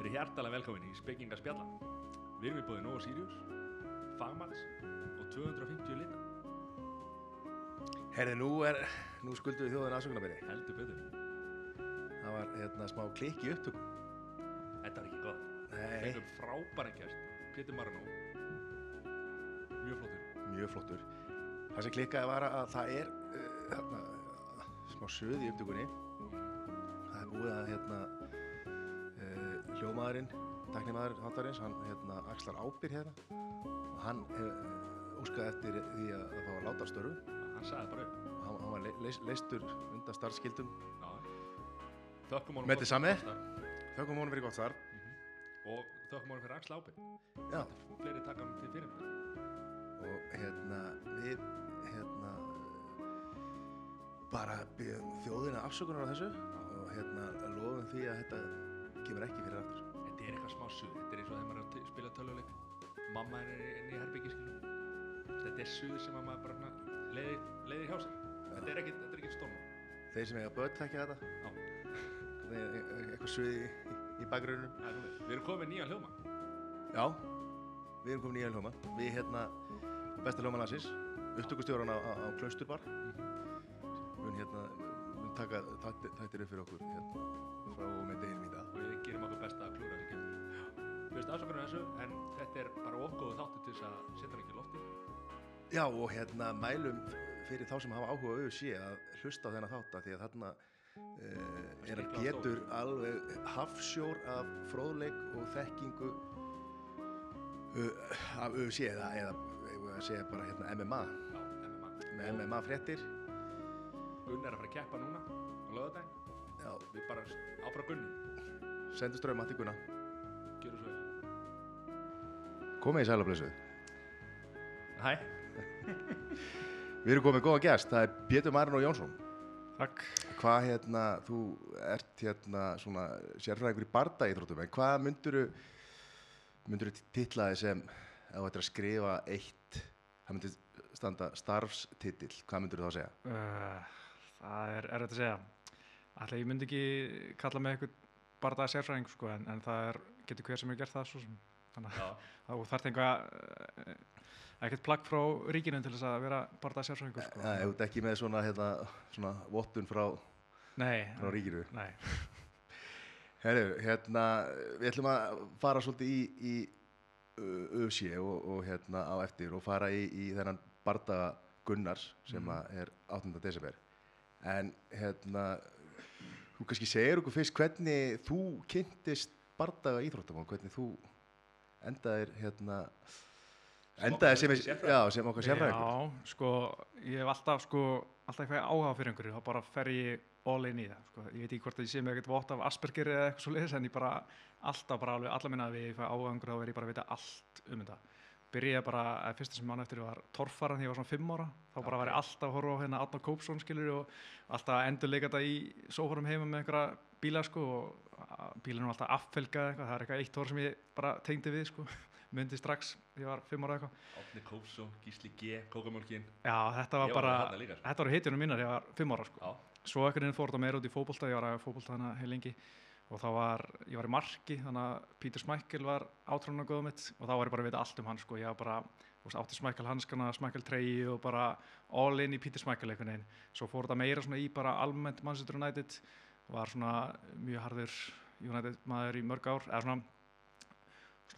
Verið hjartalega velkomin í Spekinga spjalla. Við erum í bóði Nova Sirius, Fagmats og 250 lita. Herði, nú, nú skuldum við þjóðin aðsökunarbyrði. Heldur betur. Það var hérna smá klikk í upptökum. Þetta var ekki gott. Nei, Fengum frábæran kjæst. Pétur Marino. Mjög flottur. mjög flottur. Það sem klikkaði var að það er hérna, smá söð í upptökunni. Það er búið að hérna, uh, hljómaðurinn, teknimaður hátarins, hann hérna, axlar ábyrð hérna og hann uh, óskaði eftir því að, að fá að láta störfu Hann sagði bara upp. og hann, hann var le, leis, leistur undan starfskildum. Já. Þökkum honum Með þið sami? Þökkum honum fyrir gott starf. Og þökkum honum fyrir axla ábyrg. Já. Fleiri taka hann til fyrir og hérna við hérna bara byggjum þjóðina afsökunar á þessu og hérna lofum því að þetta kemur ekki fyrir aftur Þetta er eitthvað smá suð. Þetta er eins og þegar maður er að spila töluleik. Mamma er inn í herbyggi. Þetta er suð sem að maður bara leiðir, hjá sér. Þetta er er ekkit stórmál. þeir sem eiga börn þekkja þetta er- er eitthvað suði í, í bakgrunum Það er nú við. Erum komið með nýjan hljóma. já, við erum komin í hljóma við hérna besta hljóma landsins upptökustjóran á, á, á Klausturbar hérna mun taka þætti- þættir upp fyrir okkur hérna frá og með deginum í dag og við gerum okkur besta að klúra þessu kemur. Við veist afsökunum þessu, en þetta er bara ofgóðu þáttu til þess að setja hann ekki lofti. Já og hérna mælum fyrir þá sem hafa áhuga auðvitað sé að hlusta á þennan þátt af því að þarna uh, er að getur alveg hafsjór af fróðleik og þekkingu uh, af auðvitað sé eða, eða að segja bara hérna MMA Já, MMA. MMA fréttir Gunn er að fara að keppa núna á lögadaginn. Já, Við bara áfra Gunni. sendu ströma til Gunna Gjöru svo vel. Komið í sælablessuð Hæ. Við erum komið góða gæst, það er Pétur Marino Jónsson Takk. Hvað hérna, þú ert hérna svona sérfræðingur í bardaíþróttum, en hvað mynduru, mynduru titlaði sem, ef þú ættir að skrifa eitt, það myndir standa starfstitill, hvað mynduru þá að segja? Uh, það er erfitt að segja. Ætli ég myndi ekki kalla mig eitthvað bardaða sérfræðing sko, en, en það er, getur hver sem er gert það svo sem. Þannig að þú þarft einhvað, uh, ekkert plagg frá ríkinu til þess að vera bardaða sérfræðingur sko. Það er ekki með svona, hérna, svona vottun frá, Nei, frá ríkinu. nei. Herru, hérna, við ætlum að fara svolítið í, í ÖFC og, og hérna á eftir og fara í, í þennan bardaga Gunnars sem að er 8. desember. En hérna, þú kannski segir okkur fyrst hvernig þú kynntist bardaga íþróttamál, hvernig þú endaðir hérna, Sem endaðir sem, sérfræðingur. já, sem okkar sérfræðingur. Já, sko, ég hef alltaf, sko, alltaf eitthvað áhuga fyrir einhverju, þá bara fer ég all in í það, sko. Ég veit ekki hvort að ég sé með eitthvað vott af Asperger eða eitthvað svo leiðis, en ég bara, alltaf bara alveg, alla minna við ég fæ áhuga einhverju, þá er ég bara að vita allt um þetta. Byrjaði bara, að fyrsta sem mann eftir var torfaran þegar ég var svona fimm ára, þá bara Já, var ég alltaf að horfa á hérna Átna Kópsson, skilur, og alltaf að endur leika þetta í sófarum heima með einhverja bíla, sko, og var alltaf affelgað eitthvað, það er eitthvað eitt orð sem ég bara tengdi við, sko, myndi strax, þegar ég var fimm ára eitthvað. Átni Kópsson, Gísli G, Kókamjólkin. Já, þetta var var bara, líka, sko. þetta voru hitjunum mínar, ég var fimm ára sko. Já. Svo ekkert inn fór þetta meira út í fótbolta, ég var að lengi og þá var, ég var í marki, þannig að Pítur Smækkel var átránu góða mitt og þá var ég bara að vita allt um hann sko, ég var bara, þú veist, átti Smækkel hanskana, Smækkel treyi og bara all in í Pítur Smækkel einhvern veginn. Svo fór þetta meira svona í bara almennt Manchester United, var svona mjög harður United maður í mörg ár, eða svona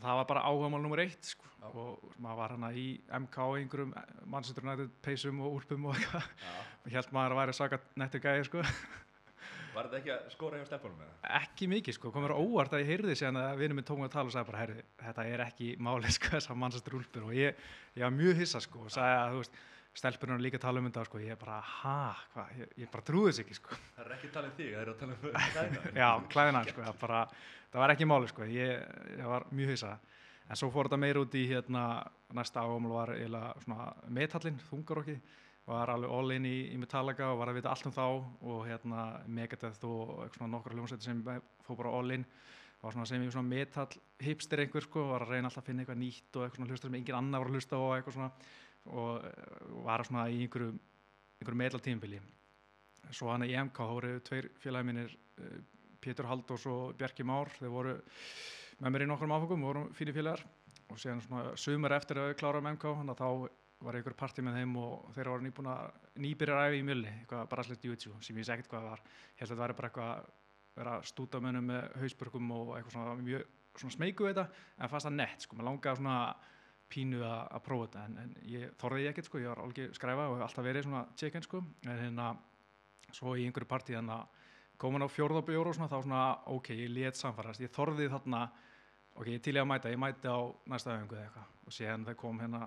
það var bara áhugamál nummer eitt sko. Já. og maður var hana í MK einhverjum Manchester United peysum og úlpum og eitthvað og held maður að væri svaka nettur gæði sko. Var þetta ekki að skóra hjá Stefánum með það? ekki mikið sko, komur óvart að ég heyrði síðan að vinur minn tók mig að tala og sagði bara herri, þetta er ekki máli sko þessar Manchester úlpur og ég, ég var mjög hissa sko og sagði að þú veist stelpunum líka að tala um þetta sko, ég bara ha, hvað, ég, ég bara trúði þess ekki sko. Það er ekki að tala um þig, það er að tala um klæðina. já, klæðina sko, það bara, það var ekki máli sko, ég, ég var mjög hissa. En svo fór þetta meir út í hérna næsta ágamul var eiginlega svona metallinn, þungarokki var alveg all in í, í Metallica og var að vita allt um þá og hérna Megadeth og eitthvað svona nokkra hljómsveitir sem fór bara all in. Var svona sem ég svona metall hipster einhver sko, var að reyna alltaf að finna eitthvað nýtt og eitthvað svona hlusta sem engin annar var að hlusta og eitthvað svona og eh, var svona í einhverju einhverju meðla tímbili svo hann í EMK, þá voru tveir félagi mínir uh, Pétur Haldós og Bjarki Már þeir voru með mér í nokkrum áfengum, voru fyrir félagar. Og síðan svona sumar eftir að við kláraðum MK þannig að þá var einhver partí með þeim og þeir voru nýbúna nýbyrjar æfi í mjölni, eitthvað bara slett jiu-jitsu sem ég sé ekkert hvað það var, ég held að þetta væri bara eitthvað vera stúta mönnum með hausbörgum og eitthvað svona mjög svona smeyku þetta en fannst það nett sko, maður langaði svona pínu að að prófa þetta en, en ég þorði ég ekkert sko, ég var alveg skræfa og hef alltaf verið svona chicken sko. En hérna svo í einhverju partí þannig að komin á fjórðabjóru og svona þá svona ok, ég let samfarast, ég þorði þarna ok, ég til ég að mæta, ég mæti á næsta öfingu eða eitthvað. Og síðan þegar kom hérna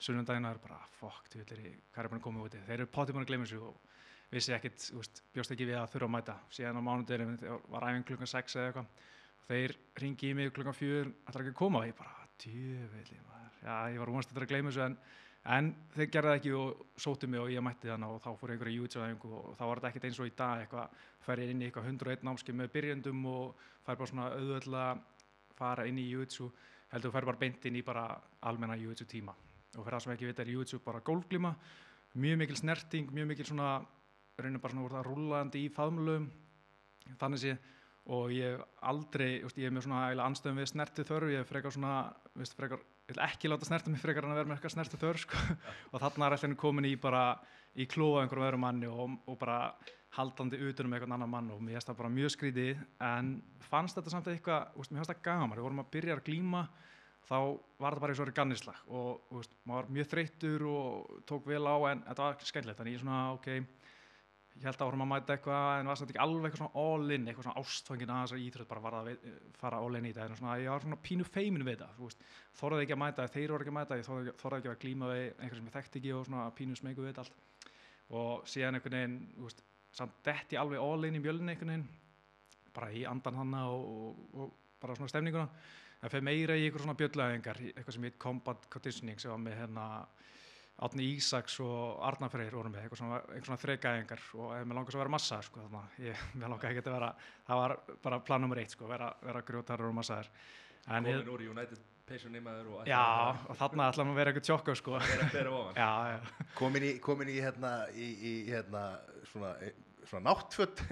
sunnundaginn og er bara fuck, þú veitir, hvað er búin að koma úti þeir eru potið búin að glemja sig og vissi ekkit, úst, bjóst ekki við að þurfa að mæta. Síðan á mánudeginu, var æfing klukkan 6 eða eitthvað. Þeir ringi í mig klukkan 4, ætlar ekki að koma? Og ég bara, djöfeli maður. Já, ég var vonast að þetta að gleyma þessu en, en þeir gerði það ekki og sóttu mig og ég mætti þannig og þá fór einhverja jútsæðingu og þá var þetta ekkit eins og í dag eitthvað, fær ég inn í eitthvað 101 námski með byrjendum og fær bara svona auðvöldlega fara inn í jútsu heldur þú fær bara beint inn í bara almenna jútsu tíma og fyrir það sem ekki vita er jútsu bara gólfglíma. Mjög mikil snerting, mjög mikil svona reynir bara svona úr það rúlandi í faðmlöfum þannig sé og ég hef aldrei, ég hef með svona anstöðum við snertið þörf, ég hef frekar svona veist, frekar, ég vil ekki láta snerta mig frekar en að vera með eitthvað snertið þörf sko. og þarna er alltaf komin í bara í klóa einhverjum öðrum manni og, og bara haldandi utanum eitthvað annan mann. Og mér finnst það bara mjög skrítið. En fannst þetta samt eitthvað, mér finnst það gaman. Við vorum að byrja að glíma þá var þetta bara eins og verið gannislag og veist, maður var mjög þreyttur og tók vel á en þetta var skemmtilegt. Þannig ég svona ok ég held að vorum að mæta eitthvað en var samt ekki alveg eitthvað svona all in eitthvað svona ástfangin að þessar íþrótt bara var að fara all in í þetta. En svona ég var svona pínu feimin við þetta þorðið ekki að mæta, þeir voru ekki að mæta þorðið ekki að glíma við einhver sem ég þekkti ekki og svona pínu smegu við þetta allt. Og síðan einhvern veginn veist, samt detti alveg all in í mjölni einhvern veginn bara í andan hanna og, og, og bara svona stemninguna en fyrir meira í eitthvað svona bjöllaðingar eitthvað sem heit combat conditioning sem var með hérna Átni Ísaks og Arnar Freyr voru með eitthvað svona, svona þreikæðingar og ef mér langast að vera massa sko, ég, mér langar ekki að vera það var bara plan nummer eitt sko, vera, vera grjótarar og massaðar Komin úr United peysunni maður og Já, og þarna ætlaðum að vera eitthvað tjokka sko. já, já. Komin í, komin í hérna, í, í, hérna svona, svona náttfött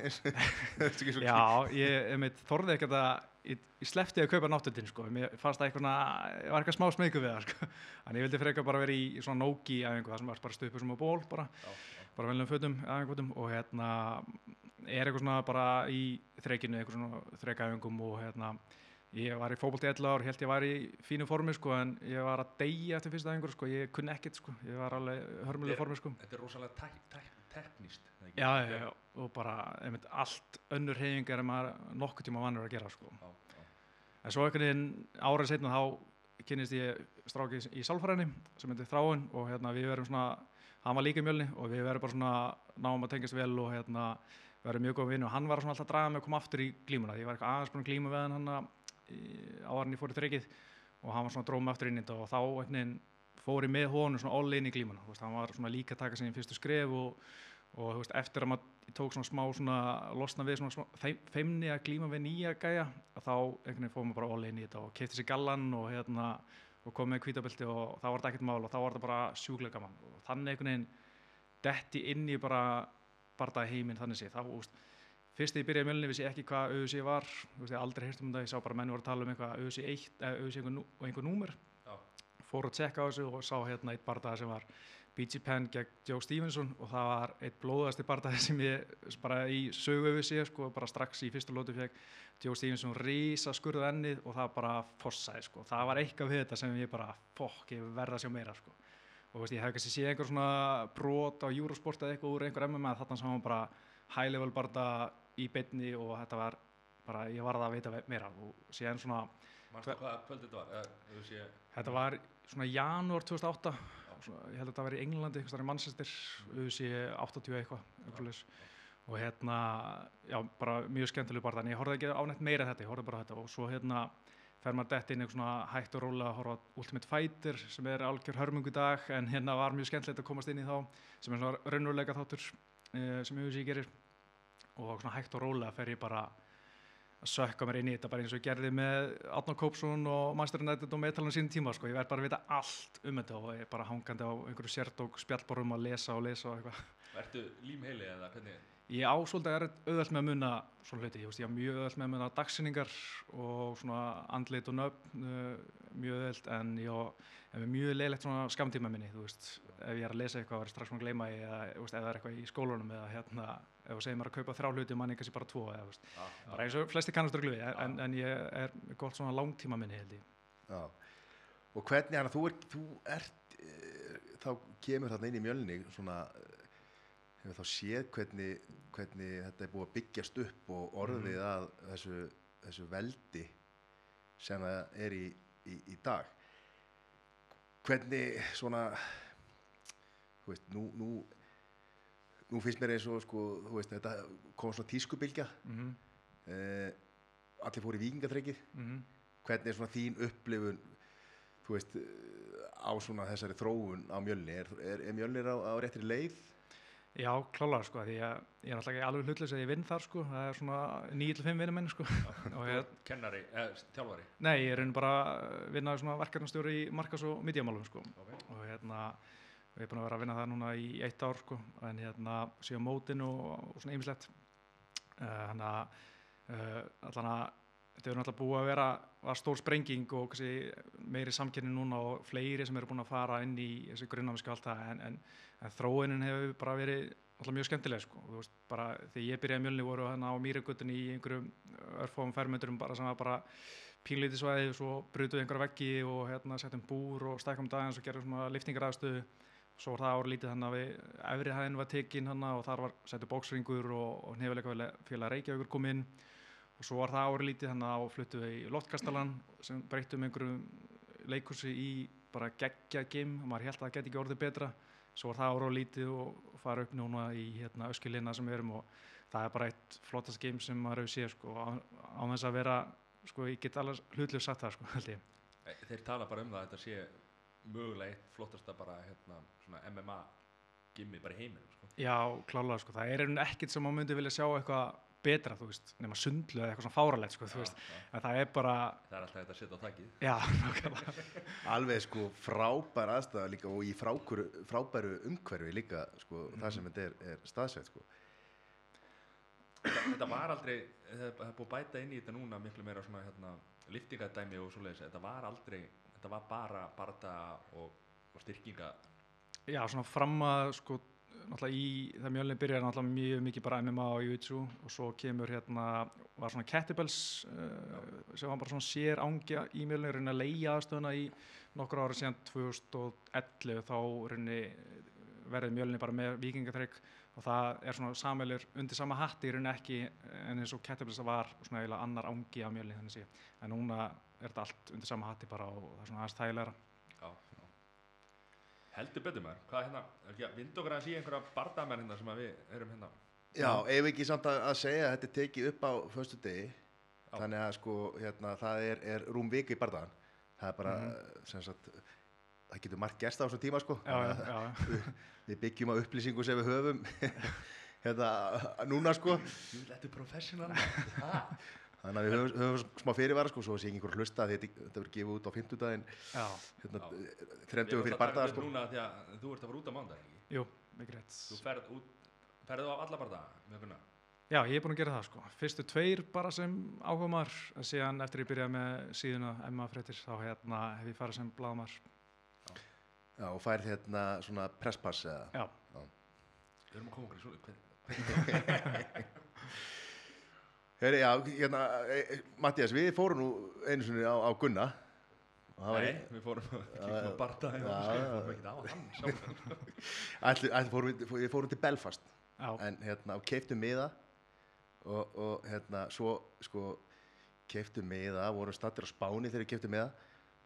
Já, ég, ég meit, þorði ekki að ég, ég sleppti að kaupa náttföttin sko, mér fannst það eitthvað ég var eitthvað smá smeyku við það sko. en ég vildi freka bara vera í svona nógi eða það sem var bara stöpur sem á ból bara, já, já. bara veljum fötum og hérna er eitthvað svona bara í þreikinu eitthvað svona þreikæfingum og hérna ég var í fókbalt í 11 ár, held ég var í fínu formi sko en ég var að deyja eftir fyrsta æfingur sko, ég kunni ekkert sko, ég var alveg hörmulega formi sko. Þetta er rosalega tek, tek, tekníst já, já, já, og bara einmitt, allt önnur hefingar en maður nokkuð tíma vannur að gera sko. Já, en svo einhvern veginn árið setna þá kynist ég stráki í sálfræðinni sem heitir Þráin og hérna við verum svona hann var líka í mjölni og við verum bara svona náum að tengast vel og hérna við verum mjög góð vinn og hann var svona alltaf að draga mig að koma aftur í glímuna ég var eitthvað aðeins búin að glíma við hann áðurinn ég fór í þryggið og hann var svona dróma aftur inn í þetta og þá einhvern fór ég með honum svona all in í glímuna veist, hann var svona líka að taka sig í fyrstu skref og, og veist, eftir að maður tók svona smá svona losna við svona smá, feimni að glíma við nýja gæja þá einhvern veginn fór maður bara all in í þetta og kefti sér gallan og hérna og kom með kvítaböldi og þá var þetta ekkert mál og þá var þetta bara sjúklega gaman og þannig einhvern veginn detti inn í bara barða heiminn þannig sé þá, úst, fyrst þegar ég byrjaði mjölni vissi ég ekki hvað auðvitað var veist, ég aldrei heyrst um þetta, ég sá bara menni voru að tala um auðvitað 1 eða auðvitað einhver, númer. Fór að tjekka á þessu og sá hérna eitt barndað sem var BG Penn gegn Joe Stevenson og það var eitt blóðasti barndað sem ég bara í sögu auðvitað sko, bara strax í fyrsta lótu fekk Joe Stevenson rísa skurðu ennið og það bara fossaði sko, það var eitthvað við þetta sem ég bara, fokk, ég verða að sjá meira sko. Og veist, ég hef kannski séð einhver svona brot á Eurosport eða eitthvað úr einhver MMA þarna sem hann bara high level barnda í beinni og þetta var bara, ég var það að veita meira. Og síðan svona Márstu hvaða kvöld þetta var? Þetta var svona janúar 2008 svona, ég held að þetta var í Englandi, eitthvað í Manchester auðvitað 80 eitthvað og hérna, já, bara mjög skemmtileg bara, en ég horfði ekki ánægt meira þetta, ég horfði bara þetta. Og svo hérna fer maður dætt inn eitthvað svona hægt og róla að horfa Ultimate Fighter sem er algjör hörmungu dag en hérna var mjög skemmtilegt að komast inn í þá sem er svona raunveruleika þáttur eh, sem auðvitað ég gerir. Og svona hægt og rólega fer ég bara að sökka mér inn í þetta bara eins og ég gerði með Átnar Kópsson og Master United og meðtalan sín tíma sko, ég verð bara að vita allt um þetta og ég er bara hangandi á einhverju sértók spjallborum að lesa og lesa og eitthvað. Ertu límheili eða hvernig? Ég á svolítið er auðvelt með að munna svona hluti, ég, veist, ég á mjög auðvelt með að munna dagsinningar og svona andlit og nöfn uh, mjög auðvelt en ég með mjög leiðilegt svona skamtíma minni, þú veist, ef ég er að lesa eitthvað og ef þú segir mér að kaupa þrjá hluti manni kannski bara tvo eða veist, Já, bara eins og flesti kannast röglu við, en, en ég er gott svona langtíma minni held ég. Já. Og hvernig hann, þú, er, þú ert, e, þá kemur þarna inn í mjölni svona, eh, hefur þá séð hvernig, hvernig þetta er búið að byggjast upp og orðið að þessu, þessu veldi sem það er í, í, í dag. Hvernig svona, þú veist, nú, nú, nú finnst mér eins og sko, þú veist, þetta kom svona tískubilgja, Mm -hmm. eh, allir fóru í vikingatreikið, hvernig er svona þín upplifun þú veist eh, á svona þessari þróun á mjölni er, er, er mjölnir á, á réttri leið Já, klálega sko, því að ég er alltaf ekki alveg hlutlega að ég vinn þar sko, það er svona 9-5 vinnum menn sko. og ég, Kennari, eða þjálfari. nei, ég er raunin bara að vinna svona verkefnastjóri í markas- og midjamálum sko. Ok. og hérna, og ég er búin að vera að vinna það núna í eitt ár sko, en hérna, síðan mótin og, og svona ýmislegt. Uh, þannig að, uh, allan að, þetta er náttúrulega búið að vera, var stór sprenging og kannski meiri samkynni núna og fleiri sem eru búin að fara inn í þessi grunnamiski og allt það, en, en, en þróunin hefur bara verið alltaf mjög skemmtileg sko, og þú veist, bara þegar ég byrjaði mjölni voru hérna á Mýrigutin í einhverjum örfóum fermetrum bara sem var bara pínlítið svæði og svo brutuð einhverja veggi og hérna settum búr og stækkum dagins og gerðum svona liftingaraðstöðu svo var það árið lítið þannig að við efri hæðin var tekin hann og þar var settu bóksringur og, og nefnilega félag Reykjavíkur kom inn. Og svo var það árið lítið þannig að fluttu við í loftkastalan sem breyttum einhverjum leikursi í bara geggja gim og maður held að það geti ekki orðið betra. Svo var það árið lítið og fara upp núna í hérna öskilina sem við erum og það er bara eitt flottast game sem maður hefur séð sko, á, þess að vera sko, ég get alveg hlutlega sagt það sko, Þeir tala bara um það að þetta sé mögulega eitt flottasta bara hérna, svona MMA gimmi bara í heiminum sko. Já, klálega, sko, það er einhvern ekkert sem maður myndi vilja sjá eitthvað betra, þú veist, nema sundlu eða eitthvað svona fáralegt, sko, þú Já, veist, já. en það er bara, Það er alltaf þetta að setja á þakkið. já, nákvæmlega, alveg sko frábær aðstæða líka og í frákuru, frábæru umhverfi líka sko það sem þetta er, er staðsett sko Þetta, þetta var aldrei, það það er búið að bæta inn í þetta núna miklu meira svona hérna, liftingadæmi og svoleiðis. Þetta var aldrei, þetta var bara barda og, og styrkinga. já, svona fram að, sko, náttúrulega í, það mjölni byrjar náttúrulega mjög mikið bara MMA og Jiu-Jitsu og svo kemur hérna, var svona kettlebells uh, sem var bara svona sér ángja í mjölni, reyna að leia aðstöðuna í nokkur ára síðan 2011 þá reyni verði mjölni bara með vikingatrygg og það er svona samveilur undir sama hatti í rauninni ekki en eins og kettlebells var svona eiginlega annar ángi af mjölni þannig en núna er þetta allt undir sama hatti bara og það er svona aðeins þægilegra Já, já. Heldur betur maður. Hvað hérna, er ekki að vinda okkur að sé einhverja bardamenn hérna sem að við erum hérna. Já, ef ekki samt að, að segja að þetta er tekið upp á föstu degi Já. þannig að sko hérna það er, er rúm viki í bardagan það er bara Mhm. sem sagt það getur margt gerst á þessum tíma sko já, já, já, við byggjum á upplýsingu sem við höfum hérna núna sko þetta er professional. Þannig að við höfum, höfum smá fyrirvara sko svo sé ekki einhver hlusta því þetta, þetta verður gefið út á fimmtudaginn já, hérna, Já. þremdugum fyrir bardaga sko Núna því að þú ert að fara út á mándag, ekki? jú, mikið rétt Þú ferð út, ferðu á alla gunna. Já, ég er búinn að gera það sko. Fyrstu tveir bara sem áhugamar, en síðan eftir ég byrjaði með síðuna Emma Frettir, þá hérna hef ég farið sem bladamar. Já, og færð hérna svona presspass eða Já, Við erum að koma okkur í svo, Heri, já, hérna, e, e, Mattias, við fórum nú einu sinni á, á Gunna. Og það var Nei, við fórum að kíkja á bardaga Já, og við fórum ekki á hann ætli, ætli fórum við, við fórum til Belfast. Já, en hérna, keiftum miða. Og, og hérna, svo sko, keiftum miða, vorum stattir á Spáni þegar við keiftum miða.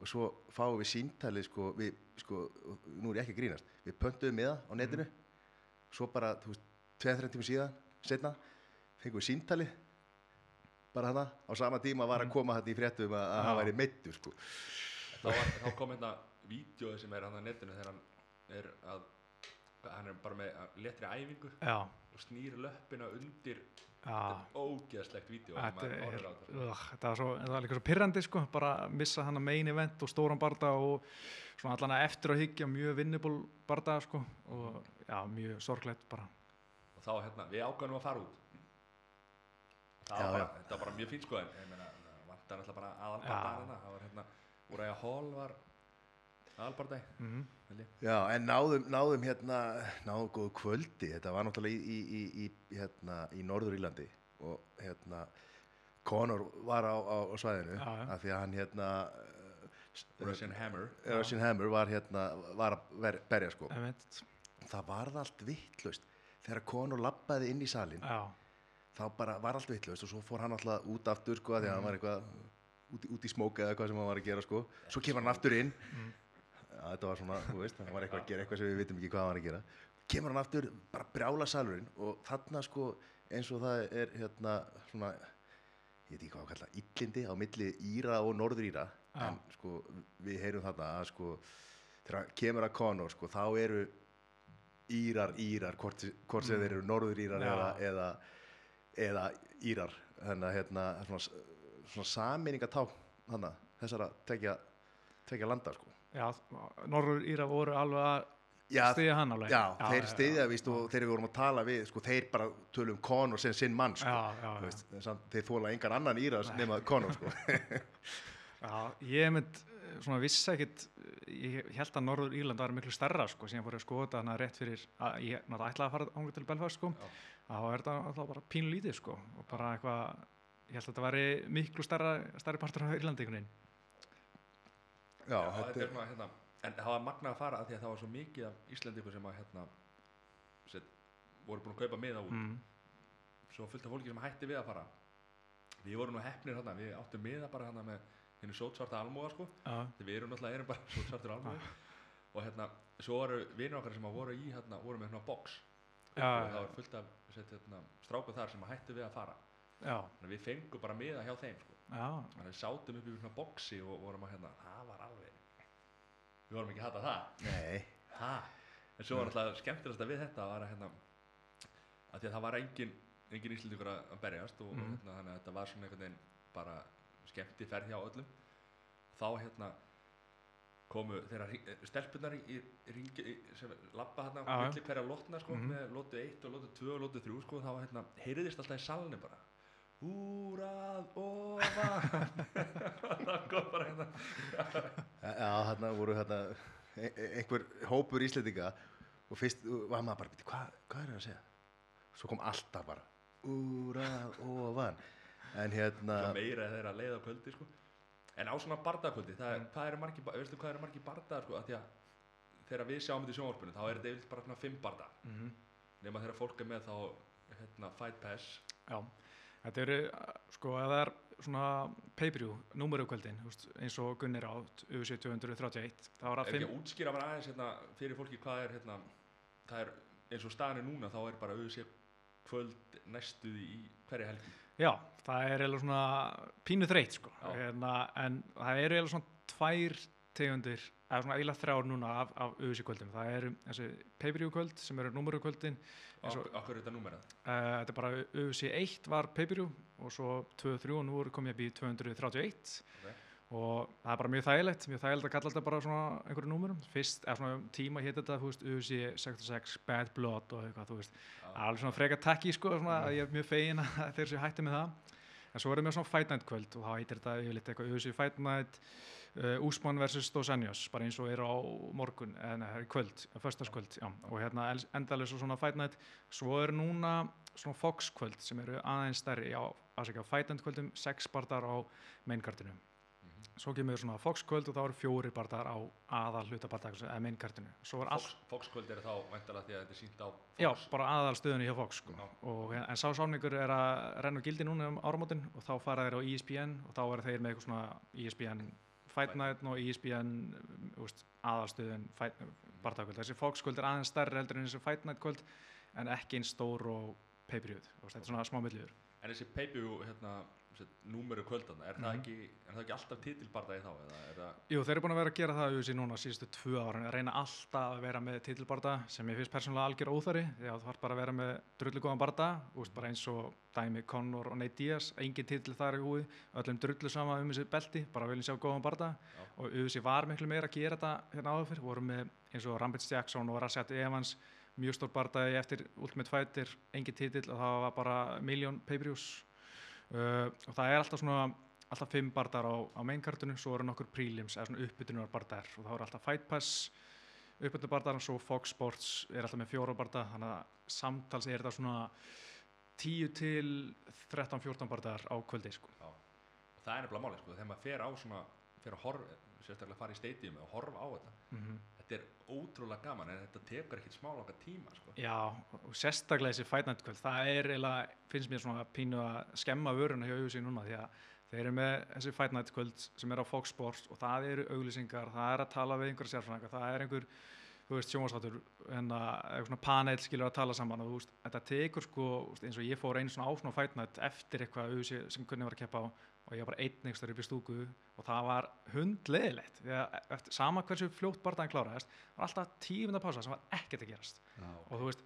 Og svo fáum við síntalið sko, við, sko, nú er ég ekki að grínast. Við pöntuðum miða á netinu. Svo bara, þú veist, 2-3 tíma síðan setna, fengum við síntalið bara hana, á sama tíma var að koma þetta í fréttum að, að hann væri meittur sko. þá, var, þá kom hérna vídeo sem er hann á netinu þegar hann er að hann er bara með letri æfingu já, og snýr löppina undir já, þetta er ógeðslegt vídeo þetta er, var svo, þetta var líka svo pirrandi sko, bara missa hann að main event og stóran barda og svona allan að eftir að hyggja mjög vinnibúl barda sko og já, mjög sorglegt bara. og þá hérna, við ákvæmum að fara út það Já, var bara, já. þetta var bara mjög fín sko en ég meina, vantar alltaf bara Já. aðalbardaðina það var hérna, Úræja Hall var aðalbardagi Mm Já, en náðum, náðum hérna, náðum góðu kvöldi, þetta var náttúrulega í, í, í, í, hérna, í Norður Írlandi og hérna, Conor var á, á, á svæðinu Já, já. af því að hann hérna, Russian Hammer. Russian Hammer var hérna, var að ver, berja sko. Það varð allt vittlust, þegar Conor lappaði inn í salin, Já, þá bara var allt vittlust og svo fór hann alltaf út aftur sko, því að hann var eitthvað út, út í smóka eða hvað sem hann var að gera sko, svo kemur hann aftur inn, Já, þetta var svona, þú veist, hann var eitthvað að gera eitthvað sem við vitum ekki hvað hann var að gera. Kemur hann aftur, bara brjála salurinn og þarna sko eins og það er hérna svona, ég veit ekki hvað að kalla, illindi á milli Íra og Norður Íra, Já. en sko við heyrum þarna að sko þegar kemur að Conor sko þá eru Írar, Írar, hvort, sem þeir eru Norður Írar Já. eða, eða, eða Írar, þannig að hérna svona, svona saminningatá þannig þessara tekja, tekja landa sko. já, Norður Íra voru alveg að Já, stiðja hann alveg. Já, þeir stiðja víst og þegar við vorum að tala við, sko, þeir bara tölum Conor sem sinn mann, sko. Já, já, já. Veist, samt, þeir þóla engan annan íra nema Conor, sko. Já, ég mynd svona vissi ekkit, ég held að Norður Írland var miklu stærra sko, sem ég fór að skoða hana rétt fyrir, að ég náttúrulega ætlaði að fara ángur til Belfast sko, Já. Þá er þetta alltaf bara pínu lítið sko, og bara eitthvað, ég held að þetta væri miklu stærra, stærri partur af Írlandi einhvern veginn. Já, Já, þetta er hérna en það var magnað að fara að því að það var svo mikið af Íslandingu sem að hérna set, voru búin að kaupa miða út. Mm. svo fullt af fólki sem hætti við að fara. Við vorum nú heppnir hérna við áttum miða bara hérna með henni sótsvarta almóa sko. Já, því við erum náttúrulega erum bara sótsvartur almói og hérna svo voru vinur okkar sem að voru í hérna voru með hérna box Já, og það var fullt af hérna, stráku þar sem að hætti við að fara. Þannig að við fengum bara miða hjá þeim sko. Þannig að við sátum upp í svona boxi og vorum að hérna það var alveg við vorum ekki að hata það. Nei, Ha? En svo var alltaf skemmtilegast við þetta var að hérna að því að það var engin, engin íslendingur að að berjast og Mhm. hérna, þannig að þetta var svona einhvern veginn bara skemmti ferð hjá öllum. Þá hérna komu þeirra stelpunar í, í ringi sem lappa hérna já. milli hverja lotna sko Mhm. með lotu 1 og lotu 2 og lotu 3 sko þá hérna heyriðist alltaf í salni bara úrað ofan það kom bara hérna já, þarna voru þarna e- e- einhver hópur íslendinga og fyrst var maður bara, "Bíddu, hvað, hvað er það að segja? Svo kom alltaf bara, úr að ofan. En hérna, meira þeirra leið á kvöldi sko. En á svona bardagkvöldi það, Mm. er, hvað eru margir, ba- veistu hvað eru margir bardagar sko, að því að þegar við sjáum þetta í sjónvarpinu þá er þetta yfirleitt bara svona fimm barda mhm, nema þegar fólk er með þá hérna, fight pass já. Þetta eru, sko, það er svona pay-per-view, númerukvöldin, eins og Gunnir átt, UFC 231, þá er er það ekki fimm, að útskýra bara aðeins hérna, fyrir fólki hvað er hérna, það er eins og staðan er núna þá er bara auðvitað kvöld næstuði í hverja helgi Já, það er eiginlega svona pínu þreytt sko, hérna, en það eru eiginlega svona tvær tegundir, eða svona eiginlega þrjár núna af, af UFC kvöldum. Það eru þessi pay-per-view kvöld sem eru númeru kvöldin, Eins og- og okkur er þetta númerað uh, þetta er bara UFC 1 var pay-per-view og svo 2 og 3 og nú komið upp í 231 Ok. Og það er bara mjög þægilegt, mjög þægilegt að kalla þetta bara svona einhverju númerum. Fyrst, eða svona um tíma hétt þetta, þú veist, UFC 66, Bad Blood og eitthvað, þú veist, Já. alveg svona freka takki sko, svona, að ég er mjög fegin að þeir séu hætti með það en svo erum við svona Fight Night kvöld og þá heitir þetta yfirleitt eitthvað UFC Fight Night uh, Úsmann vs. Dos Anjos bara eins og er á morgun eða í kvöld, föstaskvöld já. og hérna endalins og svona Fight Night svo eru núna svona Fox kvöld sem eru aðeins stærri á, svo kemur svona Fox kvöld og þá eru fjóri barndar á aðal hlutabardar eða mainkartinu svo er allt Fox, Fox kvöld er þá væntalega því að þetta er sínt á Fox Já, bara aðalstöðunni hjá Fox sko. Og, en sá sáningur er að renna gildi núna um áramótin og þá fara þeir á E ESPN og þá eru þeir með eitthvað svona E ESPN Fight Night og E ESPN úst, aðalstöðun barndagkvöld. Þessi Fox kvöld er aðeins stærri heldur en þessi Fight Night kvöld en ekki eins stór og pay-per-view. Þetta er svona smá milliður. Númeru kvöldana, er, það Mhm. ekki, er það ekki alltaf titilbardagi þá eða er það, Jú, þeir eru búin að vera að gera það auðvitað núna síðustu tvö ára, að reyna alltaf að vera með titilbarda sem ég finnst persónulega algjör óþari því að þú þarf bara að vera með drullu góðan barda úst, bara eins og dæmi Conor og Nate Diaz engin titil þar í húi, öllum drullu sama um þessi belti, bara viljum sjá góðan barda Já. og auðvitað var miklu meira að gera þetta hérna áður fyrir, voru með eins og Rampage Jackson og Rashad Evans mjög stór bardaði eftir Ultimate Fighter engin titil og það var bara miljón pay-per-views uh, og það er alltaf svona alltaf fimm bardar á, á mainkartinu svo eru nokkur prelims eða svona uppbytunar bardar og það eru alltaf Fight Pass uppbytunar bardar og svo Fox Sports er alltaf með fjóra barda þannig að samtals er þetta svona 10 til 13-14 bardar á kvöldi sko. og það er nefnilega máli, sko, þegar maður fer á svona, fer að horfa, sérstaklega fara í stadium og horfa á þetta, mm þetta er ótrúlega gaman en þetta tekur ekkert smá langa tíma, sko. Já, og sérstaklega þessi Fight Night kvöld það er eiginlega, finnst mér svona pínu að skemma vöruna hjá auðvitað núna því að þeir eru með þessi Fight Night kvöld sem er á Fox Sports og það eru auglýsingar, það er að tala við einhverja sérfræðingar, það er einhver þú veist, sjónvarsáttur, en að eitthvað svona panel skilur að tala saman og þú veist, þetta tekur sko, eins og ég fór einu svona á svona Fight Night eftir eitthvað auðvitað sem kunni var að keppa á og ég var bara einn einhverjum upp í stúku og það var hundleðilegt því að eftir, sama hversu fljótt barðan kláraðist var alltaf tífunda pása sem var ekkert að gerast og þú veist,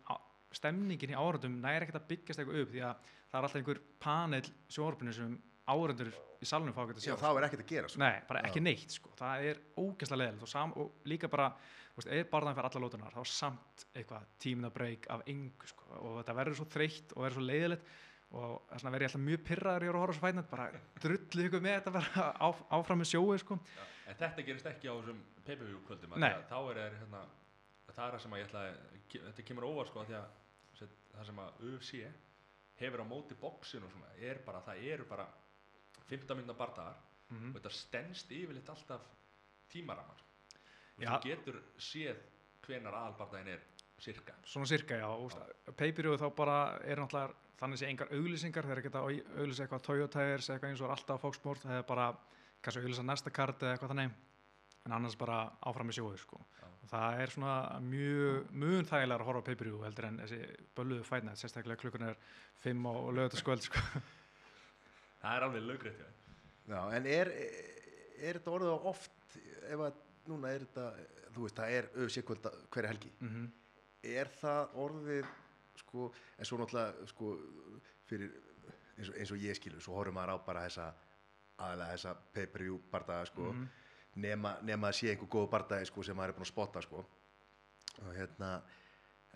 stemningin í áhörundum næri ekkert að byggjast eitthvað upp því að það er alltaf einhver panel sjónvarpinu sem áhörundur í salunum fá ekkert að Já, sjá þá er ekkert að gera sko. Nei, bara ekki Já. neitt sko. það er ógeðslega leðilegt og, sam, og líka bara, þú veist, ef barðan fyrir alla lótunar þá samt eitthvað tímina breyk af engu sko. og þetta verður svo þreytt og verður svo leiðilegt og þess vegna verður ég alltaf mjög pyrraður í að horfa svo fætnætt bara drullu ykkur með þetta bara á, áfram með sjóið sko. Já, en þetta gerist ekki á þessum pay-per-view kvöldum þá er þeir hérna, það er það sem að ég ætla að þetta kemur óvart sko því að það sem að UFC hefur á móti bóksin og svona er bara, það eru bara 15 minna bardagar mm og þetta stendst yfirleitt alltaf Já. þú getur séð hvenar aðalbardaginn er cirka Svona cirka, já, peipiruðu þá bara er náttúrulega þannig sé engar auglýsingar þeir geta auglýsa eitthvað Toyota eða eitthvað eins og er alltaf Sport það er bara kannski auglýsa næsta kart eða eitthvað þannig en annars bara áfram með sjóðu sko. Já. og það er svona mjög mjög þægilega að horfa á peipiruðu heldur en þessi bölluðu fætnætt, sérstaklega klukkan er 5 og, og lögutaskvöld sko. það er alveg lögrétt hjá þeim Já, en er, er þetta orðið á oft ef að núna er þetta þú veist, það er öfsíkvölda hverja helgi mm er það orðið sko, en svo náttúrulega sko, fyrir, eins og, eins og ég skilur svo horfum maður á bara þessa aðalega þessa pay-per-view bardaga sko, Mhm. nema, nema að sé einhver góð bardagi sko, sem maður er búin að spotta sko. og hérna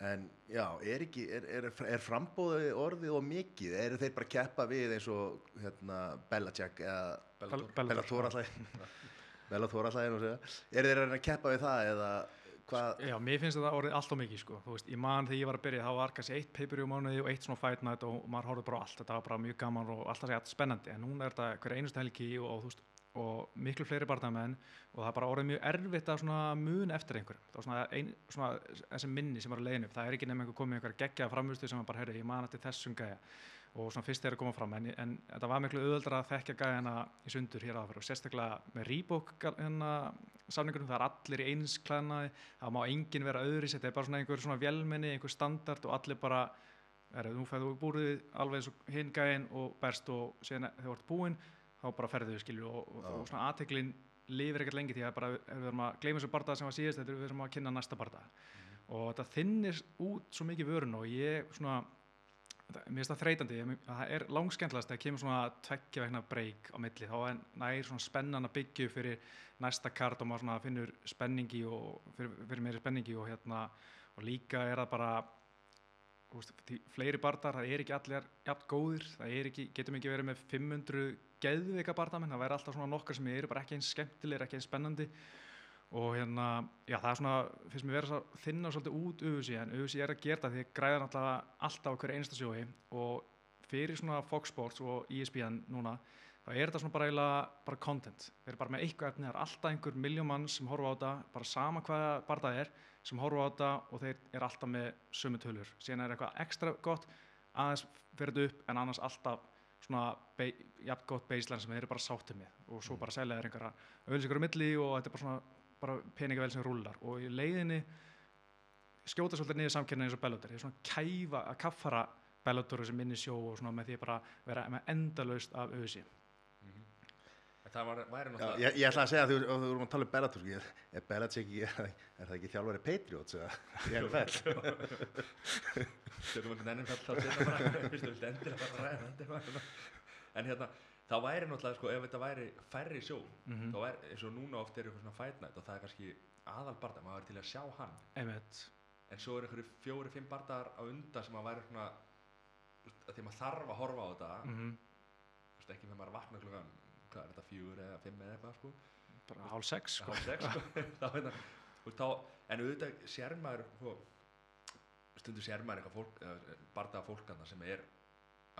en já, er ekki er, er, er frambóðið orðið og mikið eru þeir bara keppa við eins og hérna, Belichick eða Bellator. Alltaf Bellator alltaf er segja eru þeir að reyna að keppa við það eða hvað Já, mér finnst þetta orðið allt og mikið sko. Þú veist, ég man þegar ég var að byrja þá var kannski eitt pay-per-view mánuði og eitt svona fight night og maður horfði bara allt, þetta var bara mjög gaman og alltaf segja spennandi, en núna er þetta hver einustu helgi og, og, þú veist, og miklu fleiri barndamenn og það er bara orðið mjög erfitt að svona mun eftir einhverjum, það var svona, ein, svona þessi minni sem var að leiðin upp, það er ekki nefnir einhver komið einhver geggjaða framvistu sem var bara, heyrðu, ég man eftir þessum gæja og svona fyrst er að koma fram en, en þetta var miklu auðvöldra að þekkja gæjana í sundur hér aðfyrir og sérstaklega með Reebok hérna, samningurum, það er allir í eins klæðnaði það má enginn vera öðris þetta er bara svona einhver svona vélmenni, einhver standard og allir bara, er, nú fæðu búrið alveg eins og hinn gæinn og berst og síðan þegar þú ert búinn þá bara ferðu við skilju og, og, og svona aðteklin lifir ekkert lengi því að bara við erum að gleyma þessu barða sem var síðast þetta er við erum að kynna næsta barða og þetta þinnir út svo mikið vörun og ég svona mér finnst það þreytandi, það er langskendlast þegar kemur svona tveggja vegna breyk á milli, þá er nær svona spennan að byggja fyrir næsta kart og maður svona finnur spenningi og fyrir, fyrir meiri spenningi og hérna og líka er það bara veist, fleiri bardar, það er ekki allir jafn góðir, það er ekki, getum ekki verið með 500 geðvika bardamenn, það væri alltaf svona nokkar sem eru bara ekki eins skemmtilegir, ekki eins spennandi og hérna, já það er svona finnst mér verið að þinna svolítið út UFC en UFC er að gera það því að græða náttúrulega alltaf á hverju einsta sjói. Og fyrir svona Fox Sports og ESPN núna, þá er þetta svona bara eiginlega bara content, þeir eru bara með eitthvað efni það er alltaf einhver miljón mann sem horfa á þetta bara sama hvaða bardað er sem horfa á þetta og þeir eru alltaf með sömu tölur, síðan er eitthvað ekstra gott aðeins fyrir þetta upp en annars alltaf svona jafn gott baseline sem þeir eru bara sáttið með. Og svo bara selja þeir einhverja auðlýsingar á milli og þetta er bara svona bara peningavel sem rúlar og í leiðinni skjóta svolítið niður samkynna eins og Bellator, þeir svona kæfa að kaffara Bellator sem minni sjó og svona með því bara vera með endalaust af auðsi Mhm. En það var, væri Já, náttúrulega ég, ég ætla að segja að þú, þú vorum að tala um Bellator er, er Bellator ekki, er það ekki þjálfari Patriots eða í NFL? Tökum einhvern ennum fall þá setna bara Fyrst þú vilt endilega bara ræða þetta. En hérna, það væri náttúrulega sko, ef þetta væri færri sjó mm þá er eins og núna oft er eitthvað svona fight night og það er kannski aðal barða, maður er til að sjá hann. Einmitt. En svo er einhverju fjóri, fimm barðar á undan sem að væri svona að maður þarf að horfa á þetta. Mm þú veist, ekki þegar maður vakna klukkan hvað er þetta, fjögur eða fimm eða eitthvað sko? Bara hálf sex sko. hálf sex sko. Þá, hérna, þá, en auðvitað sér maður sko, stundu sér maður eitthvað fólk, barða fólkana sem er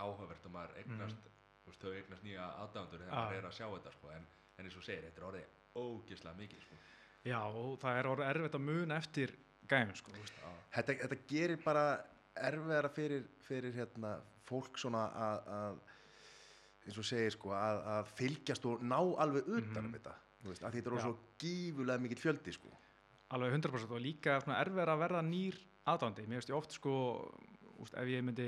áhugavert og maður eignast þú veist, þau eignast nýja aðdæmandur þegar maður er að sjá þetta sko en, en eins og segir, þetta er orðið ógislega mikið sko já og það er orðið erfitt að muna eftir gæðum sko. Þetta, þetta gerir bara erfiðara fyrir, fyrir hérna, fólk svona að, að eins og segir sko að, að fylgjast og ná alveg utan um Mhm. þetta veist, að þetta er Já. svo gífulega mikill fjöldi sko alveg 100% og líka svona erfitt að verða nýr aðdándi mér veist ég oft sko úst, ef ég myndi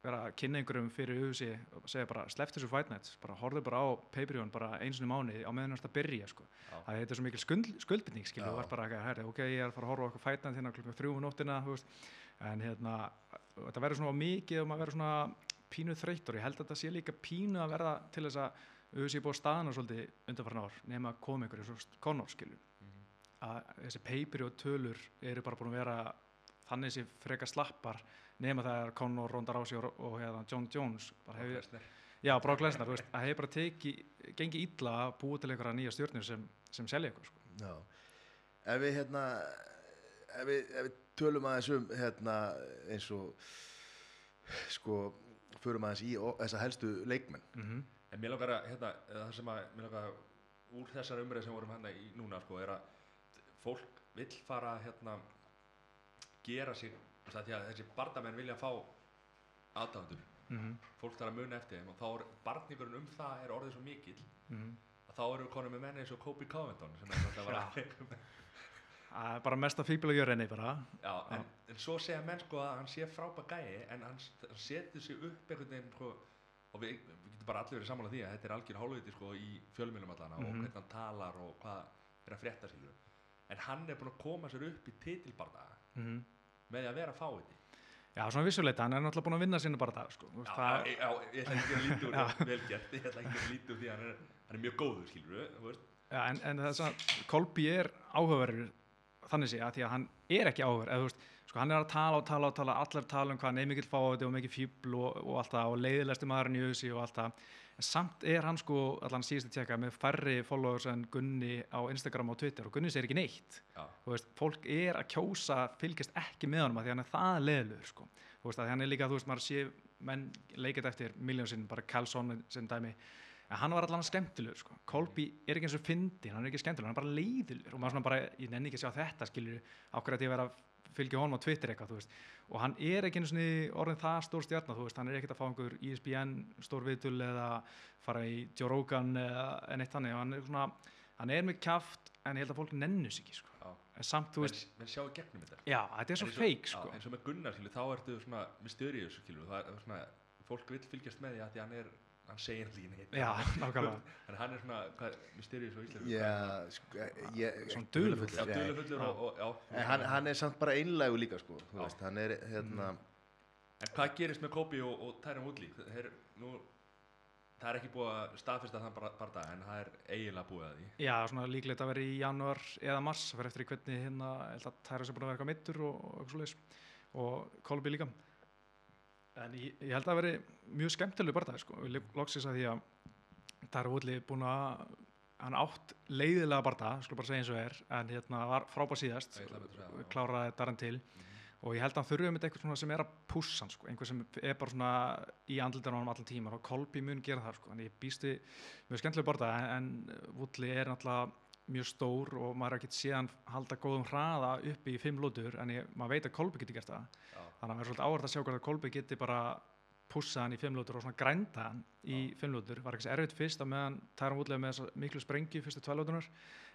vera að kynna einhverjum fyrir auðvisi og segja bara slepp þessu fight nights bara horfðu bara á pay-per-view bara eins og mánuði á meðan það byrja sko. Það þetta er svo mikil skuld, skuldbindning skilur Já. þú var bara að herri ok ég er að fara að horfa á eitthvað fight night hérna klukkan þrjú um nóttina en hérna þetta verður svona mikið og maður verður svona pínu þreyttur. Ég held að þetta sé líka pínu að verða til þess að auðvisi búið staðana svolítið undanfarn ár nema að koma einhverju svo Conor skilur. Mhm. að þessi og tölur eru bara búin að vera þannig sem frekar slappar nema það er Conor, Ronda Rousey og, og hérna, John Jones bara Brock hefur, Lesnar. já, Brock Lesnar, þú veist, að hefur bara teki gengi illa að búa til einhverja nýja stjórnir sem, sem selja eitthvað sko. Já. ef við hérna ef við, ef við tölum aðeins um hérna eins og sko förum aðeins í þessa helstu leikmenn mm En mér langar að, hérna, það sem að, mér langar að, úr þessar umræði sem vorum hérna í núna, sko, er að fólk vill fara, hérna, gera að því að þessi bardamenn vilja fá aðdáðandur, -hmm. fólk þarf að muna eftir þeim og þá er barningurinn um það er orðið svo mikill Mm að þá eru við konum með menni eins og Kobe Covington sem er alltaf að vera er bara mesta fíbla jörenni bara. Já, en, en svo segja menn sko að hann sé frábær gæi en hann, setur sig upp einhvern veginn sko, og við, við getum bara allir verið sammála því að þetta er algjör hálfviti sko í fjölmjölum allana og Mhm. hvernig hann talar og hvað er að frétta sig en hann er búinn að koma sér upp í titilbarda mm með því að vera fáviti já, svona vissuleita, hann er náttúrulega búin að vinna sinni bara það sko. Já, það, já, já, ég ætla ekki að líta úr það velgert, ég ætla ekki að líta úr því að hann er, hann er mjög góður skilur við, Já, en, en þess að Kolby er áhugaverður þannig sé að því að hann er ekki áhugaverður eða þú veist, sko hann er að tala og tala og tala allar tala um hvað hann er mikill fáið og mikill fíbl og, og allt það og leiðilegstu maðurinn í auðsi og allt það samt er hann sko allan síðustu tjekka með færri followers en Gunni á Instagram og Twitter og Gunni segir ekki neitt já, þú veist, fólk er að kjósa fylgjast ekki með honum að því hann er það leiðilegur sko. þú veist, hann er líka, þú veist, maður sé menn leikit eftir miljónsinn, bara Carlson sem dæmi, en hann var allan skemmtilegur sko. Colby er ekki eins og fyndin hann er ekki skemmtilegur, hann er bara leiðilegur og maður svona bara, ég nenni ekki að sjá þetta, skilur ákveð að ég vera fylgja honum á Twitter eitthvað, og hann er ekki eins og orðin það stór stjarnar, þú veist, hann er ekkert að fá einhver E ESPN stór viðtul eða fara í Joe Rogan eða en eitt þannig, og hann er svona hann er með kjaft, en ég held að fólk nennus ekki, sko, en samt, þú veist menn, menn sjá í gegnum þetta. Já, þetta er svo feik sko. eins og með Gunnar þá ertu svona mysterious það er svona, fólk vill fylgjast með því að hann er hann segir alltaf ekki neitt Já, nákvæmlega. en hann er svona, hvað, mysterious á Íslandi Já, sko, ég, Svona dularfullur. já, dularfullur og, og já. En hann, hann er samt bara einlægu líka sko, þú veist, hann er hérna, en hvað gerist með Kobe og, og Tyron Woodley? Þeir, nú, það er ekki búið að staðfesta þann bara, bara dag en það er eiginlega búið að því. Já, svona líklegt að vera í janúar eða mars, það fyrir eftir í hvernig hérna, ég held að Tæra sem búin að vera eitthvað mittur og, og og Kolby líka. En ég, ég held að veri mjög skemmtilegu barndagi sko, loksins að því að Tæra Woodley búin að, hann átt leiðilega barndag, skulle bara segja eins og er, en hérna var frábær síðast, það, já. kláraði Darren til. Og ég held að hann þurfum með eitthvað sem er að pússa hann sko, einhver sem er bara svona í andlítan á hann allan tíman og Kolby mun gera það sko, en ég býsti mjög skemmtileg borða en, en Woodley er náttúrulega mjög stór og maður er ekkert séðan halda góðum hraða uppi í fimm lótur en ég, maður veit að Kolby getur gert það. Já. Þannig að það er svolítið áhverð að sjá hvort að Kolby geti bara pussa hann í fimm lótur og svona grænda hann í fimm lótur, var ekki svo erfitt fyrst að meðan Tyron Woodley er með þessa miklu sprengju fyrstu tvælótunar,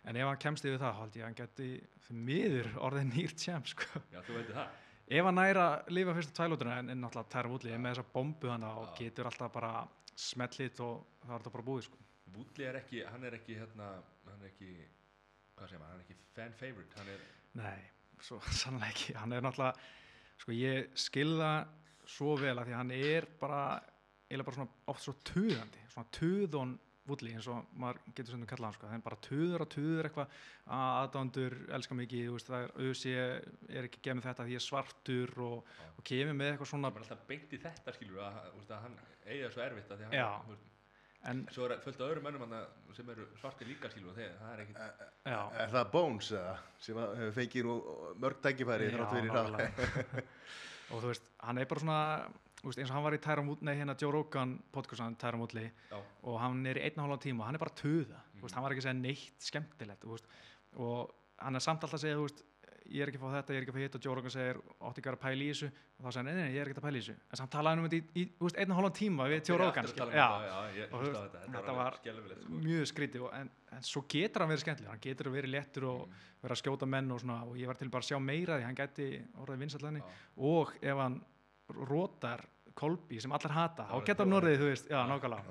en ef hann kemst yfir það held ég að hann geti því miður orðið nýr tjemp sko. já, þú veitir það. Ef hann næra að lifa fyrstu tvælótuna en, en náttúrulega Tyron Woodley er með þessa bombu hann og getur alltaf bara smellit og það er alltaf bara búið sko. Woodley er ekki, hann er ekki hérna, hann er ekki hvað segir maður, hann er ekki sko ég skilða svo vel að því að hann er bara, eiginlega bara svona oft svo tuðandi, svona tuðon Woodley eins og maður getur sem þú kallað hann sko, það er bara tuður og tuður eitthvað að aðdándur elska mikið, veist, það er auðvitað er ekki gefið þetta því ég er svartur og, og kemur með eitthvað svona er alltaf beint í þetta skilur að, að hann eigi það svo erfitt að því að hann, en, svo er fullt af öðrum þarna sem eru svartir líka skilur og þeir, það er ekkit já, Er það Bones eða, sem nú mörg tækifæri Já, þrátt fyrir það? nákvæmlega. og þú veist, hann er bara svona veist, eins og hann var í nei hérna Joe Rogan podcastan Já. og hann er í einn og hálfa tíma og hann er bara að tuða mm. Mhm. hann var ekki að segja neitt skemmtilegt veist, og hann er samt alltaf að segja þú veist, ég er ekki að fá þetta, ég er ekki að fá hitt og Joe Rogan segir, átti ekki að pæla í þessu? Og þá segir hann, nei, nei, ég er ekki að pæla í þessu. En samt talaði um þetta í, þú veist, einn og hálfa tíma við Joe Rogan. um þetta, var sko. mjög skrítið en, en svo getur hann verið skemmtileg hann getur verið léttur og Mm, vera að skjóta menn og svona og ég var til bara að sjá meira því hann gæti orðið vinsallanni já. og ef hann rótar Kolbi sem allir hata, þá getur hann orðið, þú veist, Já. nákvæmlega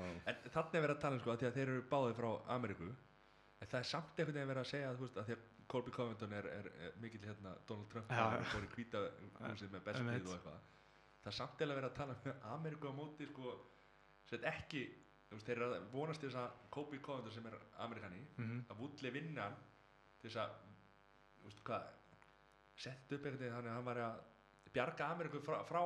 Að að að að að, að að Colby Covington er, er, er mikill hérna Donald Trump Já, og í hvíta húsið með bestið og eitthvað. Það er samt eiginlega verið að tala um Ameríku á móti sko sem ekki þeir eru að vonast þess að Colby Covington sem er Amerikani mm að Woodley vinna þess að sett upp veginn þannig að hann var að bjarga Ameríku frá, frá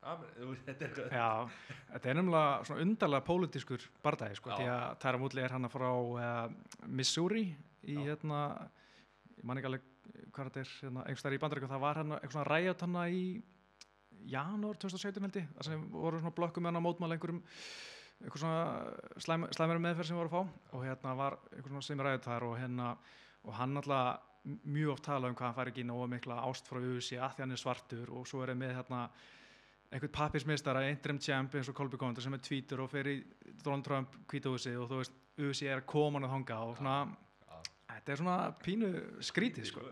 Ameríku, þetta er eitthvað. Já, þetta er nefnilega svona undarlega pólitískur bardagi, sko, því að Tyra Woodley er hann frá uh, Missouri í Já. hérna, ég man ekki alveg hvað þetta er, hérna, einhvers þar í bandaríku, það var hérna eitthvað svona ræjat hann í janúar 2017 held ég, það sem voru svona blokkum með hann að mótmála einhverjum eitthvað svona slæm, slæmari meðferð sem voru að fá og hérna var eitthvað svona sem ræjat þar og hérna, og hann alltaf mjög oft tala um hvað hann fær ekki nógu mikla ást frá USA að því hann er svartur og svo er hann með hérna einhvern pappismistara, interim champ eins og Colby Covington sem er tvítur og fer í Donald Trump kvítahúsi og þú veist USA er að koma hann að þanga og svona. Þetta er svona pínu skrítið sko.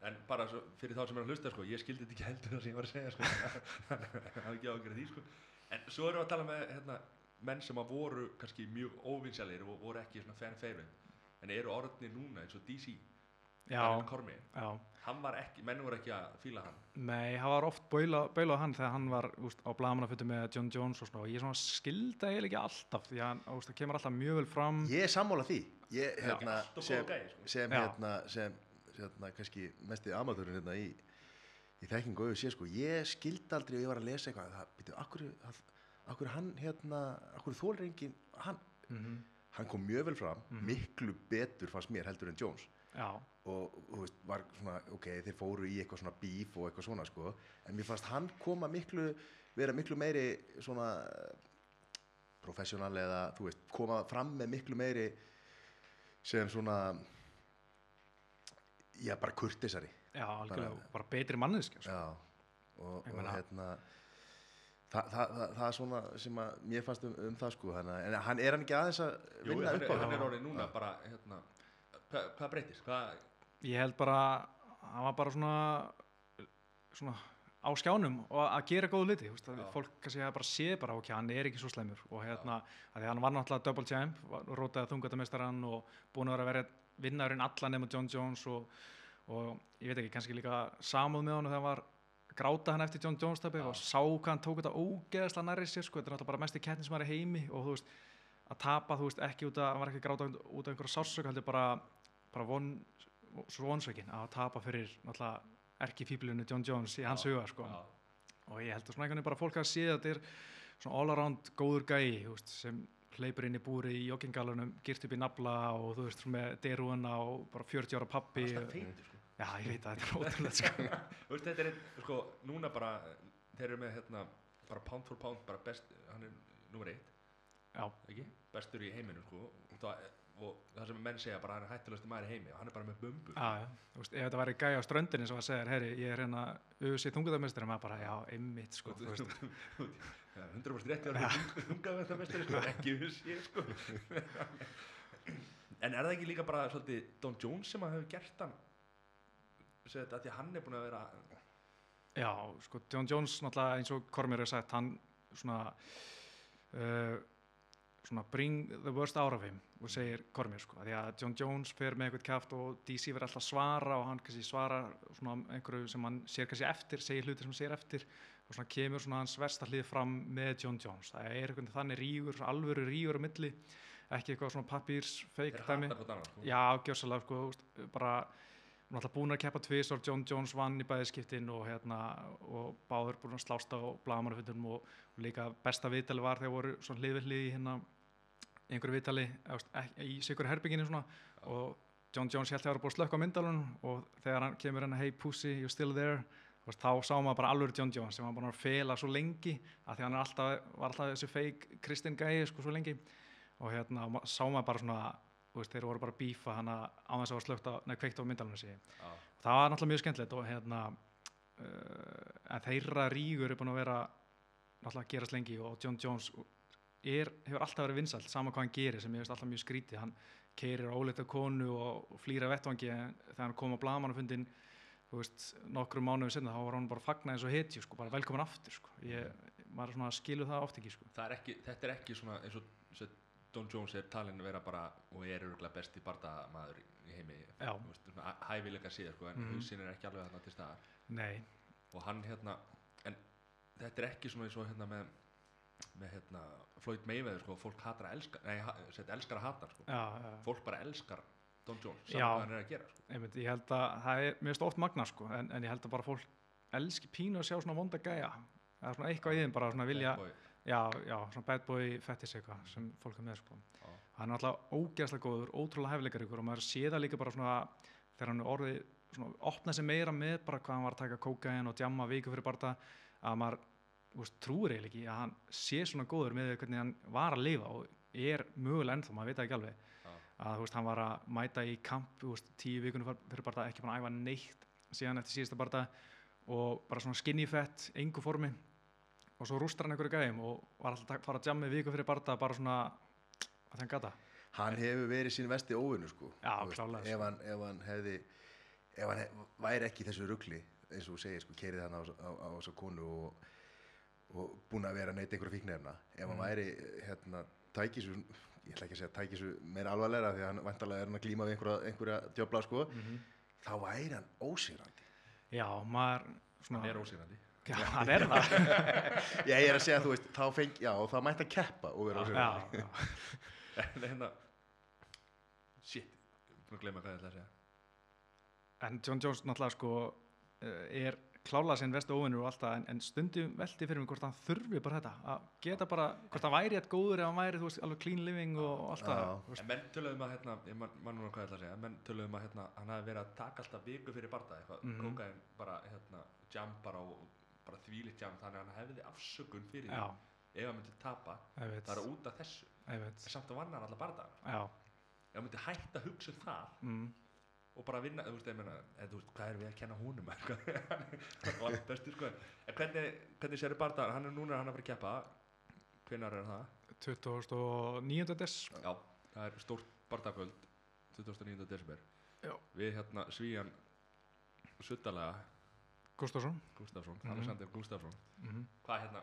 En bara svo, fyrir þá sem er að hlusta, sko, ég skildi þetta ekki heldur það sem ég var að segja, sko. Það er ekki ágjörð því, sko. En svo erum við að tala með hérna, menn sem að voru kannski mjög óvinsjalir og voru ekki svona fan favorite, en eru orðni núna eins og DC, Já, Daniel Cormier. já, Hann var ekki, menn voru ekki að fíla hann. nei, það var oft á hann þegar hann var úst, á blamanafötu með John Jones og svona og ég svona skilda eiginlega ekki alltaf því að hann það kemur alltaf mjög vel fram Ég er sammála því. Ég, hérna, sem, sko. sem, hérna, sem, hérna, kannski mesti amatörun hérna í, í þekkingu og sé, sko, ég skildi aldrei og ég var að lesa eitthvað, það, býtu, akkur, akkur hann, hérna, akkur þólir engin, hann, mm hann kom mjög vel fram, Mhm. miklu betur fannst mér heldur en Jones. Já, og, og þú veist, var svona, ok, þeir fóru í eitthvað svona bíf og eitthvað svona, sko, en mér fannst hann koma miklu, vera miklu meiri svona professional eða, þú veist, koma fram með miklu meiri sem svona já, bara kurtisari já, algjörlega, Bara- bara, betri manneðskja sko. já, og, og hérna Þa, það, það, það er svona sem að mér fannst um, um það sko hana, en hann er hann ekki aðeins að vinna upp á hann er það orðið núna bara, hérna, hvað, hvað breytist? Hvað, Ég held bara, hann var bara svona svona á skjánum og að gera góðu liti veist, fólk kannski bara sé bara ok, hann er ekki svo slæmur. Og hérna, því hann var náttúrulega double champ, rótaði þungatamestarann og búin að vera að vera vinnarinn allan nema John Jones og, og ég veit ekki, kannski líka samúð með hann þegar hann var gráta hann eftir John Jones Já. og sá hvað hann tók þetta ógeðslega nærri sér sko, þetta er náttúrulega bara mesti kettni sem er í heimi og þú veist, að tapa, þú veist, ekki út að hann var ekki gráta út af einhverja sársök, heldur bara bara von, svo vonsökin að tapa fyrir náttúrulega erki fíblinu John Jones í hans huga sko. og ég held að svona einhvern veginn bara fólk að sé að þetta er svona all around góður gæi þú veist, sem hleypur inn í búri í joggingalunum, girt upp í nafla og þú veist, með derúuna og bara 40 ára pappi er alltaf feitur, sko. já, ég veit að þetta er ótrúlega sko. Þú veist, þetta er, einn, sko, núna bara, þeir eru með, hérna, bara pound for pound, bara best, hann er nummer eitt, já, ekki? Bestur í heiminu, sko, og það, og það sem menn segja bara hann er hættulegasti maður í heimi og hann er bara með bumbu. já, já, þú veist, ef þetta væri gæi á ströndinni sem að segja, heyri, ég er hérna auðvitað þunguðarmestari, maður bara, já, einmitt sko, þú veist, Já, 100% rétti að það mestari, sko, ekki sé, sko. en er það ekki líka bara svolítið Don Jones sem að hefur gert hann segja þetta, því að hann er búin að vera Já, sko, John Jones náttúrulega eins og Cormier hefur sagt, hann svona uh, svona bring the worst out of him og segir Cormier sko, því að John Jones fer með eitthvað kæft og DC verður alltaf að svara og hann kannski svara svona einhverju sem hann sér kannski eftir, segir hluti sem hann sér eftir og svona kemur svona hans versta hlið fram með John Jones, það er einhvern þannig rígur, alvöru rígur á milli ekki eitthvað svona pappírs feik Þeir dæmi sko. Já, gjörsalega, sko, þú veist, bara náttúrulega búin að keppa tvisar, John Jones vann í bæðiskiptin og hérna og báður búin að slásta á blagamannafundunum og, og líka besta vitali var þegar voru hlið við hlið í hérna í einhverju ekki- í sikur herbygginu svona og John Jones held að það var búin að slökka á myndalunum og þegar hann kemur hérna hey pussy, you're still there? Þá sá maður bara alveg John Jones sem var bara að fela svo lengi að því hann alltaf, var alltaf þessi fake Kristinn gæi sko svo lengi. Og hérna sá maður bara svona veist, þeir voru bara að bífa hana á þess að var slögt á, neða kveikt á myndalunum sig Já. það var náttúrulega mjög skemmtilegt og hérna uh, en þeirra rígur er búin að vera náttúrulega að gerast lengi og John Jones er, hefur alltaf verið vinsælt sama hvað hann gerir sem ég veist alltaf mjög skrítið hann keirir óleita konu og, flýra vettvangi en þegar hann kom á blagamannafundin þú veist, nokkrum mánuðum sinna þá var hann bara fagnað eins og hetju sko, bara velkomin aftur sko. ég, maður svona skilu það oft ekki sko. Það er ekki, þetta er ekki svona eins og Don Jones er talin að vera bara og er örgulega besti bardamaður í heimi veist, svona hæfileika síðar sko, en Mhm. hausinn er ekki alveg þarna til staðar nei, og hann hérna en þetta er ekki svona eins og hérna með með hérna Floyd Mayweather sko, fólk hatar að elska nei, set, elskar að hata sko. já, fólk bara elskar Don Jones saman hvað hann er að gera sko. einmitt, ég held að það er mjög oft magna sko, en, en ég held að bara fólk elski pínu að sjá svona vonda gæja er svona eitthvað í þeim bara svona vilja Bad já, já, svona bad boy fettis eitthvað sem fólk er með sko. Hann er alltaf ógeðslega góður, ótrúlega hæfileikar ykkur og maður sé það líka bara svona þegar hann er orðið svona opnað sig meira með bara hvað hann var að taka kókain og djamma viku fyrir barða að maður veist, trúir eiginlega ekki að hann sé svona góður með hvernig hann var að lifa og er mögulega ennþá, maður veit það ekki alveg Já. að veist, hann var að mæta í kamp veist, tíu vikunum fyr- fyrir barða ekki búin að æfa neitt síðan eftir síðasta barða og bara svona skinny fett, engu formi og svo rústar hann einhverju gæðum og var alltaf að fara að jammi viku fyrir barða bara svona að þeim gata hann hefur verið sín vesti óvinnu sko Já, Þú klárlega, ef, sko. hann, ef hann hefði ef hann hef, væri ekki í þessu rugli eins og þú segir sko, kerið hann á, á, á þessu konu og, og búin að vera að neyta einhverja fíknefna ef hann Mm. væri hérna, tæki svo ég ætla ekki að segja tæki svo meira alvarlega því að hann vantarlega er hann að glíma við einhverja, einhverja djöfla sko, þá væri hann ósýrandi. Já, maður svona hann er ósýrandi. Já, hann er það. Já, ég er að segja, þú veist, þá feng, já, og þá mætti að keppa og vera ósýrandi. Já, já. En hérna shit, búin að glemma hvað ég ætla að segja. En John Jones náttúrulega sko eh, er klála sinn vestu óvinnur og alltaf en, en stundum velti fyrir mig hvort hann þurfi bara þetta að geta bara, hvort hann væri eitthvað góður ef hann væri, þú veist, alveg clean living og allt það. Já. þú veist. en menn töluðum að hérna, ég man, núna hvað ég ætla að segja menn töluðum að hérna, hann hafi verið að taka alltaf viku fyrir barða eitthvað, mm Mhm. kókain bara hérna, jam bara og bara þvílitt jam þannig að hann hefði afsökun fyrir Já, því ef hann myndi tapa, það er út af þessu. En samt að vanna hann alla barða Já, ef hann myndi hætta hugsa um það mm, og bara vinna, þú veist, ég meina þú veist, hvað er við að kenna húnum bestur sko en hvernig, hvernig sér barða, hann er núna hann að fara að keppa hvenær er það? 2009. des Já, það er stórt bardagöld 29. desember Já. við hérna svíjan suttalega Gustafsson Gustafsson. Alexander Gustafsson mm hvað hérna,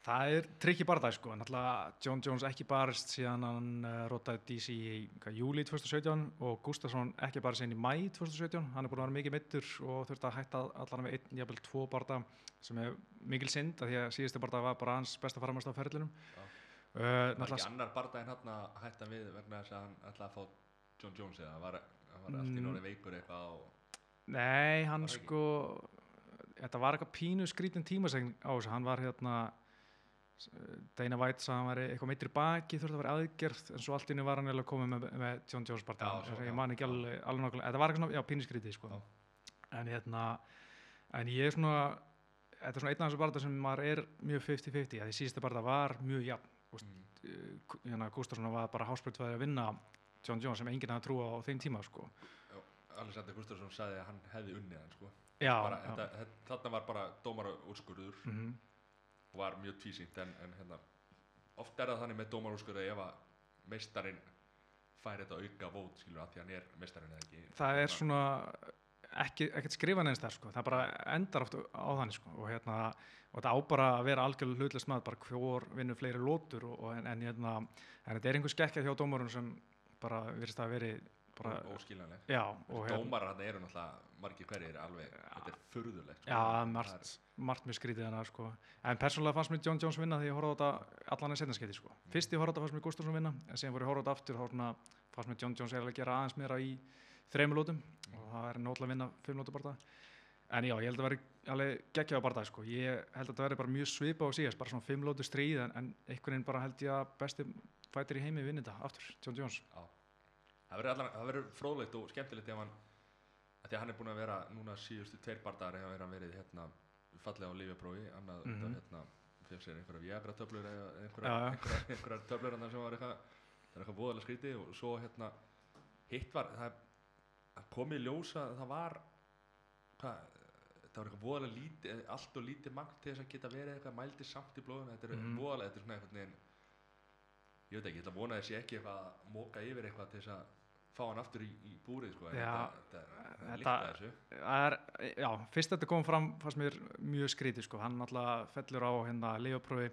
Það er trikki barðæð sko, náttúrulega John Jones ekki barist síðan hann uh, rótaði DC í hvað, júli 2017 og Gustafsson ekki barist síðan í mæ 2017, hann er búin að vera mikið mittur og þurfti að hætta allan með einn, jafnvel tvo barða sem er mikil synd að því að síðusti barða var bara hans besta faramast á ferlinum. Já. Uh, var ekki annar bardaginn hann að hætta við vegna þess að hann að fá John Jones eða var, var allt í Mm. norði veikur eitthvað og, nei, hann sko, þetta var eitthvað pínu skrítin tímasegn á þessu, hann var hérna, Dana White sagði að hann var eitthvað meittir baki, þurfti að vera aðgerð, en svo allt inni var hann eiginlega komið með, með John Jones svo, ég man ekki alveg, alveg nokkulega, þetta var eitthvað svona, já, pínu skrítið, sko. En hérna, en ég er svona, þetta er svona einn af þessu barða sem maður er mjög 50-50, að því síðasta barða var mjög jafn, mm, uh, hérna, Gustafsson var bara hásbreytvæði að vinna John Jones sem enginn hafði trúa á þeim tíma, sko. Alexander Gustafsson sagði að hann hefði unnið hann sko. Já, bara, já. þetta, þetta, þarna var bara dómara úrskurður Mhm. og var mjög tvísýnt en, en hérna, oft er það þannig með dómara úrskurður ef að meistarinn fær þetta auka vót skilur að því hann er meistarinn eða ekki það er svona ekki, ekkert skrifa neins þar sko. það bara endar oft á þannig sko. og hérna, og þetta á bara að vera algjörlega hlutlust maður, bara hvor vinnur fleiri lótur og, og en, en hérna en þetta er einhver skekkja hjá dómarun sem bara virðist að veri óskiljanleg já, og hérna, dómarar hann eru náttúrulega margir hverjir alveg, þetta er furðulegt sko. já, margt, margt mjög skrítið hana sko. en persónulega fannst mér John Jones vinna því ég horfði á þetta allan en setnarskeiti sko. fyrst ég horfði á þetta fannst mér Gustafsson vinna en síðan voru ég horfði á þetta aftur svona fannst mér John Jones eiginlega gera aðeins meira í þreymulótum og það er náttúrulega að vinna fimmlótu barða en já, ég held að veri alveg geggjaða barða sko. ég held að þetta veri bara mjög svipa á síðast bara svona fimmlótu stríð en, en einhvern veginn bara held ég að besti fætir í heimi vinni þetta aftur, John Jones Já. Það verður það fróðlegt og skemmtilegt ef hann því að hann er búin að vera núna síðustu tveir bardagar hefur hann verið hérna fallega á lífjaprófi annað mm. -hmm. hérna fyrir sér einhverja viagra töflur eða einhverja, já. einhverja, einhverja töflur hann sem var eitthvað það er eitthvað voðalega skrítið og svo hérna hitt var það það kom í ljós að það var hvað það var eitthvað voðalega lítið allt og lítið magn til þess að geta verið eitthvað mældi samt í blóðum þetta er Mhm. voðalega þetta er svona veginn ég veit ekki, ég ætla að vona að þessi ekki eitthvað að móka yfir eitthvað til þess að fá hann aftur í, í búrið sko, Já, þetta, þetta, þetta- þetta þessu. Það er, já, fyrst þetta kom fram fannst mér mjög skrítið sko, hann náttúrulega fellur á hérna lifaprófi,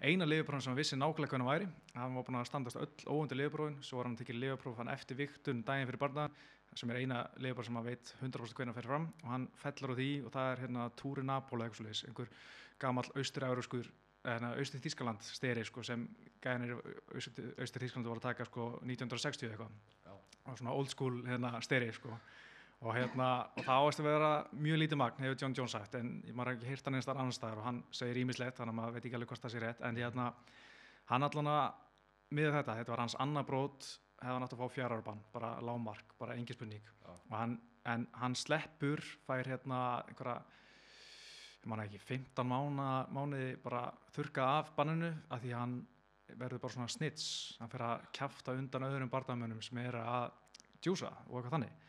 eina lifaprófin sem hann vissi nákvæmlega hvernig hann væri, hann var búin að standast öll óundi lifaprófin, svo var hann tekið lifapróf hann eftir viktun daginn fyrir barnaðan, sem er eina lifapróf sem hann veit 100% hvernig hann fer fram og hann fellur á því og það er hérna Túri Napóla einhver gamall austur-euroskur, hérna austur Þískaland steri sko sem gæðinir austur Þískaland voru að taka sko 1960 eitthvað svona old school hérna steri sko. Og hérna, og það áast að vera mjög lítið magn, hefur John Jones sagt en maður ekki hýrt hann einstar annar staðar og hann segir ímislegt, þannig að maður veit ekki alveg hvort það sé rétt. En hérna, hann allan að miður þetta, þetta var hans annað brót hefði hann átt að fá fjárarbann, bara lámark bara engin spurning. Hann, en hann sleppur, fær hérna einhverja ég man ekki, 15 mána, mánuði bara þurka af banninu af því að hann verður bara svona snits. Hann fer að kjafta undan öðrum barndamönnum sem er að djúsa og eitthvað þannig.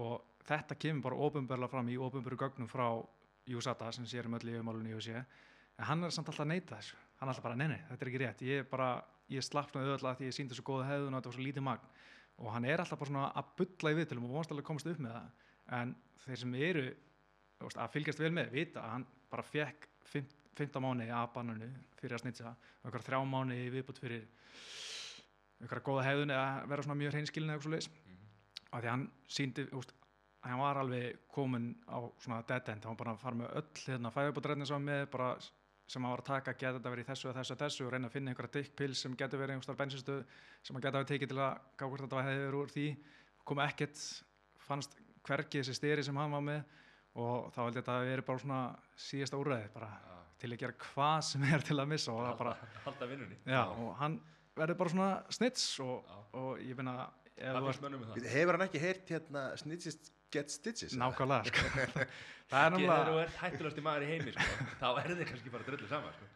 Og þetta kemur bara ofinberlega fram í ofinberu gögnum frá USADA sem sér um öll í USA en hann er samt alltaf að neita þessu. Hann er alltaf bara, nei, nei, þetta er ekki rétt. Ég er bara, ég slappnaði öll að því ég síndi svo góða hefðun og þetta var svo lítið magn. Og hann er alltaf bara svona að bulla í viðtölum og vonast alveg komast upp með það. En þeir sem eru að fylgjast vel með vita að hann bara fekk 15 mánuði af bannunu fyrir að snitsa. Og einhver þrjá mánuði viðbútt fyrir einhverja góða hefðun eða vera svona mjög hreinskilin eða eitthvað svo leiðis Mhm. af því að hann síndi úst, hann var alveg komin á svona dead end, hann var bara að fara með öll hérna fæðubótræðin sem hann með bara sem hann var að taka, geta þetta verið í þessu og þessu og þessu og reyna að finna einhverja dickpill sem getur verið einhverjar bensinstöð sem hann geta hafa tekið til að gá hvort þetta verið úr því. Kom ekkert, fannst hvergi þessi styri sem hann var með og þá held ég að þetta verið bara svona síðasta úrræði bara. Já. Til að gera hvað sem er til að missa og það bara, halda vinnunni já, og hann verður bara svona snits og, og ég finna um? Hefur hann ekki heyrt hérna snitches get stitches? Nákvæmlega, sko. það er Þegar þú náttúrulega ert hættulegasti maður í heimi sko, þá er þið kannski bara drullu sama sko.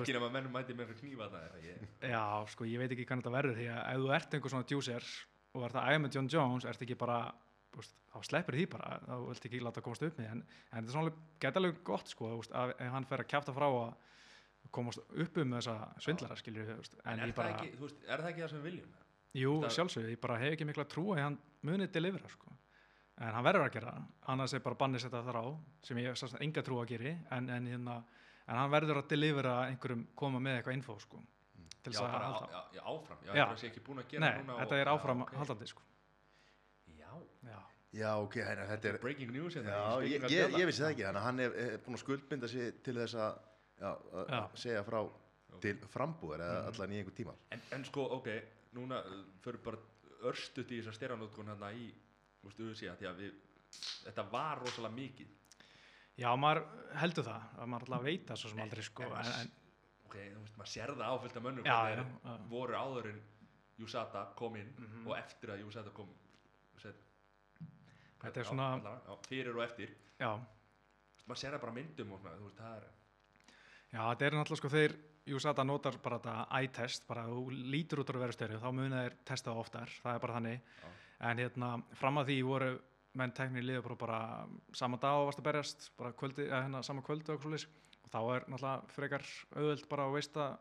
ekki nema að mennum mæti með eitthvað knífa það ég, Já, sko, ég veit ekki hvernig þetta verður því að ef þú ert einhver svona djúser og ert að æfa með John Jones, ert ekki bara þá sleppir því bara, þá vilt ekki láta komast upp með en, en þetta er svona geta alveg gott sko, veist, að hann fer að kjafta frá að komast upp um þessa svindlara veist, en en er, ég það bara ekki, veist, er það ekki það sem við viljum? Jú, sjálfsögðu, ég bara hef ekki mikla trú að hann munið delivera sko. En hann verður að gera, annars er bara bannið setja þar á, sem ég sannst enga trú að geri en, en, hérna, en hann verður að delivera einhverjum koma með eitthvað info sko, til já, þess að bara halda. já, áfram. Já, Já. það sé ekki búin að gera Nei, þetta er áfram haldandi sko. Já, ok, hérna, þetta er breaking news hérna, Já, ég, ég, ég vissi það ekki, þannig að hann er, er búin að skuldbinda sig til þess að, já, að Já. segja frá til frambúðar eða Mhm. allan í einhver tíma. en, en sko, ok, núna uh, fyrir bara örstuðt í þessar styrranótkun hérna í, þú veist, USA því að við, þetta var rosalega mikið Já maður heldur það, að maður alltaf veit það svo sem aldrei sko, en, en, en, ok, þú veist, maður sér það áfyllt af mönnum þeir já. voru áður en USADA kom inn Mhm. og eftir að USADA kom set, Þetta er já, svona- allavega, já, fyrir og eftir. Já, maður sér það bara á myndum og svona, veist, það er já, þetta er náttúrulega sko þeir, USADA notar bara þetta eye-test, bara þú lítur út úr að vera störu, þá muna þeir testa það oftar, það er bara þannig, Já. en hérna, fram að því voru menn teknir liða bara, bara sama dag og varst að berjast, bara kvöldi, eða hérna sama kvöldi og og þá er náttúrulega frekar auðvöld bara að veist að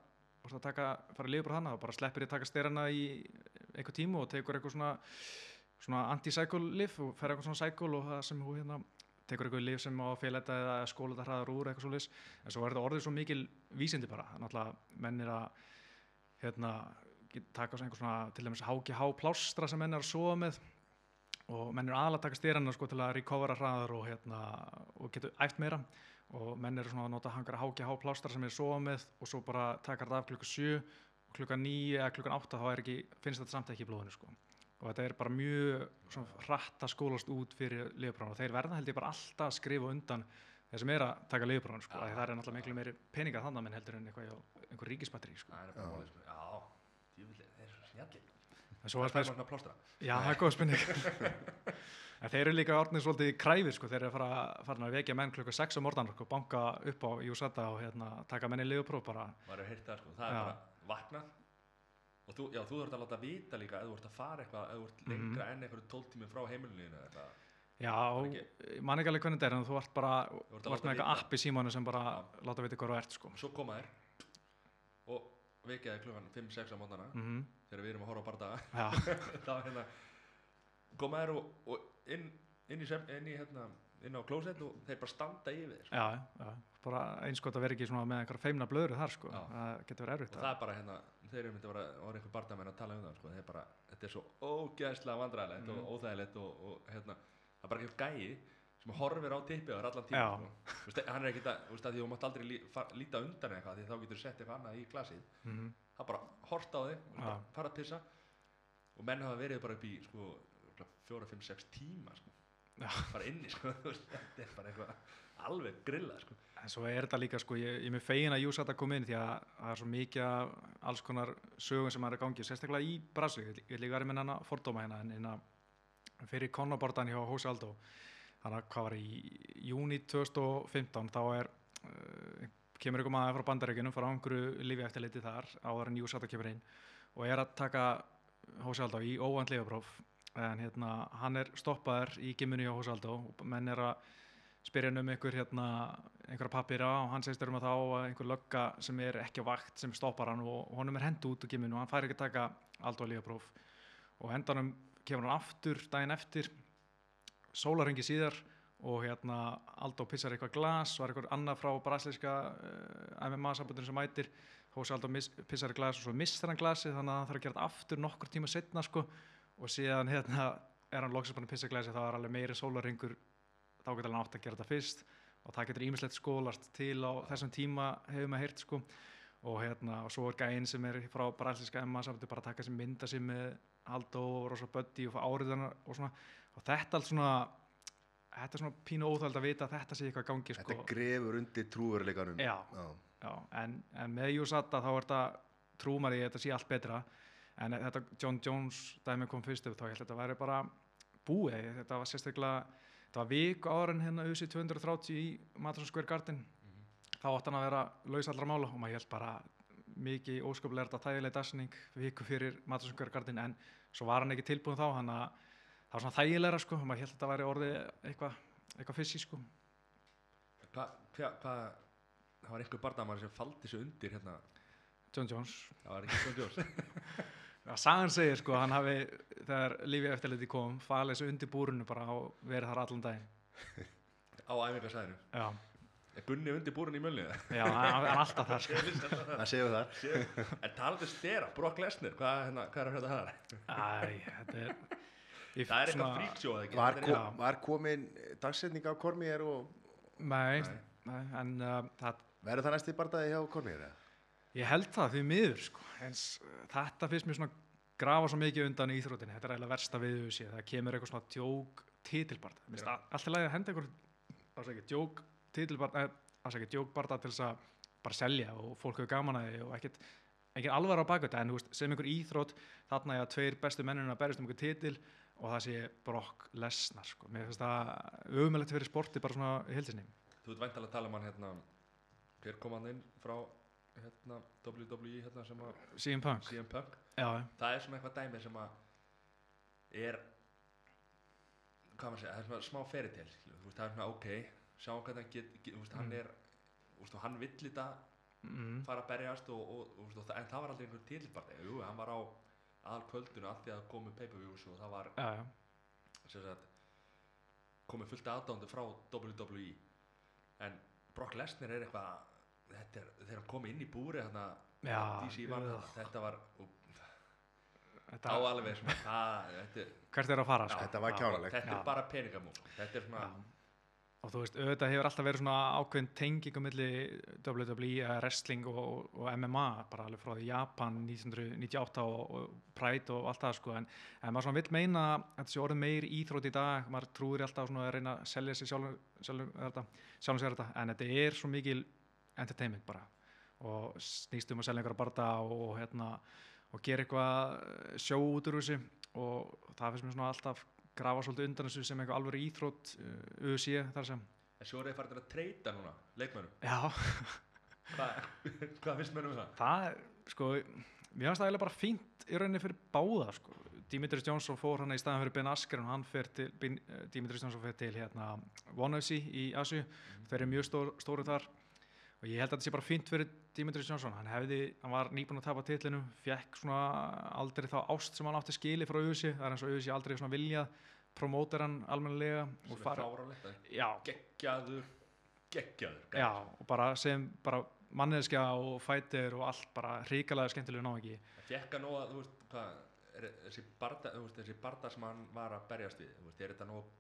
að taka, fara að liða bara hana og bara sleppir í að taka styrana í einhver tíma og tekur eitthvað svona svona anti-cycle lif og fer eitthvað svona cycle og það sem hún hérna tekur eitthvað lif sem á að féleta eða skóla þetta hraðar úr eitthvað svo lis en svo er þetta orðið svo mikil vísindi bara. Náttúrulega menn er að hérna taka svona til dæmis HGH plástra sem menn er að sofa með og menn eru aðalega að taka styrana sko til að recovera hraðar og hérna og getur æft meira. Og menn eru svona að nota hangar HGH plástra sem er að sofa með og svo bara taka þetta af klukka 7 og klukka 9 eða klukkan 8 þá ekki, finnst þetta samt ekki í blóðinu sko og þetta er bara mjög hratt að skólast út fyrir liðbráðan og þeir verða held ég bara alltaf að skrifa undan þeir sem er að taka liðbráðan sko, það er náttúrulega miklu meiri peninga þannig menn heldur en eitthvað hjá einhver ríkisbatteri sko. Það er sko. Já, svo er Það er það svona plástra. Já, það er góð spurning. en þeir eru líka orðnir svolítið kræfið, sko, þeir eru að fara, fara að vekja menn klukka 6 á mordan, sko, banka upp á Júsata og hérna, taka menn í liðupróf bara. maður hefur heyrt það sko, það er bara vaknað og þú, já, þú þurft að láta vita líka ef þú ert að fara eitthvað, ef þú ert lengra enn einhverju 12 tími frá heimilinu eitthvað, Já, Var ég man ekki alveg hvernig þetta er, en þú ert bara, að þú ert með eitthvað vita. app í símanu sem bara Já. láta vita hvað þú ert, sko. og svo koma þér og vekja þér klukkan 5-6 á mótana Mm þegar við erum að horfa á bardaga þá hérna koma þér og, og inn, inn, í, sem, inn, í hérna, inn á klósett og þeir bara standa yfir þér já, já, bara eins gott að vera ekki með einhverja feimna blöðru þar, sko. Já. Það getur verið og erfitt. það er bara hérna þeir eru myndi að vera, einhver bardamenn að tala um það sko, þeir bara, þetta er svo ógæðslega vandræðilegt Mhm. og óþægilegt og, og hérna, það er bara ekki gæi sem horfir á tippið á allan tíma sko. Þú veist, hann er ekki það, veist, að því þú mátt aldrei lí, far, líta undan eitthvað því þá getur þú sett eitthvað annað í glasið. Mm það er bara hort á þig bara fara að pissa. Og menn hafa verið bara upp í sko, fjóra, fimm, sex tíma sko. Bara inni sko, þetta er bara eitthvað alveg grillað sko. En svo er þetta líka, sko, ég, ég er með fegin að Júsata kom inn því að það er svo mikið alls konar sögum sem er að gangi, sérstaklega í Brasil, ég ég líka verið með hana fordóma hérna, en, en að fyrir konnabortan hjá Hósi Aldó, þannig að hvað var í júni 2015, þá er, uh, kemur ykkur maður frá bandaríkjunum, frá einhverju lifi eftirliti þar, áður en Júsata kemur inn og er að taka Hósi Aldó í óvænt lifapróf, en hérna, hann er stoppaður í gimminu hjá Hósi Aldó menn er að spyrja hann um einhver hérna, einhverja pappira og hann segist um að þá einhver lögga sem er ekki á vakt sem stoppar hann og honum er hendu út úr giminu og hann fær ekki að taka aldó lífapróf og hendanum kemur hann aftur daginn eftir sólarengi síðar og hérna Aldó pissar eitthvað glas og er eitthvað annað frá brasilíska uh, MMA-sambundinu sem mætir. Hósi Aldó pissar í glas og svo missar hann glasið þannig að hann þarf að gera þetta aftur nokkur tíma setna sko. Og síðan hérna er hann loksins búinn að pissa í glasið þá er alveg meiri sólarengur þá getur hann átt að gera þetta fyrst og það getur ímislegt skólast til á þessum tíma hefur maður heyrt sko. Og hérna og svo er gæinn sem er frá brasilíska Emma samt bara að taka sér mynda sér með Haldó og Rosa Buddy og fá áriðana og svona. Og þetta allt svona þetta er svona pínu óþæld að vita að þetta sé eitthvað gangi sko. Þetta grefur undir trúveruleikanum. Já. Já, en, en með Júsata þá er þetta trúmar í þetta sé allt betra. En þetta John Jones dæmi kom fyrst upp þá ég held að þetta væri bara búið. Þetta var sérstaklega þetta var viku ára en hérna USA 230 í Madison Square Garden. Þá átt hann að vera laus allra mála og maður held bara mikið óskaplega er þetta þægileg dagsning viku fyrir Madison Square Garden en svo var hann ekki tilbúin þá hann að það var svona þægilegra sko maður held að þetta væri orðið eitthvað eitthvað fyssi sko. Hvað, hva, hva, það var einhver barndamar sem faldi sig undir hérna, John Jones. Það var ekki svona ljós Já, sagan segir sko, hann hafi, þegar lífi eftirliti kom, falið þessu undir búrunu bara og verið þar allan daginn. á æfingarsæðinu Já, er Gunni undir búrun í mjölnið já, hann er alltaf þar. sko. Það séu þar. en talandi stera, Brock Lesnar hvað, hérna, hvað er að hérna það Æ, þetta er... Það er eitthvað fríksjóð ekki Var, kom, var komin dagsetning á Kormier og Nei, Nei. nei, en uh, það, verður það næsti bardaði hjá Kormier? eða? Ég held það því miður sko, en þetta finnst mér svona grafa svo mikið undan í íþrótinni, þetta er eiginlega versta við þessi, það kemur eitthvað svona djók titilbarda, mér finnst Já. all- allt í lagi að henda ásækja, djók titilbarda, ásækja, djókbarda til þess að bara selja og fólk hefur gaman að því og ekkert, ekkert alvar á baku þetta, en veist, sem einhver íþrótt, þarna er að tveir bestu mennina að berjast um einhver titil og það sé Brock Lesnar, sko, mér finnst það ömulegt fyrir sporti bara svona í heilsinni. þú ert væntalega að tala um hann hérna hver kom hann inn frá hérna, WWE hérna sem að CM Punk, CM Punk. Það er svona eitthvað dæmi sem að er hvað maður segja, það er svona smá feritel það er svona ok, sjáum hvernig hann get, get veist, hann Mm. er þú veist, hann vill þetta mm, fara að berjast og, og, og, en það var aldrei einhver tilbarði jú, hann var á aðal kvöldinu allt því að komu pay-per-views og það var já, já, sem sagt, komið fullt aðdándu frá WWE en Brock Lesnar er eitthvað þetta er, þegar hann komið inn í búri þarna Já, DC var þarna, þetta var á alveg svona það, þetta, er- hvert er að fara sko. Þetta var Já. kjánalegt. þetta Já. er bara peningamúl þetta er svona Já. og þú veist, auðvitað hefur alltaf verið svona ákveðin tenging á milli WWE, eða wrestling og, og MMA, bara alveg frá því Japan 1998 og, og Pride og allt það sko, en, en maður svona vill meina að þetta sé orðið meir íþrótt í dag maður trúir alltaf svona að reyna að selja sér sjálfum sjálfum þetta, sjálfum sér þetta en þetta er svo mikil entertainment bara og snýst um að selja einhverja barda og hérna og gera eitthvað sjó út úr þessu og það finnst mér svona alltaf grafa svolítið undan þessu sem eitthvað alveg íþrótt uh, UFC þar sem. En svo er þið farin að treyta núna leikmönnum, já, hvað hvað finnst mér um það? það er sko mér finnst það eiginlega bara fínt í rauninni fyrir báða sko. Dimitris Johnson fór hann í staðan fyrir Ben Asker og hann fer til eh, Dimitris Johnson fer til hérna One FC í Asju þeir eru mjög stór, stóru þar og ég held að þetta sé bara fínt fyrir Dimitris Johnson hann hefði, hann var nýbúin að tapa titlinum fekk svona aldrei þá ást sem hann átti skili frá UFC, það er eins og UFC aldrei svona viljað promóter hann almennilega og sem er já, geggjaður geggjaður já, og bara sem bara manneskja og fætir og allt bara hrikalega skemmtilegu ná ekki. Hann nóg að, þú veist, hvað, er, þessi, barda, þú veist, þessi barda sem hann var að berjast við, þú veist, er þetta nóg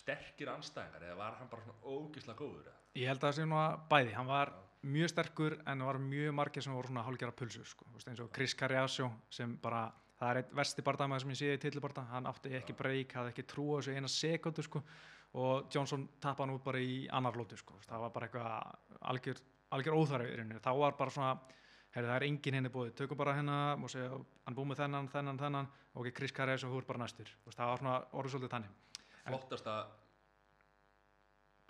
sterkir anstæðingar eða var hann bara svona ógislega góður? eða? Ég held að það sé nú að bæði, hann var mjög sterkur en var mjög margir sem voru svona hálfgerða pulsur sko. Eins og Chris Carriasso sem bara, það er eitt versti bardamaður sem ég sé í tillibarda, hann átti ekki breyk, hafði ekki trú á þessu eina sekundu sko. og Johnson tappa hann út bara í annar lótu sko. Það var bara eitthvað algjör, algjör óþarfi í rauninni, þá var bara svona Heri, það er engin henni búið, tökum bara hérna og segja, hann búið með þennan, þennan, þennan og ok, Chris Carriasso, þú er bara næstur það var svona orðið svolítið þannig Flottasta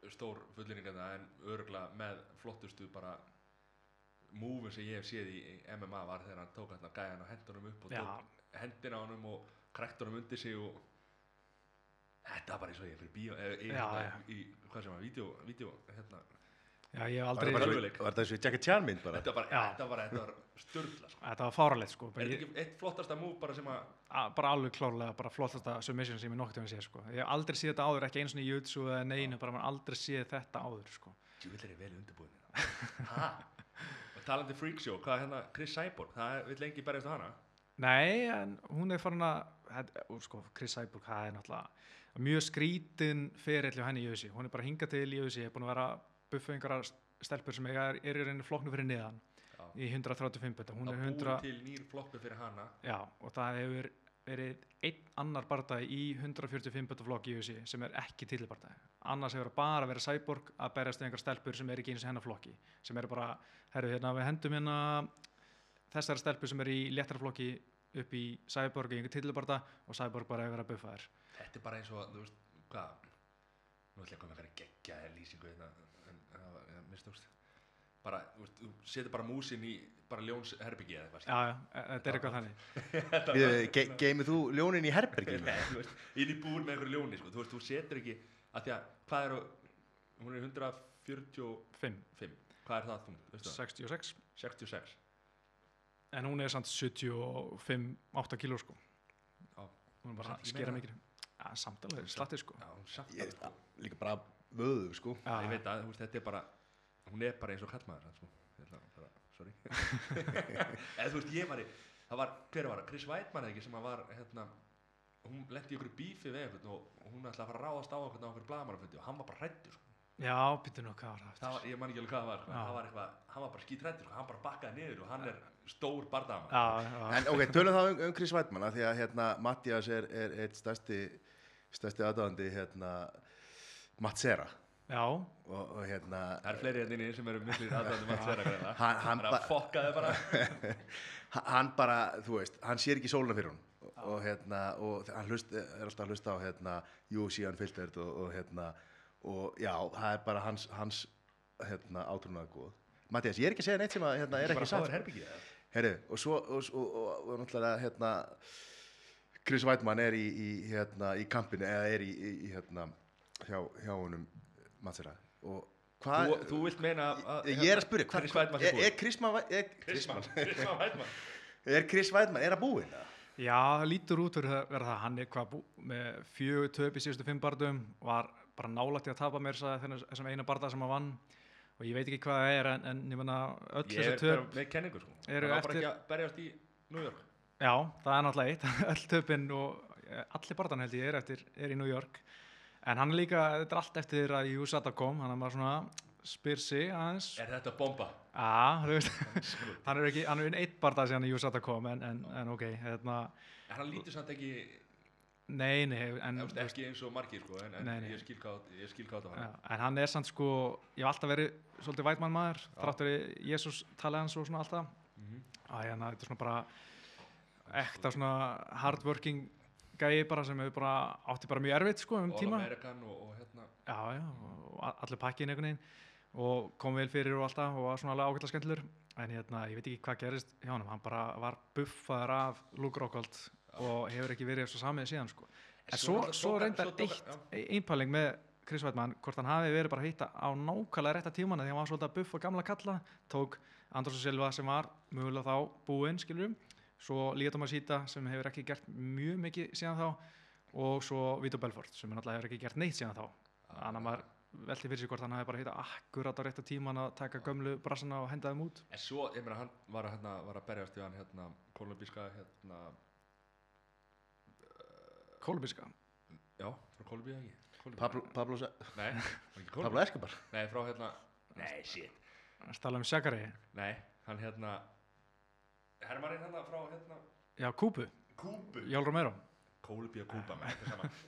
stór fullýringarna en örgulega með flottustu bara múfin sem ég hef séð í MMA var þegar hann tók hérna gæjan og hendunum upp og tók hendina á honum og krækt honum undir sig og þetta var bara eins og ég fyrir bíó eða í, hvað sem var, vídeo, vídeo hérna, Já, ég hef aldrei, bara var þetta þessu Jackie Chan mynd bara? þetta var, Já. þetta var, þetta var störla sko. þetta var fáralegt sko er bara þetta ég- ekki eitt flottasta múf bara sem að bara alveg klárlega bara flottasta submission sem ég nokkuð um að sé sko. ég hef aldrei séð þetta áður, ekki eins og í jutsu eða neinu, bara maður aldrei séð þetta áður sko. Djúvill er ég vel undirbúin Ha? Og talandi freak show, hvað er hérna Chris Cyborg, það vill lengi berjast á hana nei, en hún er farin að þetta- og sko, Chris Cyborg, það er náttúrulega mjög skrítin hjá henni í jösi, hún er bara hingað til í jösi, er búin að vera að buffa einhverjar stelpur sem er, er í reyni flokknu fyrir niðan Já. í 135 betta, hún er búið 100 til nýr flokku fyrir hana. Já, og það hefur verið einn annar barndagi í 145 betta flokk í jösi sem er ekki tillibardagi annars hefur bara verið Cyborg að berjast við einhver stelpur sem er ekki eins og hennar flokki sem eru bara, herru, hérna við hendum hérna þessari stelpur sem er í léttara flokki upp í Cyborg í einhver tillibarda og Cyborg bara hefur verið að buffa þær. Þetta er bara eins og, þú veist, hvað Nú ætla ég að koma með eitthvað geggja lýsingu hérna en það var, ja, mistókst bara, þú setur bara músin í bara ljóns herbyggi eða eitthvað já, já, e- þetta er eitthvað þannig Geymið þú ljónin í veist, inn í búr með einhverju ljóni sko. þú veist, þú setur ekki að því að, hvað er hún er 145 5, hvað er það þú, veistu það? 66 66 en hún er samt 75 8 kíló sko Já. hún er bara að skera meira. mikið já, samt alveg, slatti sko Já, hún samt Ég, alveg, sko. Líka bara vöðu, sko. já, ég veit að, þú veist, þetta er bara hún er bara eins og kallmaður sko. Ég ætla bara, sorry eða þú veist, ég var í það var, hver var það, Chris Weidmann eða ekki sem var, hérna hún lendi ykkur bífi við einhvern og hún ætlaði að fara að ráðast á einhvern á einhver blaðmannafundi og hann var bara hrættur sko. já, býttu nú, hvað var það það var, ég man ekki alveg hvað það var, sko. Það var eitthvað, hann var bara skítrættur sko. hann bara bakkaði niður og hann er stór já, En ok, tölum þá um, um Chris Weidmann af því að hérna, Mattias er, er eitt stærsti, stærsti aðdáðandi hérna, Matsera. Já, og, og hérna það eru fleiri hérna sem eru maður sverra greina Hann- hann hann er ba- að fokkaði bara. Ha- hann bara, þú veist, hann sér ekki sóluna fyrir hún og, og hérna, og hann hlust, er alltaf að hlusta á hérna UFC Unfiltered og, og hérna og já, það er bara hans, hans hérna, átrúnaða góð Mattias, ég er ekki að segja neitt sem að hérna, er bara ekki satt fáður herbyggið Herru, og svo, og, og, og, og náttúrulega, hérna, Chris Weidmann er í, í, hérna, í kampinu, eða er í, í hérna, hjá, hjá honum Matsera, og hvað, þú, þú vilt meina að ég er að spyrja, hvað, Chris hvað, Weidmann sé er, er Chris, Ma, er, Weidmann er Chris Weidmann, er að búinn? eða? Já, það lítur út fyrir að vera það hann er hvað bú, með fjögur töp í síðustu fimm bardum var bara nálægt í að tapa mér þess- þessum eina barda sem hann vann og ég veit ekki hvað það er en, en ég menna öll Ég þessi er töp bara með kenningu sko. eru Það var bara eftir- ekki að berjast í New York. Já, það er náttúrulega eitt, öll töpinn og eh, allir barðan held ég er eftir, er í New York. En hann er líka, þetta er allt eftir að USADA kom, hann er maður svona spyr sig aðeins. Er þetta bomba? Já, hann er ekki, hann er einn barða síðan að USADA kom, en, en, en ok, hérna, En hann lítur samt ekki, nei, nei, en, veist, ekki eins og margir sko, en, en Nei, nei. ég skil hvað ég skil hvað það já, var. en hann er samt sko, ég hef alltaf verið svolítið vætmann maður, þráttur í Jésús talið hans og svona alltaf. Mhm. Æ, hérna, þetta er svona bara ekta svona hardworking gæi bara sem hefur bara átti bara mjög erfitt sko um All tíma. Og, og hérna, Já, já, og a- allur pakkin einhvern veginn. Og kom vel fyrir og alltaf og var svona alveg ágætlega skemmtilegur. En hérna, ég veit ekki hvað gerist hjá hann hann bara var buffaður af Luke Rockhold og hefur ekki verið svo samið síðan sko. en svo, svo reyndar svo tók eitt e- einpæling með Chris Weidmann, hvort hann hafi verið bara að hitta á nákvæmlega rétta tímana því hann var svolítið að buffa gamla kalla tók Andrós og Silva sem var mögulega þá búinn, skiljum svo Líða Thomas Hita sem hefur ekki gert mjög mikið síðan þá og svo Vito Belfort sem náttúrulega hefur ekki gert neitt síðan þá. Þannig að maður velti fyrir sig hvort hann hafi bara hitta akkurat á rétta tíman að taka gömlu brassana og henda þeim út. En svo, ég meina, hann var að, hérna, var að berjast við hann, hérna, kolumbíska, hérna, Kólubiska já, frá Kolumbíu ekki? Pablo, Pablo, Nei, Pablo? Escobar. Nei, frá hérna, nei, shit. stala um Shakari Nei, hann hérna, hermarinn hérna frá, hérna, já, Kúbu, Kúbu. Jól Romero Kolumbíu, Kúba?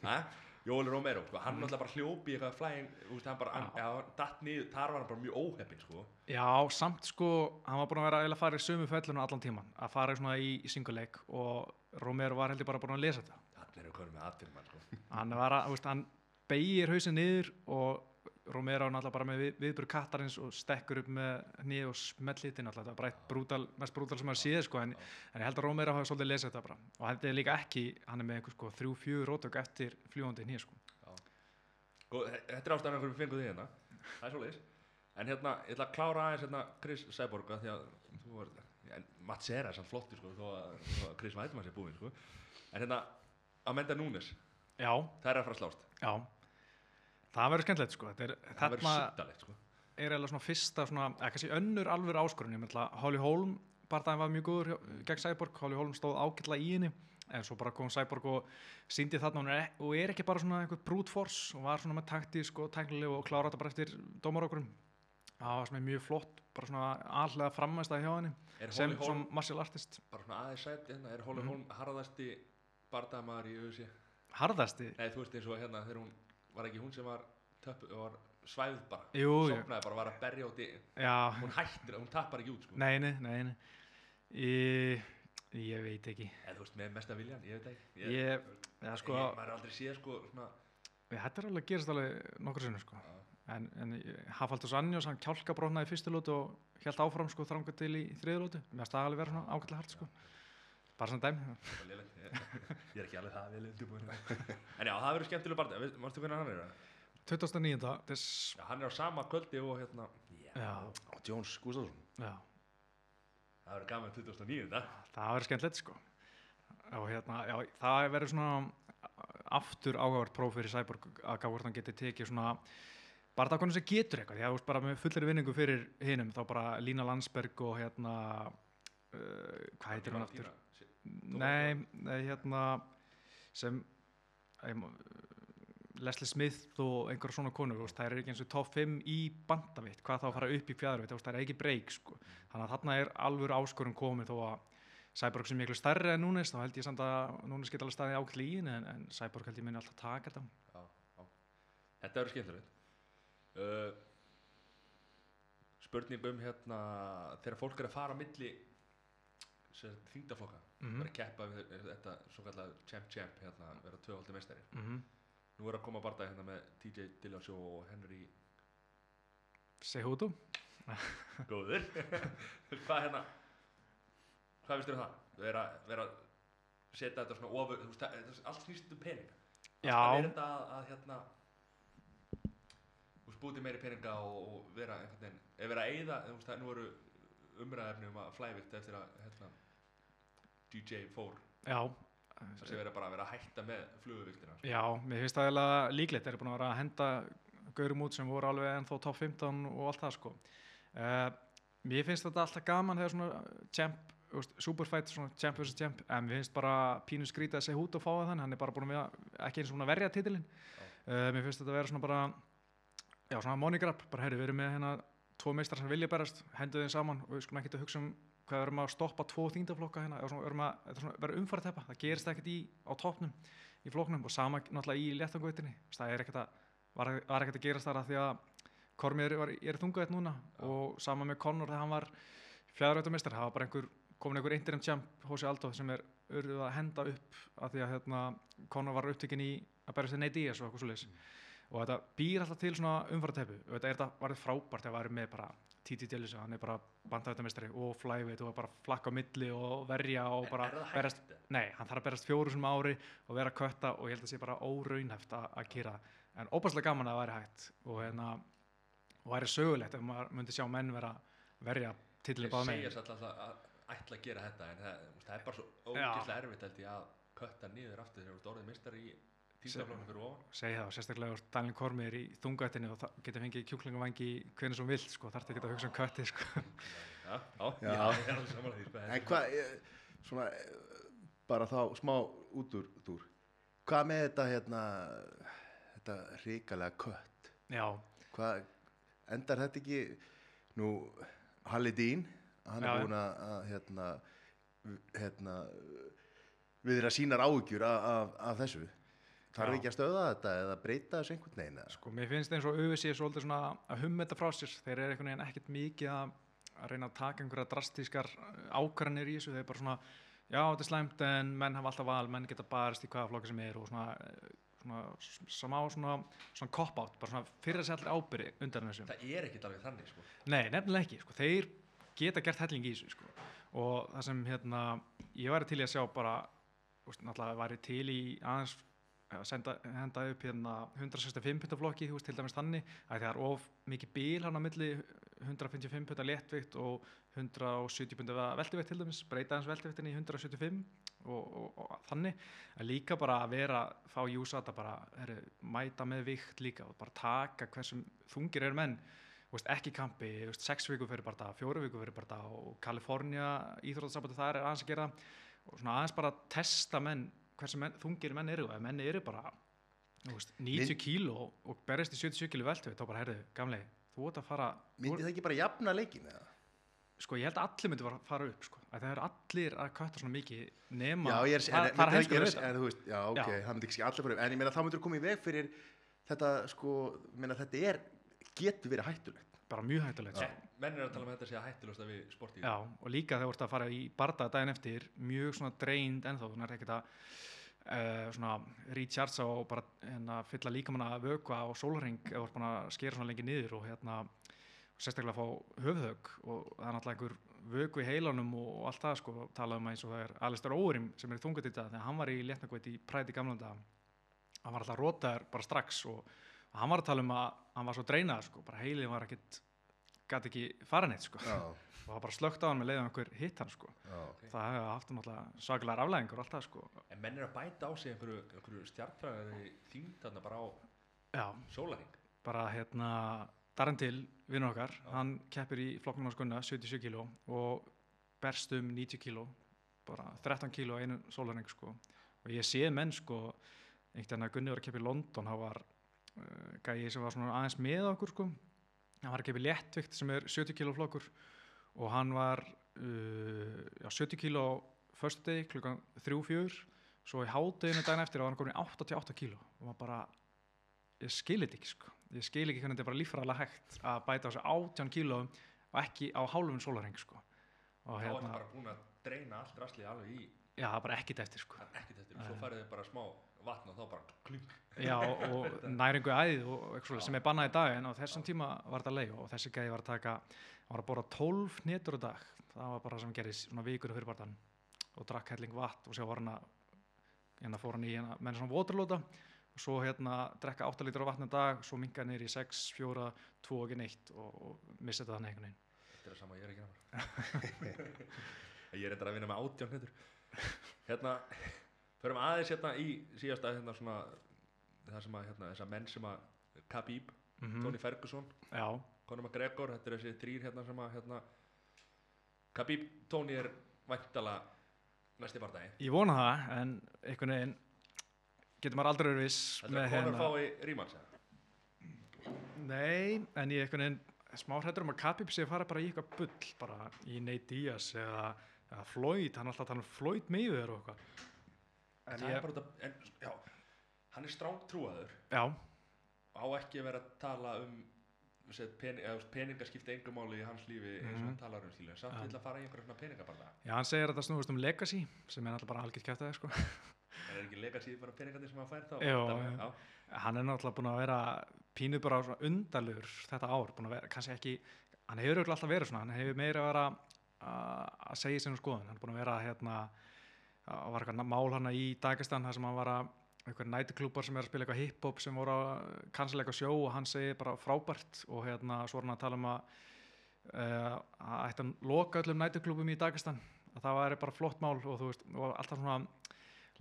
Jóli Romero, sko, hann náttúrulega bara hljópi eitthvað veist, hann bara, já, hann datt niður, þar var hann bara mjög óheppinn, sko. já, samt sko, hann var búin að vera að fara í sömu fellinu allan tíman að fara svona í, í singuleik og Romero var heldur bara búin að lesa þetta Allir eru konum með atvinnum, hann, sko. hann var að, þú veist, hann beigir hausin niður og Romero er náttúrulega bara með við, viðbjörg kattarins og stekkur upp með nýð og smellítin náttúrulega, bara eitt brútal, mest brútal sem maður séð sko, en, en ég held að Romero hafi svolítið lesið þetta bara. Og þetta er líka ekki, hann er með einhver sko þrjú, fjögur rótök eftir fljúandi nýð sko. Sko, þe- þetta er ástæðan við fengum því hérna, það er svoleiðis. En hérna, ég ætla að klára aðeins hérna Chris Cyborg, af því að þú var, Mats er þess að flottur, sko, þó að, að Chris Weidmann sé búinn, sko. En hérna, Amanda Nunes, já, það er að fara slást. já það verður skemmtilegt sko. Þetta er, Það verður þarna sittalegt, sko. er eiginlega svona fyrsta svona, eða kannski önnur alveg áskorun, ég meðla Holly Holm barndaginn var mjög góður gegn Cyborg. Holly Holm stóð ágætla í henni. En svo bara kom Cyborg og síndi þarna. Er, og er ekki bara svona einhver brute force og var svona með taktísk og tæknileg og klára þetta bara eftir dómarókurum það var svona mjög flott bara svona allega framæsta hjá henni sem, Holm, martial artist. bara svona aðeins sætt, hérna, er Holly Mhm. Holm harðasti bardamaður í auðvitað? harðasti, Nei, þú veist eins og hérna, þegar hún, var ekki hún sem var, töpp, var svæð bara, sopnaði bara, var að berja út í, já. Hún hættir, hún tappar ekki út, sko. nei, nei, nei. Ég, ég veit ekki. Eða þú veist, með mesta viljan, ég veit ekki. ég, já, sko, Ég, maður aldrei séð, sko, svona, þetta er alveg gerast alveg nokkur sinnum sko. Já. en, en Hafaldur Anjós hann kjálka brotnaði fyrstu lótu og held áfram sko þranga til í þriðu lótu mér staði alveg vera svona ágætlega hart sko. Bara Það lélegt. Ég, er ekki alveg það vel undirbúin. en já, það verður skemmtileg barndag. Mástu hvernig hann er? 2009. þess Já, hann er á sama kvöldi og hérna... já, og Jones Gustafsson já, Það verður gaman 2009, það. það verður skemmtilegt sko og hérna, já, það verður svona aftur ágævart próf fyrir Cyborg að gá hvort hann geti tekið svona bara það hvernig sem getur eitthvað, því að þú veist bara með fullir vinningu fyrir hinum, þá bara Lína Landsberg og hérna uh, hvað heitir hann aftur? Nei, nei, hérna sem ég, má- Leslie Smith og einhverja svona konur, það er ekki eins og top 5 í bandavitt, hvað þá að fara upp í fjæðarvitt það er ekki breyk, sko þannig að þarna er alvöru áskorun komin þó að Cyborg sem miklu stærri en Núnes þá held ég samt að Núnes geta alveg staðið ákveðli í en, en Cyborg held ég minni alltaf taka þetta Já, já. Þetta verður skemmtilegt. Uh, spurning um hérna, þegar fólk er að fara á þyngdaflokka, mm vera að keppa við þetta svo kallað champ-champ, hérna, vera tvöfaldi meistari. -hmm. Nú er að koma barndagi hérna með TJ Dillasjó og Henry Sehudu Góður Hvað hérna Hvað finnst þér um það? Vera, vera að setja þetta svona ofur það, það, allt snýst um pening Já. Alltaf er þetta að, að hérna til meiri peninga og, vera einhvern veginn Ef vera að eyða, þú veist, það nú eru umræðefni um að flævikt eftir að hérna, DJ fór Já, Það sé verið bara að vera að hætta með fluguvíktina. já, mér finnst það eiginlega líklegt, þeir eru búin að vera að henda gaurum út sem voru alveg ennþá top 15 og allt það sko. Uh, mér finnst þetta alltaf gaman þegar svona champ, superfight, svona champ vs. champ, en mér finnst bara pínu skrítið að segja hút og fá það þannig, hann er bara búin að ekki eins og verja titilinn. Uh, mér finnst þetta að vera svona bara, já, svona money grab, bara herri, við erum með hérna tvo meistar sem vilja berast, hendu þeim saman og við skulum ekki að hugsa um hvað við erum að stoppa tvo þingdaflokka hérna, eða erum að, svona, vera umfærateppa, það gerist ekkert í, á toppnum, í flokknum og sama náttúrulega í léttangautinni, það er ekkert að, var, var ekkert að gerast þar að því að Kormir er, er þungaveit núna og sama með Conor þegar hann var fjæðarautumistar, það var bara einhver, komin einhver interim champ Hósi Aldó sem er urðuð að henda upp að því að hérna, Conor var upptökin í að neitt í þessu og eitthvað svo og þetta býr alltaf til svona umfærateppu og þetta er þetta var frábært að vera með bara Titi Djellis, hann er bara bandhættamistari og flyweight og bara flakka á milli og verja og bara er það berast, nei, hann þarf að berast fjóru sem ári og vera að kötta og ég held að sé bara óraunhæft að, það. en óbærslega gaman að það væri hægt og hérna og væri sögulegt ef maður myndi sjá menn vera verja titlið Þeir báða segja megin. sér alltaf að ætla að gera þetta en það, það er bara svo ógeðslega erfitt held ég að kötta niður aftur þegar þú ert orðið mistar í tímstafloknum fyrir ofan. segi það og sérstaklega úr Daniel Kormir í þungaðinni og það getur fengið kjúklingavangi hvernig sem vilt sko, þarf ekki að hugsa um kötti sko. Já, já, Já. ég er alveg samanlega því. sko, En hvað, eh, svona, eh, bara þá smá út úr. Hvað með þetta, hérna, þetta ríkalega kött? já, Hvað, endar þetta ekki, nú, Halli Dín, hann Já, er já. búinn að, að, hérna, hérna, við erum að sínar áhugjur af, af, af þessu. Þarf ekki að stöða þetta eða breyta þessu einhvern veginn? eða? Sko, mér finnst eins og auðvitað sé svolítið svona að humma þetta frá sér. Þeir eru einhvern veginn ekkert mikið að, reyna að taka einhverja drastískar ákvarðanir í þessu. Þeir eru bara svona, já, þetta er slæmt en menn hafa alltaf val, menn geta barist í hvaða flokki sem er og svona, eh, svona sama á svona, svona cop-out, bara svona fyrir að segja allir ábyrði undan þessu. Það er ekkit alveg þannig, sko. Nei, nefnilega ekki. Sko. Þeir geta gert helling í þessu. Sko. Og það sem hérna, ég væri til í að sjá bara, úst, náttúrulega væri til í aðeins henda upp hérna 165 punta flokki, þú veist, til dæmis þannig. Að það er of mikið bíl hann á milli 155 punta léttvikt og 170 punta veltivikt til dæmis, breyta hans veltiviktin í 175 og, og, og þannig. En líka bara að vera, fá júsa þetta bara, heru, mæta með vikt líka og bara taka hversum þungir eru menn. Veist, ekki kampi, veist, sex viku fyrir bara það, fjóru viku fyrir bara það og Kalifornia íþrótasambandi það er aðeins að gera og svona aðeins bara að testa menn, hversu menn, þungir menn eru og ef menn eru bara, þú veist, 90 Mynd- kíló og berist í 77 kíló veltu, þá bara, heyrðu, gamli, þú ert að fara, þú Myndi það ekki bara jafna leikin eða? sko, ég held að allir myndi fara, fara upp, sko, að það eru allir að kötta svona mikið nema, Já, er, það, en, það er en þú veist, já, ok, Já. það myndi ekki allir fyrir, en ég meina þá myndir koma í veg fyrir þetta, sko, meina þetta er, getur verið hættulegt. Bara mjög hættulegt, sko. Menn er að tala um að þetta sé að hættilegsta við sportíð. Já, og líka þegar þú ert að fara í barda daginn eftir, mjög svona dreind ennþá, þú er ekkert að uh, svona recharge og bara hérna, fylla líkamanna vökva og sólring ef þú ert búin að skera svona lengi niður og hérna sérstaklega að fá höfðhög og það er náttúrulega einhver vöku í heilanum og, og allt það sko, talað um eins og það er Alistair Órim sem er í þungat í dag þegar hann var í léttnakvætt í præti gamlanda hann var alltaf rótaður bara strax og, og hann var að tala um að hann var svo dreinaður sko, bara heilið var ekkit gæti ekki fara neitt sko Já, og það bara slögt á hann með leiðum einhver hitt hann sko. já. það hefði haft náttúrulega sakalega aflæðingur og allt það sko. En menn er að bæta á sig einhverju, einhverju stjartfræðari þyngd þarna bara á já, sólaring. bara hérna Darentil, vinnur okkar, Já. hann keppir í flokknum á skunna 77 kíló og berst um 90 kíló bara 13 kíló einu sólarning sko. og ég sé menn sko einhvern veginn að Gunni var að keppa í London hann var gæi sem var svona aðeins með okkur sko hann var að í léttvikt sem er 70 kíló flokkur og hann var uh, já, 70 kíló förstu degi klukkan 3-4 svo í hádeginu daginn eftir var hann komin í 88 kíló og maður bara ég skil þetta ekki sko ég skil ekki hvernig þetta er bara líffræðilega hægt að bæta sig 18 kílóum og ekki á hálfum sólarheng sko og Þá er það hérna, bara búin að dreina allt rastlið alveg í, já það er bara ekkit eftir sko ekkert eftir. Svo Nei. farið þið bara smá vatn og þá bara klink. já og næringu æðið og eitthvað svoleiðis sem er bannað í dag en á þessum tíma var þetta leið og þessi gæði var að taka hann var að bóra 12 netur á dag. Það var bara sem gerðist svona vikur fyrir barðan og drakk helling vatn og sér var hann að hérna fór hann í hérna menn svona voturlóta og svo hérna drekka 8 lítur á vatn á dag svo minka niður í 6, 4, 2 og ekki neitt og, og missa þetta þannig einhvern veginn. Þetta er það sama ég er ekki náður. ég er eitthvað að vinna með átján hérna, förum aðeins hérna í síðasta hérna svona það sem að hérna, þessar menn sem að Khabib, Mhm. Tony Ferguson Já, Conor McGregor, þetta er þessi þrýr hérna sem að hérna Khabib, Tony er væntala næsti bardagi ég vona það, en einhvern veginn getur maður aldrei verið viss Þetta er Conor fái rímans Nei, en ég einhvern veginn smá hrættur um að Khabib sé að fara bara í eitthvað bull, bara í Nate Diaz eða, eða Floyd, hann er alltaf að tala um Floyd Mayweather og eitthvað. En, það ég- er bara þetta, en, já, hann er stráng trúaður Já, á ekki að vera að tala um peningar skipta engum máli í hans lífi eins og Mhm. hann talar um skilja en samt Já. vill að fara í einhverja svona peningabarda já, hann segir að það snúist um legacy, sem er alltaf bara algjört kæft aðeins, sko. er ekki legacy bara peningarnir sem hann fær þá já. já. Hann er náttúrulega búin að vera pínu bara undalur þetta ár, búin að vera, kannski ekki, hann hefur alltaf verið svona, hann hefur meira að vera að segja um skoðun, hann er búin að vera hérna, að var eitthvað mál hana í Dagestan, þar sem hann var að einhver nætuklúpar sem er að spila eitthvað hip-hop sem voru að cancela eitthvað sjó og hann segir bara frábært og hérna svo er hann að tala um að uh, að ætti að loka öllum nætuklúpum í Dagestan. Að það væri bara flott mál og þú veist, og alltaf svona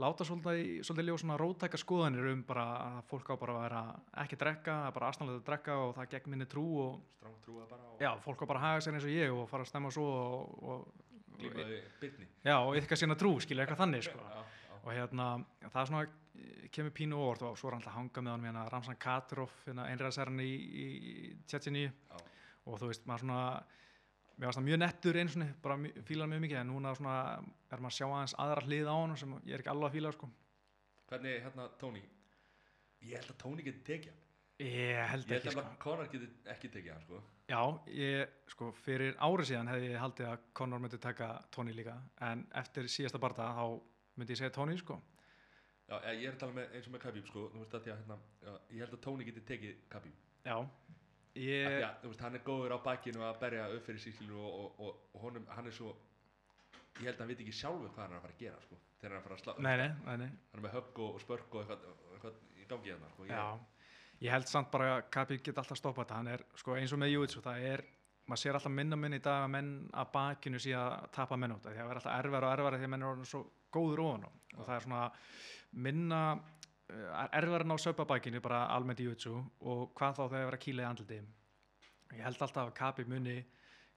láta svolítið, svolítið ljós svona rótæka skoðanir um bara að fólk á bara að vera ekki að drekka, það er bara aðstæðanlega að drekka og það gegn minni trú og og já, fólk á bara að haga sér eins og ég og fara að stemma svo og, og, já, og yfka sína trú, skilja eitthvað þannig sko. já, já. og hérna, það er svona kemur pínu óvart og svo er hann alltaf að hanga með hann hérna Ramsan Katirov, hérna einræðsæran í, í, Já. og þú veist, maður svona mér varst það mjög nettur einu svona, bara mj- fílar mjög mikið en núna svona er maður að sjá aðeins aðra hlið á hann sem ég er ekki alveg að fíla sko. hvernig hérna Tony ég held að Tony geti tekið hann ég held ég ekki held sko. að Conor geti ekki tekið hann sko Já, ég, sko, fyrir árið síðan hefði ég haldið að Conor myndi taka Tony líka en eftir síðasta barða þá myndi ég segja Tony sko. já, ég er að tala með eins og með Khabib sko þú veist að því að hérna já, ég held að Tony geti tekið Khabib Já, ég, því að, þú veist, hann er góður á bakinu að berja upp fyrir sískilu og, og, og, og honum, hann er svo ég held að hann veit ekki sjálfur hvað hann er að fara að gera sko, þegar hann er að fara að slá nei, nei, nei, nei. hann er með högg og, og spörk og eitthvað, og eitthvað ég, held samt bara að Kabi geti alltaf stoppað þetta, hann er sko, eins og með Júitsu, það er maður sér alltaf minna minn í dag að menn að bakinu sé að tapa menn út það er alltaf erfara og erfara því að menn er orðin svo góður ofan á. Og það er svona minna uh, erfara ná söpa bakinu bara almennt í Júitsu og hvað þá er að kýla í andliti. Ég held alltaf að Kabi muni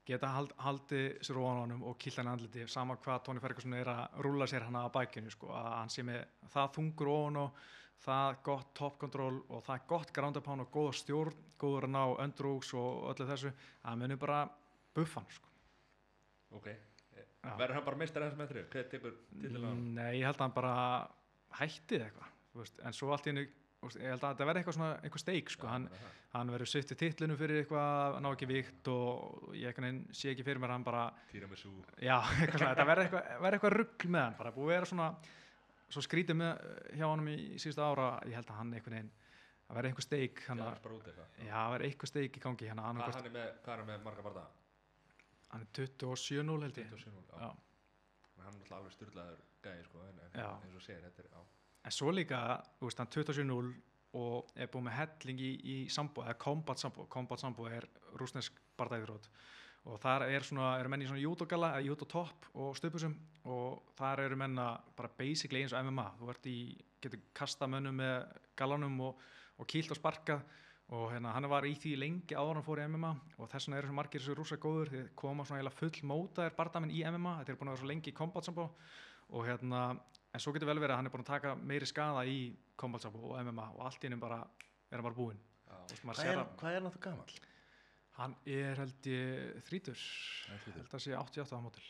geta hald, haldið sér ofan honum og kýla hann andliti sama hvað Tony Ferguson er að rúla sér hann að bakinu sko, að hann sé með það þungur ofan á það gott top control og það er gott ground pound og góða stjórn, góður að ná öndrúks og öllu þessu, það munir bara buffan sko. ok, verður hann bara meistar þessum með þrjum, hvað tekur titilin á hann? Nei, ég held að hann bara hættið eitthvað, en svo allt í hennu ég held að þetta verði eitthvað svona, einhver steik sko, hann, Já, það. hann verður sýttið titlinu fyrir eitthvað, ná ekki vikt og ég sé ekki fyrir mér hann bara Tiramisu já, eitthvað svona, þetta verður eitthvað, verður eitthvað rugg með hann, bara búið að vera svona svo skrítið með hjá honum í síðustu ára, ég held að hann einhvern veginn að verði einhver steik, hann að er verði eitthvað. Steik í gangi hérna, hann, er með, hvað er með marga barða? Hann er 27-0 held ég. 27, já, hann er náttúrulega alveg styrlaður gæði sko, en, eins og segir, þetta er, já. En svo líka, þú veist, hann 27-0 og er búið með helling í, í sambo, eða combat sambo, combat sambo er rúsnesk bardæðurót og þar er svona, eru menn í svona júdogalla eða júdotopp og stöpusum og þar eru menn að bara basically eins og MMA, þú ert í, getur kasta mönnum með gallanum og, og kýlt og sparkað. Og hérna, hann var í því lengi áður en hann fór í MMA og þess vegna eru svo margir þessu rúsa góður þeir koma svona full mótaðir bardamenn í MMA þetta er búin að vera svo lengi í combat sambo og hérna, en svo getur vel verið að hann er búin að taka meiri skada í combat sambo og MMA og allt í hennum bara er hann bara búinn. Hvað er, er hann aftur gamall? hann er held ég þrítur held að sé 88 á mótil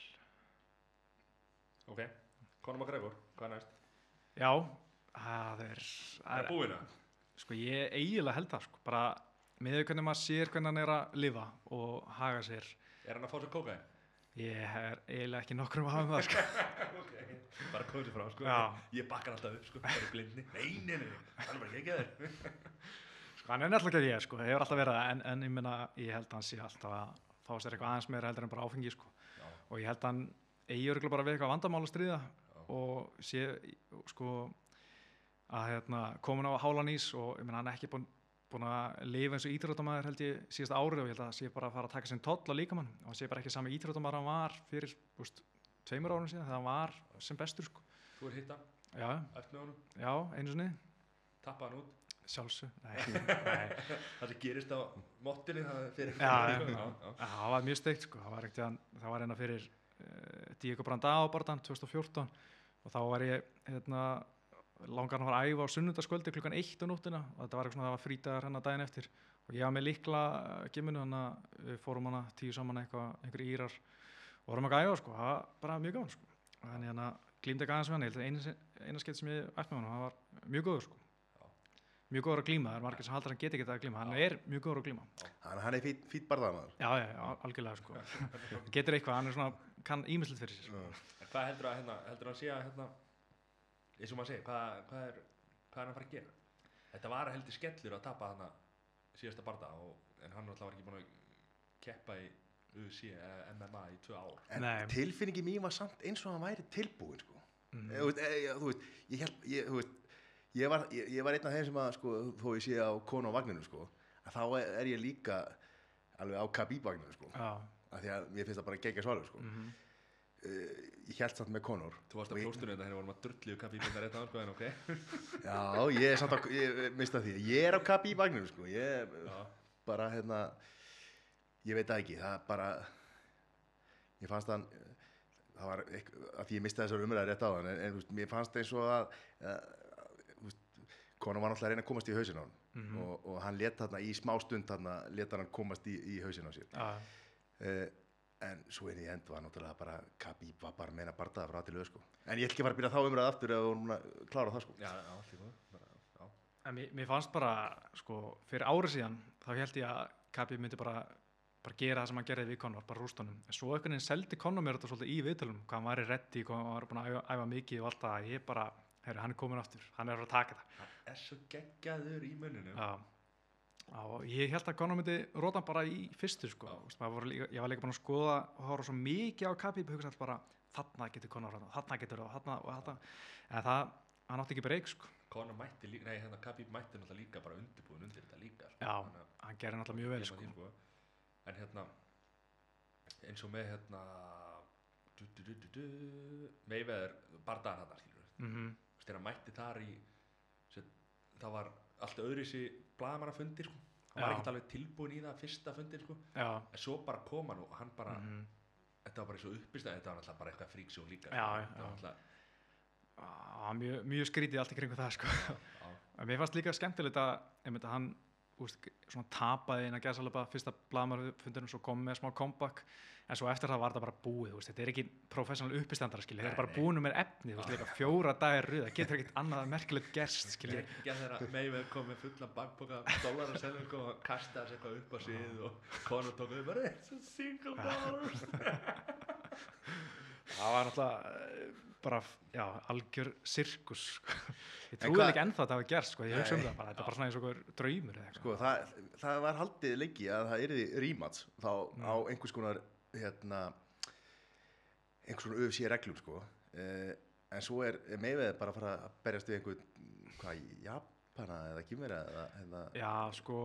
ok, Conor McGregor, hvað er næst? já, það er, það er er búinu sko ég eiginlega held það sko, bara með því hvernig maður sér hvernig hann er að lifa og haga sér er hann að fá sér kókain? ég er eiginlega ekki nokkur um að hafa um það sko. ok, bara komið sér frá sko. Já. ég bakkar alltaf upp, sko, bara blindni nei, nei, nei, hann er bara ekki ekki þér sko, hann er nefnilega ekki ég sko, hefur alltaf verið það en, en ég meina, ég held að hann sé alltaf að fá sér eitthvað aðeins meira heldur en bara áfengi sko. Og ég held að hann eigi örgulega bara við eitthvað vandamál að stríða og sé sko að hérna, komin á hálan ís og ég meina hann er ekki búin, búin að lifa eins og íþróttamæður held ég síðast árið og ég held að sé bara að fara að taka sinn toll á líkamann og hann sé bara ekki sami íþróttamæður hann var fyrir úst, tveimur árum síðan þegar hann var sem bestur sko. Þú er hittan, já, já, einu sinni. Tappa hann út. sjálfsög, nei, nei. Það sem gerist á mottinni, það fyrir Já, það var mjög steikt sko, það var, var eina fyrir uh, Diego Brandao barðan 2014 og þá var ég hérna, langar hann að fara að æfa á sunnundaskvöldi klukkan 1 á nóttina. Og þetta var eitthvað svona, það var frítagar hennar daginn eftir. Og ég var með líkla gimminu þannig að við fórum hana tíu saman eitthvað, einhverjir írar og vorum að æfa sko, það var bara mjög gaman sko. Þannig hérna glýmdi ekki aðeins við hann, að eina, eina skeitt sem ég ætti með hann, það var mjög góður sko. Mjög góður að glíma, það er margir sem haldur að hann geti ekki að glíma, hann Já. er mjög góður að glíma. Hann, hann er fýtt fít barðamaður. Já, já, já, algjörlega sko. Getur eitthvað, hann er svona, kann ímyndilegt fyrir sér. En hvað heldur að, hérna, heldur að sé að, hérna, eins og maður segir, hvað, hvað, er, hvað er hann að fara að gera? Þetta var heldur skellur að tapa hana síðasta barða, og, en hann alltaf var ekki búin að keppa í UFC eða MMA í tvö ár. En Nei. tilfinningi mín var samt eins og hann væri tilbúin, sko. mm. Þú veist, e, þú veist, ég held, ég, þú veist, ég var, ég, ég var einn af þeim sem að, sko, þó ég sé á konu á vagninu, sko, að þá er, er ég líka alveg á Khabib-vagninu, sko. Já, Af því að mér finnst það bara gegja svalur, sko. mm Uh, ég held samt með konur. Þú varst að plóstunum þetta, hérna vorum að drullu kappi í byrna rétt á sko, en ok. Já, ég er samt á, ég mista því, ég er á Khabib-vagninu, sko. Ég bara, hérna, ég veit það ekki, það bara, ég fannst hann, það var, að því ég misti þessar umræði rétt á hann, en, en veist, mér fannst eins og að, að veist, konan var náttúrulega að reyna að komast í hausin á hann Mhm. og, og hann let þarna í smá stund þarna, let hann komast í, í hausin á sér. já, Uh, en svo inn í end var náttúrulega bara, Khabib var bara meina bardaða frá til auð, sko. En ég ætl ekki að fara að byrja þá umræði aftur ef hún er búin að klára það, sko. já, já, allt í góð. Bara, En mér, mér fannst bara, sko, fyrir árið síðan þá held ég að Kabi myndi bara bara gera það sem hann gerði við Conor, bara rústunum en svo einhvern veginn seldi Conor mér þetta svolítið í viðtölum hvað hann var í reddi, hvað hann var búin að æfa, æfa mikið og allt það, ég bara, heyrðu, hann er komin aftur hann er að taka þetta hann er svo geggjaður í munninu. Já, Já, og ég held að Conor myndi róta hann bara í fyrstu sko. Líka, ég var líka búin að skoða og horfa svo mikið á Khabib hugsa alltaf bara þarna getur Conor þarna, þarna getur það þarna og þarna en það, hann átti ekki breyk sko. Conor mætti líka, nei, hérna Khabib mætti náttúrulega líka bara undirbúin undir þetta líka. Sko. Já, Þannig hann gerir náttúrulega mjög vel sko. því, sko. En hérna, eins og með hérna, Mayweather, bardaðan hann, skilur við. mm þegar hann mætti þar í, það var allt öðru sér blagamannafundir, sko. Hann var ekkert alveg tilbúin í það fyrsta fundir, sko. En svo bara kom hann og hann bara, mhm. þetta var bara eins og uppistæð, þetta var náttúrulega bara eitthvað fríksjó líka. Já, sko. já, já. náttúrulega, Á, mjög, mjög skrítið allt í kringu það sko. mér fannst líka skemmtilegt að hann úst, svona tapaði inn að alveg fyrsta blamarfundunum svo kom með smá comeback. En svo eftir það var það bara búið úst, þetta er ekki professional uppistandara þeir eru bara búinu með efni úst, fjóra dagir röð, það getur ekkert annað merkilegt gerst að Mayweather kom með fullan bakboka dólar og selur kom og kastaði þessi eitthvað upp á síð og Conor tók við bara it's a single dollars það var náttúrulega bara, já, algjör sirkus sko. ég En trúi hvað- ekki ennþá að það var gerst sko, ég hugsa um það bara, þetta er bara svona eins og draumur eða eitthvað Sko, það, það var haldið lengi að það yrði rímats þá Mm. á einhvers konar hérna einhvers konar UFC reglum sko eh, en svo er meðveð bara að fara að berjast við einhvern hvað, Japana eða Kymera eða, eða Já, sko,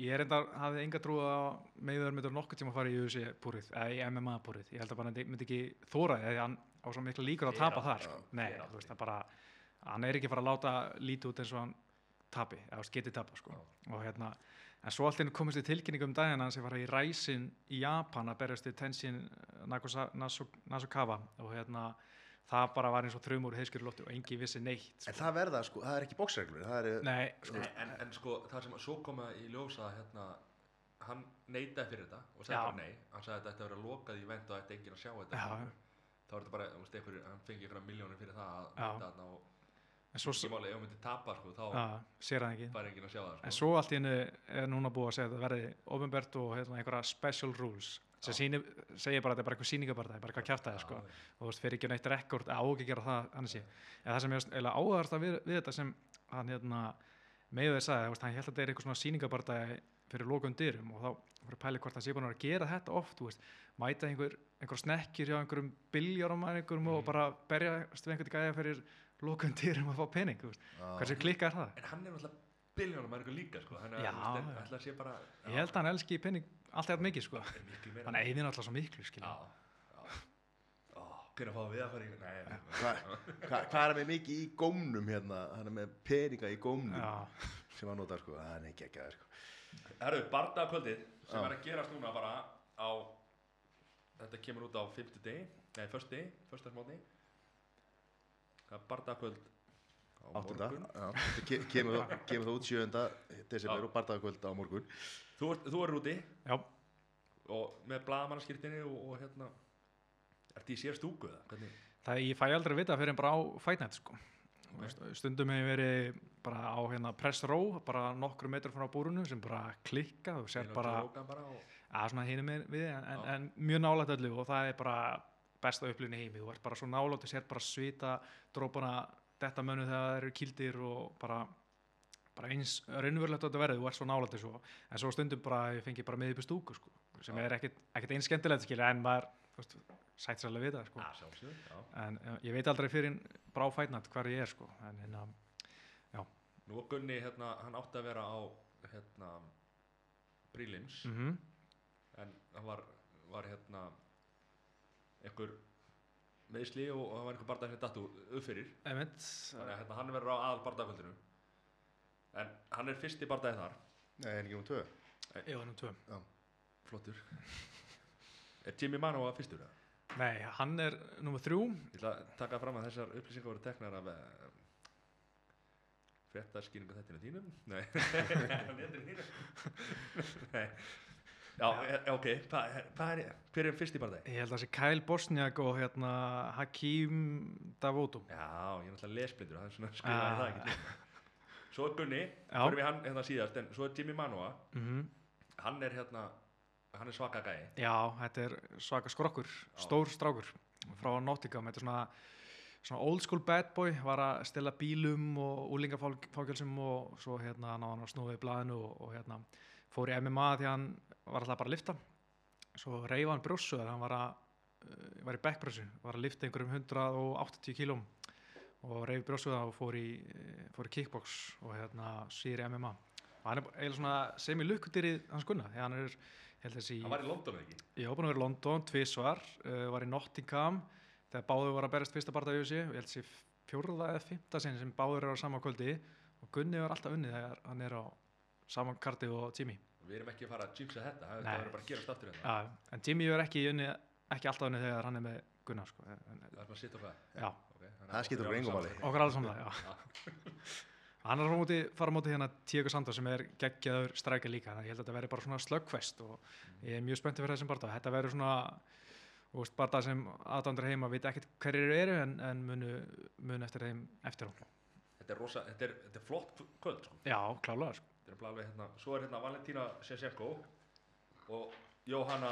ég er enda, hafði enga trú að meður myndur nokkuð tíma að fara í UFC púrið, eða í MMA púrið. Ég held að bara hann myndi ekki þóra hann á svo mikla líkur að tapa þar, sko. já, Nei, þú veist, það bara, hann er ekki fara að láta lítið út eins og hann tapi, eða þú veist, geti tapa, sko. Og hérna, en svo allt einu komist í tilkynningu um daginn hans sem var í ræsin í Japan að berjast í Tenshin Nasukawa og hérna, það bara var eins og þrjum úr heiskjöru lóttu og engi vissi neitt, en sko. það verða sko, það er ekki bóksreglur það er, Nei, sko, Nei, en, en sko það sem svo kom að í ljósa hérna hann neitaði fyrir þetta og sagði Já. bara nei hann sagði að þetta ætti að vera lokað í vend og ætti enginn að sjá þetta Já. Þá er þetta bara, þú veist, einhver, hann fengi einhverja miljónir fyrir það að mæta þarna og en svo, ekki máli, ef hann myndi tapa sko, þá sér hann ekki. fær enginn að sjá það En sko. svo allt í hennu er núna búið að segja að það verði ofinbært og hérna, einhverja special rules sem sýni, segir bara að þetta er bara eitthvað sýningabarta, bara eitthvað kjátt sko. Og þú veist, fyrir ekki neitt rekord, að gera það annars sé. En það sem ég eiginlega áhverst við, við þetta sem hann hérna, með þeir sagði, þú veist, hann held að þetta er eitthvað svona sýningabarta fyrir lokum dyrum og þá fyrir pæli hvort það sé búin að að gera þetta oft, þú veist, mæta einhver, einhver snekkir hjá einhverjum biljórum að einhverjum og Mhm. bara berjast við einhvern gæja fyrir lokum dyrum að fá pening, þú veist, Já. hversu klikka er það? En hann er náttúrulega biljónum að eitthvað líka sko. hann er Já, að já. ætla að sé bara Ég held að hann elski pening alltaf jafn mikið, sko. Hann eigðir alltaf svo miklu, já, já. Hvernig fáum við að fara í nei, nei. Hva, hva, hvað er með mikið í gómnum hérna hann er með peninga í gómnum Já, sem hann notar sko, það er ekki ekki sko. Herru, bardagakvöldið sem Já. er að gerast núna bara á þetta kemur út á 50 degi nei, först degi, förstasmóti það er bardagakvöld á áttunda, morgun já, þetta ke kemur, það- kemur það út 7. desember Já. og bardagakvöld á morgun þú, ert- þú er úti já, og með blaðamannaskýrtinni og, og hérna Ertu í sér stúku eða? Hvernig? það ég fæ aldrei að vita fyrir en bara á fætnætt sko. Stundum hefur verið bara á hérna press row bara nokkru metrar frá búrunu sem bara klikka og sér bara að svona hinum með við en, en, en mjög nálægt öllu og það er bara besta upplifin í heimi, þú ert bara svo nálægt og sér bara svita drópana þetta mönu þegar það eru kildir og bara bara eins raunverulegt að þetta verði, þú ert svo nálægt þessu. En svo stundum bara ég fengi bara með upp í stúku sko, sem Já. er ekkit, ekkit eins skemmtilegt skilja en maður þú veist, sætt sér alveg við það sko. að sjálfsögðu, já. en ég veit aldrei fyrir bara á fætnat hvar ég er sko. en hérna, Nú var Gunni, hérna, hann átti að vera á, hérna, Prílims, mm en hann var, var hérna, einhver meðsli og, og hann var einhver barndað sem dattu upp fyrir. einmitt Þannig að hérna, hann verður á aðal bardagakvöldinu. En hann er fyrsti bardagi þar, Nei, en ekki um tvö ég var nú tvö flottur. Er Jimmy Mano að fyrstur það? Nei, hann er nummer þrjú Ég ætla að taka fram að þessar upplýsingar voru teknar af uh, fréttaskýringu þættinu þínum Nei, netinu þínum Nei Já, e- ok, hvað hva er, hver er fyrst í bardagi? Ég held að það sé Kyle Bosniak og hérna Hakim Davoto. Já, ég er náttúrulega lesblindur, það er svona skrifaði Ah. það ekki til. Svo er Gunni, Já. fyrir við hann hérna síðast, en svo er Jimmy Manoa, Mm hann er hérna, hann er svaka gæi. Já, þetta er svaka skrokkur, stór strákur frá Nottingham. Þetta er svona, svona old school bad boy, var að stela bílum og úlingafákjölsum og svo hérna náði hann að snúið í blaðinu og, og hérna fór í MMA því hann var alltaf bara að lifta. Svo reyfa hann brjóssu þegar hann var að uh, var í backpressu, var að lifta einhverjum 180 kílum og reyfi brjóssuða og fór í, eh, fór í kickbox og hérna síður í MMA og hann er eiginlega svona semi-lukkutýri hans gunna því hann er, þessi Hann var í London eða ekki? var búin að vera í London tvísvar, uh, var í Nottingham þegar báður var að berast fyrsta barða í þessi og ég held þessi fjórða eða fymta sinn sem báður eru á sama kvöldi og Gunni var alltaf unnið þegar hann er á sama karti og Jimmy Við erum ekki að fara að jinxa þetta, það verður bara að gerast aftur hérna. ja, en Jimmy er ekki unnið ekki alltaf unnið þegar hann er með Gunnar sko. Það er bara að sitja á það. já, Okay, Það skiptir okkur engu máli. okkur alls saman já. Hann er móti, fara á móti hérna Tíko Sandor sem er geggjaður strækja líka þannig að ég held að þetta verði bara svona slöggfest og ég er mjög spenntið fyrir þessum barða þetta verður svona veist, barða sem aðdándur heima veit ekkert hverjir eru en, en munu, munu eftir þeim eftir hún Þetta er rosa, þetta er, þetta er flott kv- kvöld, sko. já, klálega sko. Þetta er alveg hérna, svo er hérna Valentína Shevchenko og Jóhanna,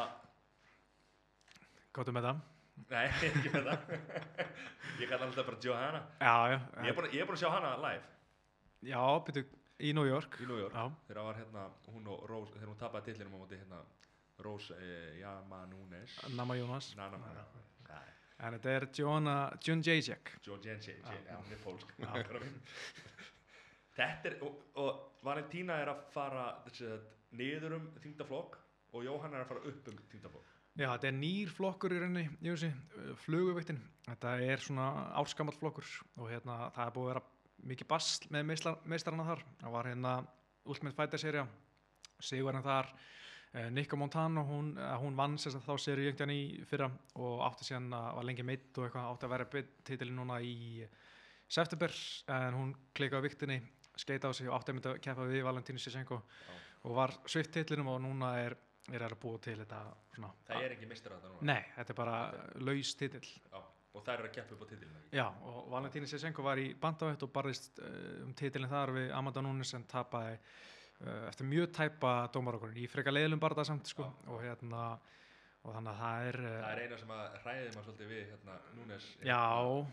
gáttu með það nei, ekki með það. ég kallar alltaf bara Johanna. já, já, ég er búin að sjá hana live já, byrju í New York í New York. já, Þegar var hérna, hún og Rose, þegar hún tapaði tillinum á móti hérna, Rose eh, Yamanunes. Nama Jónas Nana, Nana. Nei, en þetta er Joanna Junjacek Joe Jensen, Já. já, hún er pólsk. Þetta er, og, og Valentína er að fara þessi, niður um þingdaflokk og Jóhanna er að fara upp um þingdaflokk. Já, þetta er nýr flokkur í rauninni, ég veist, fluguveitin. Þetta er svona árskamall flokkur og hérna það er búið að vera mikið basl með meistar, meistarana þar. Það var hérna Ultimate Fighter serja, Sigurinn þar, eh, Nico Montano, hún, eh, hún vann sérst að þá serju jöngtjan í fyrra og átti síðan að var lengi meitt og eitthvað átti að vera titilin núna í september en hún klikaði viktinni, skeita á sig og átti að mynda að keppa við Valentínu Sissenko Já. og var svift titlinum og núna er, er að búa til þetta svona Það er ekki mistur að það núna. Nei, þetta er bara laus titill. Já, og þær eru að keppa upp á titillinu. Já, og Valentíni Sessenko var í bandavætt og barðist uh, um titillin þar við Amanda Nunes en tapaði uh, eftir mjög tæpa dómarokurinn í freka leiðlum barða samt sko Já. og hérna og þannig að það er, uh, Það er eina sem að hræði maður svolítið við hérna Núnes Já.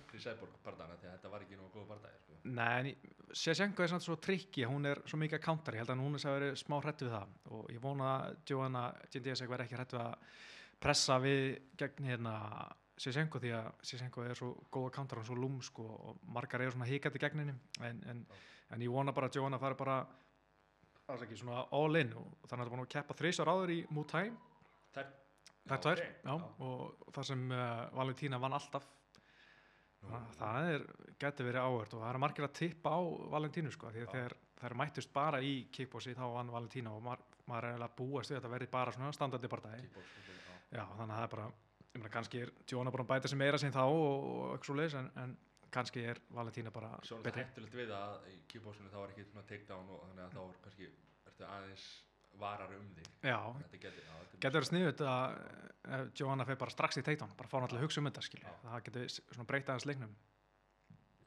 Chris Cyborg bardana því að þetta var ekki nógu góð bardagi sko. Nei, en Sessenko er samt svo trikki, hún er svo mikið að counter, ég held að Nunes hafi verið smá hrætt við það og ég vona að Joanna Jindesek verði ekki hrætt við að pressa við gegn hérna Sessenko því að Sessenko er svo góð að counter, hún er svo lúmsk og, og margar eru svona hikandi gegn henni. En, en, en ég vona bara að Joanna fari bara ekki all in og þannig að það er búin að keppa þrísar áður í Muay Thai. Þær tvær, ok, já, og það sem uh, Valentína vann alltaf. Nú, það, er, geti verið áhört og það er margir að tippa á Valentínu sko, því að þegar þær mættust bara í kickbossi þá vann Valentína og maður er eiginlega búast við að þetta verði bara svona standardi bardagi kickbox, já. Já, þannig að það er bara, ég meina kannski er Jóna bara að bæta sig meira sín þá og, og eitthvað svo leiðis en, en kannski er Valentína bara Svo er þetta betri. hættulegt við að í kickboxinu þá er ekki svona takedown og þannig að þá er kannski ertu aðeins varar um þig Já, þetta getur, er getur verið sniðut að ef Jóhanna fer bara strax í teitán, bara fá að hugsa um þetta skilja, Já. það getur svona breyta hans leiknum.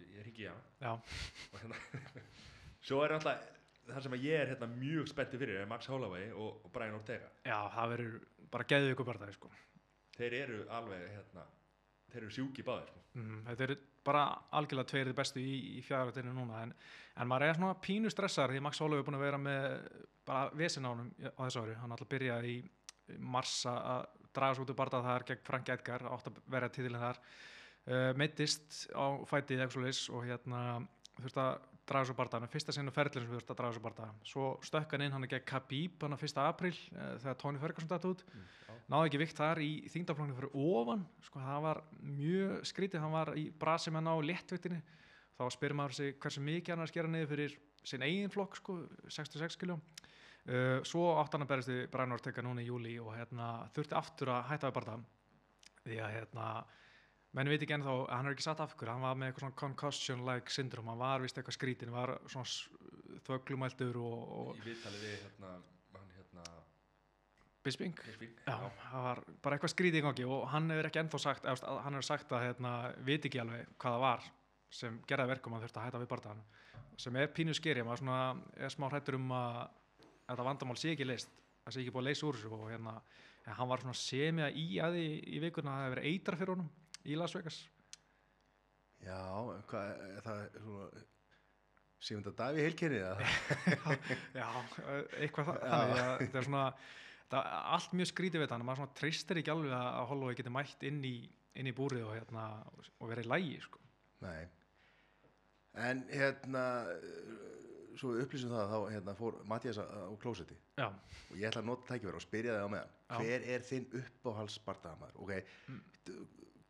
ég er ekki já Já, og hérna svo er alltaf það sem að ég er hérna mjög spenntið fyrir er Max Holloway og, og Brian Ortega já, það verður bara geðið ykkur bara það sko. Þeir eru alveg hérna þeir eru sjúki báðir sko. Mm, þetta eru bara algjörlega tveirið bestu í, í fjárhættinu núna en, en maður er svona pínu stressar því Max Holloway er búin að vera með bara vesin á honum á þessu ári hann alltaf byrjaði í mars að- draga svo út úr barða þar gegn Frank Edgar átt að vera títilinn þar uh, meittist á fætið og hérna þurfti að draga svo barða fyrsta sinu ferðlinn sem þurfti að draga svo barða svo stökk hann inn hann gegn Khabib hann að fyrsta april uh, þegar Tony Ferguson datt út. Já. náði ekki vikt þar í þingdaflóknu fyrir ofan sko það var mjög skrítið hann var í brasi með hann á léttviktinni þá spyrir maður sig hversu mikið hann að skera niður fyrir sinn eigin flokk sko 66 kg uh, svo átt hann að berist við Brian Ortega núna í júli og hérna þurfti aftur að hætta við barða því að hérna menn veit ekki ennþá, hann er ekki satt af ykkur hann var með eitthvað svona concussion-like syndrom hann var vist eitthvað skrítin, var svona þvöglumæltur og, og í viðtali við hérna hann hérna Bisping? Bisping, Já, það var bara eitthvað skrítið í gangi og hann hefur ekki ennþá sagt, eða, hann hefur sagt að hérna, veit ekki alveg hvað það var sem gerði verkum að hann þurfti að hætta við bardaðan sem er pínu skeri, maður svona er smá hrættur um að þetta vandamál sé ekki leist, það sé ekki búið að leysa úr þessu og hérna, hann var svona semið að í að því í vikuna að það hefur verið eitra fyrir honum í Las Vegas Já, hvað er það svona Sigmunda Daví heilkenni eða? Já, eitthvað það, þannig að þetta er svona er allt mjög skrítið við þetta, maður svona treystir ekki alveg að að Holloway geti mætt inn í, inn í búrið og, hérna, og verið í lægi sko. Nei En hérna svo við upplýsum það þá hérna, fór Mattias á klósetti og ég ætla að nota tækifæri og spyrja þig á meðan Já. hver er þinn uppáhals bardaðamæður ok, Mm.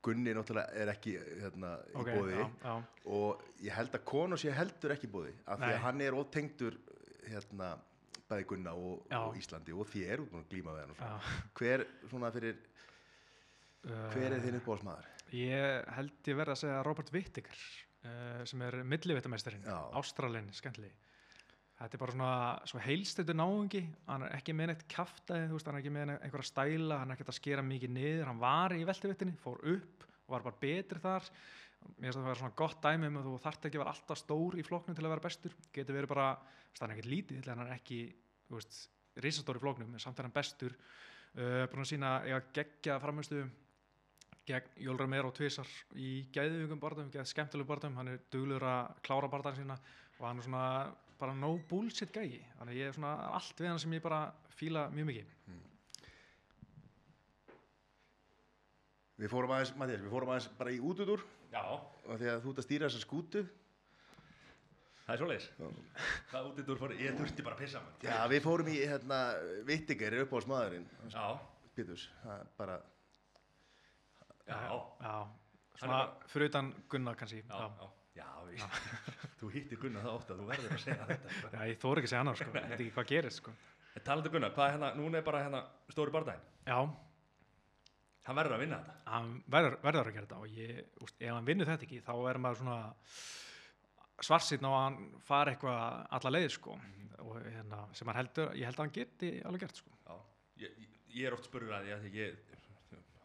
Gunni náttúrulega er ekki hérna, í ok, bóði já, já, og ég held að konu sé heldur ekki í bóði af því Nei. að hann er ótengdur hérna, bæði Gunna og, og Íslandi og því er út að glíma við hann og hver, svona fyrir, hver er Uh, þinn uppáhalsmaður? Ég held ég verði að segja Robert Whittaker uh, sem er millivittamæstarinn, Já. Ástralin, skemmtileg. Þetta er bara svona svo heilstötu náungi, hann er ekki með neitt veist, hann er ekki með einhverja stæla, hann er ekkert að skera mikið niður, hann var í veltivittinni, fór upp og var bara betri þar. Mér finnst það að vera svona gott dæmi um að þú þarft ekki að vera alltaf stór í flokknum til að vera bestur, getur verið bara, hann er ekkert lítið, hann er ekki, þú veist, risastór í flokknum, en samt er hann bestur. Uh, búin að sína, ég geggja framhustuðum, gegn Jól Romero tvisar í gæðugum barðum, geð skemmtilegum barðum hann er duglegur að klára barðan sína og hann er svona bara no bullshit gæi. Þannig að ég er svona allt við hann sem ég bara fíla mjög mikið. Við fórum aðeins, Mattias, við fórum aðeins bara í útudur já, og því að þú ert að stýra þessa skútu. Það er svoleiðis. Það út í dúr fór, ég þurfti bara að pissa mann Já, við fórum í hérna, Vittiger er uppáhalsmaðurinn já, Péturs, það er bara já, já, já, svona er fyrir utan Gunnar kannski já, já. já, við, þú hittir Gunnar það ofta, þú verður að segja þetta sko. Já, ég þóri ekki að segja annars sko, ég veit ekki hvað gerist sko. Um Gunnar, hvað er hérna, núna er bara hérna stóri bardaginn, Já, hann verður að vinna þetta. Hann verður, verður að gera þetta og ég, úst, ef hann vinnur þetta ekki þá er maður svona svarsinn á að hann fari eitthvað alla leið sko. Og hérna, sem hann heldur, ég held að hann geti alveg gert sko. Já, ég, ég- ég er oft spurður að því að ég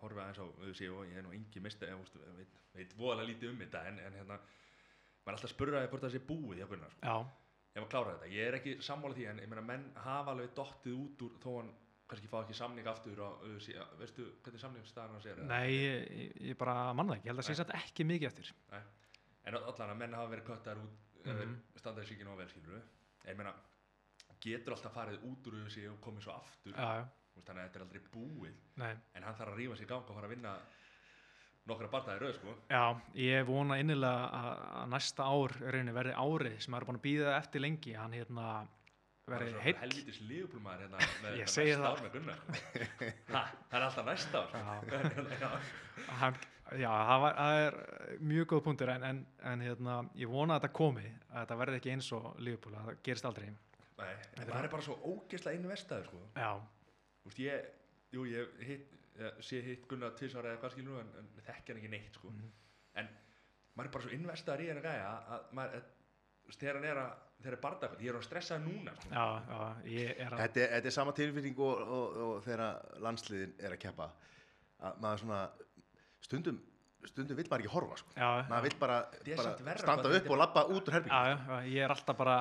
horfi aðeins á auðvitað og ég er nú maður er alltaf að því hvort það sé búið hjá Gunnar, sko. Ef maður klára þetta, ég er ekki sammála því en ég meina menn hafa alveg dottið út úr þó hann kannski fá ekki samning aftur á auðvitað, veistu hvernig samningsstaðan hans er? Nei, ég, ég- bara manna það ekki, ég held að sé Nei. satt ekki mikið eftir. Nei. En allan að menn hafa verið köttar út mm. -hmm. standaði síkinu á vel skilur ég meina, getur alltaf farið út úr auðvitað og komið svo aftur Já, já, þannig að þetta er aldrei búið nei. en hann þarf að rífa sér í gang og fara að vinna nokkra bardaði rauð sko Já, ég vona innilega að, næsta ár verði árið sem er búin að býða eftir lengi. Hann hérna, verið heill helvitis lífbúlmaður hérna með næsta það. ár með Gunnar ha, það er alltaf næsta ár Já. hann, já, það, var, það er mjög góð punktur en, en, en hérna, ég vona að þetta komi að þetta verði ekki eins og að það gerist aldrei Nei, það er bara svo ógeðslega investaður sko. já, Þú veist, ég, jú, ég hitt, sé hitt Gunnar tvisar eða hvað skilur en, en þekki hann ekki neitt sko. Mhm. en maður er bara svo investaður í henni gæja að maður, þegar hann er að þegar er bardagall, ég er að stressa núna sko. já, já, ég er að Þetta er, þetta er sama tilfinning og, og, og þegar landsliðin er að keppa að maður svona stundum, stundum vill maður ekki horfa sko. já, maður vill bara, bara standa upp og labba út úr Já, herbyggjum já, já, ég er alltaf bara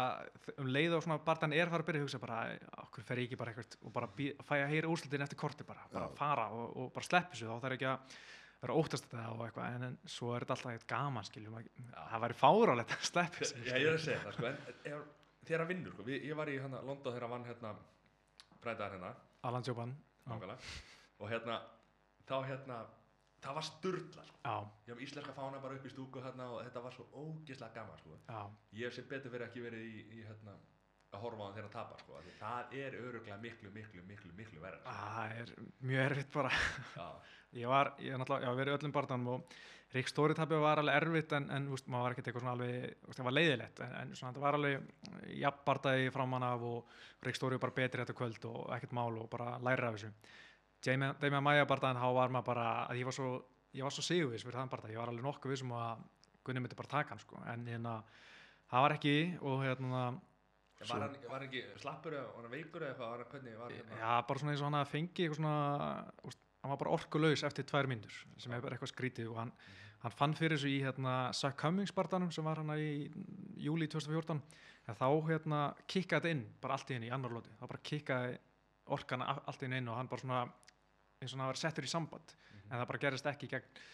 um leið og svona barðan er að fara að byrja að hugsa bara, okkur fer ég ekki bara eitthvað og bara bí, fæ að heyra úrslutin eftir korti bara, bara fara og, og bara sleppi svo þá þarf ekki að vera óttast þetta og eitthvað en, en svo er þetta alltaf eitthvað gaman skiljum það væri fárálegt að sleppi Já, ég er að segja það, sko, en ef, þegar hann vinnur, sko, við, ég var í hérna, London þegar vann hérna, bræðar hérna, Alan Joban nákvæmlega, og hérna, þá hérna, það var sturla, sko, ég haf íslenska fána bara upp í stúku hérna og þetta var svo ógeðslega gaman, sko, ég hef sem betur fyrir ekki verið í, í hérna, að horfa á hann tapar, sko, það er öruglega miklu, miklu, miklu, miklu verða, það er mjög erfitt bara. Ég var, ég hef verið öllum barðanum og Rík Stóriðtabbi var alveg erfitt en, en úst, maður var ekkert eitthvað svona alveg, úst, það var leiðilegt en, en svona, það var alveg jafn barðaði framan af og Rík Stóri bara betri þetta kvöld og ekkert mál og bara læra af þessu Demi að mæja barðaðin, þá var maður bara að ég var svo, ég var svo sigurvis fyrir þann barðað, ég var alveg nokkuð vissum að Gunni myndi bara taka hann sko, en hérna það var ekki og hérna En var hann, var hann ekki slappur eða var hann veikur eða eitthvað, var hann hvernig var hérna, Já, bara svona eins og hann að fengi eitthvað svona, hann var bara orkulaus eftir tvær myndur sem bara eitthvað skrítið og hann, hann fann fyrir þessu í hérna Suck Cummings barndanum sem var hann í júli 2014 en þá hérna kikkaði inn bara allt í henni í annar lóti, þá bara kikkaði orkan a- allt í henni inn og hann bara svona eins og hann var settur í samband. Mhm. en það bara gerist ekki gegn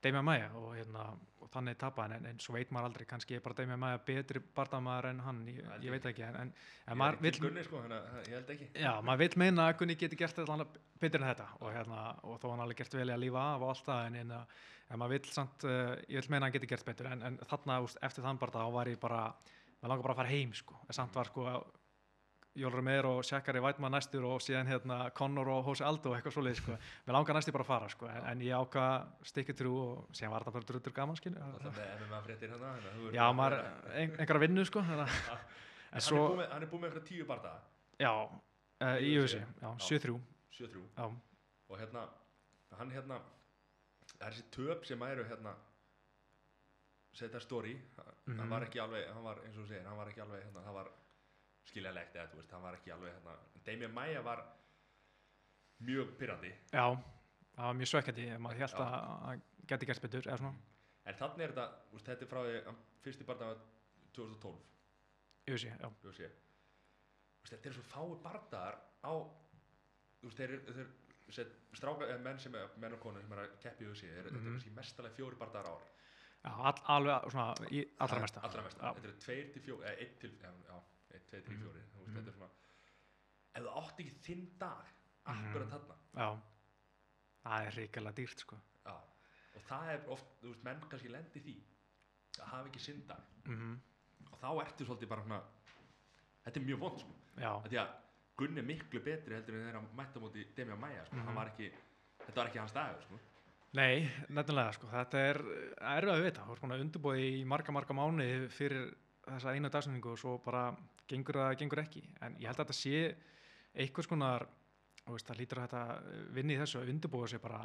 Damian Maia og, hérna, og þannig tapa hann. En, en svo veit maður aldrei, kannski er bara Damian Maia betri barndamaður en hann, ég, ég veit ekki. En, en, en maður Gunni, sko, ég held ekki. Já, maður vil meina að Gunni geti gert annað betur en þetta. Og, hérna, og þó hann alveg gert vel í að lífa af og allt það en, maður vil samt, uh, ég vil meina að hann geti gert betur. En, en þarna úst, eftir þann þá var ég bara, maður langar bara að fara heim sko, en samt var sko Jólur meir og Sjakari Vætmann næstur og síðan hérna Connor og Hose Aldo og eitthvað svoleið sko, mér langar næstur bara að fara sko, en, en ég áka stikkið trú og síðan var þetta bara druttur gaman skil Alltaf með MMA fréttir hérna. Já, að maður, ein, einhverja vinnu sko að- hann, er búið með, hann er búið með eitthvað tíu bardaga, já, uh, í öðusi, já, já. 7-3 7-3 já, og hérna, hann hérna það er þessi töp sem eru hérna setja story. Hann Mhm. var ekki alveg, hann var eins og segir hann var ekki alveg, hérna, það var skiljanlegt eða þú veist, hann var ekki alveg hérna, Damien Maia var mjög pyrrandi Já, það var mjög svekkjandi maður held að hann geti gert betur eða svona, en þannig er þetta, veist, þetta er frá því hann fyrsti bardaga 2012 ég veist ég, já, veist, þetta er svo fái bardagar á þú veist, þeir, set, stráka, menn sem er, menn og konur sem er að keppi í er, þetta er Mhm. kannski mestalega fjóri bardagar á ár. Já all, alveg svona í allra mesta. allra mesta, þetta eru tveir til fjóri eða einn til, já, já einn, tveir, þrjú, Mhm. fjóri þú veist, Mhm. þetta er svona ef þú átt ekki þinn dag Mhm. akkurat þarna Já, það er ríkilega dýrt sko. Já. og það er oft, þú veist, menn kannski lendi því að hafa ekki sinn dag. Mm og þá ertu svolítið bara svona þetta er mjög vond, sko. Því að Gunni er miklu betri heldur en þeirra mætta móti Demi Maia, sko, Mhm. hann var ekki þetta var ekki hans dagur, sko. Nei, nefnilega sko. Þetta er erfið að vita, þú ert búin að undirbúi í marga, marga mánuði fyrir þessa einu dagsendingu og svo bara gengur það, gengur ekki, en ég held að þetta sé einhvers konar þú veist, það lítur að þetta vinni í þessu að undirbúa sig bara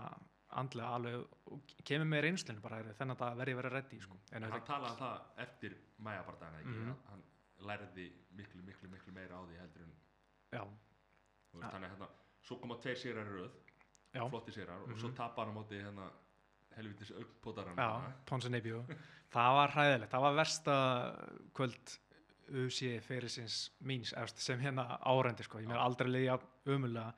andlega alveg og kemur með reynslinu bara þennan dag verði verið reddi sko. en hann talaði um það eftir ekki, Mhm. að hann lærði miklu, miklu, miklu meira á því heldur en veist, þannig að hérna, svo koma tveir sigrar í röð já, flotti sigrar og svo Mhm. tapar hann á móti hérna helvitis augpotaran já, Ponsinibio það var hræðilegt, það var versta kvöld UC fyrirsins míns efst, sem hérna árendi sko. ég mér aldrei liði umulega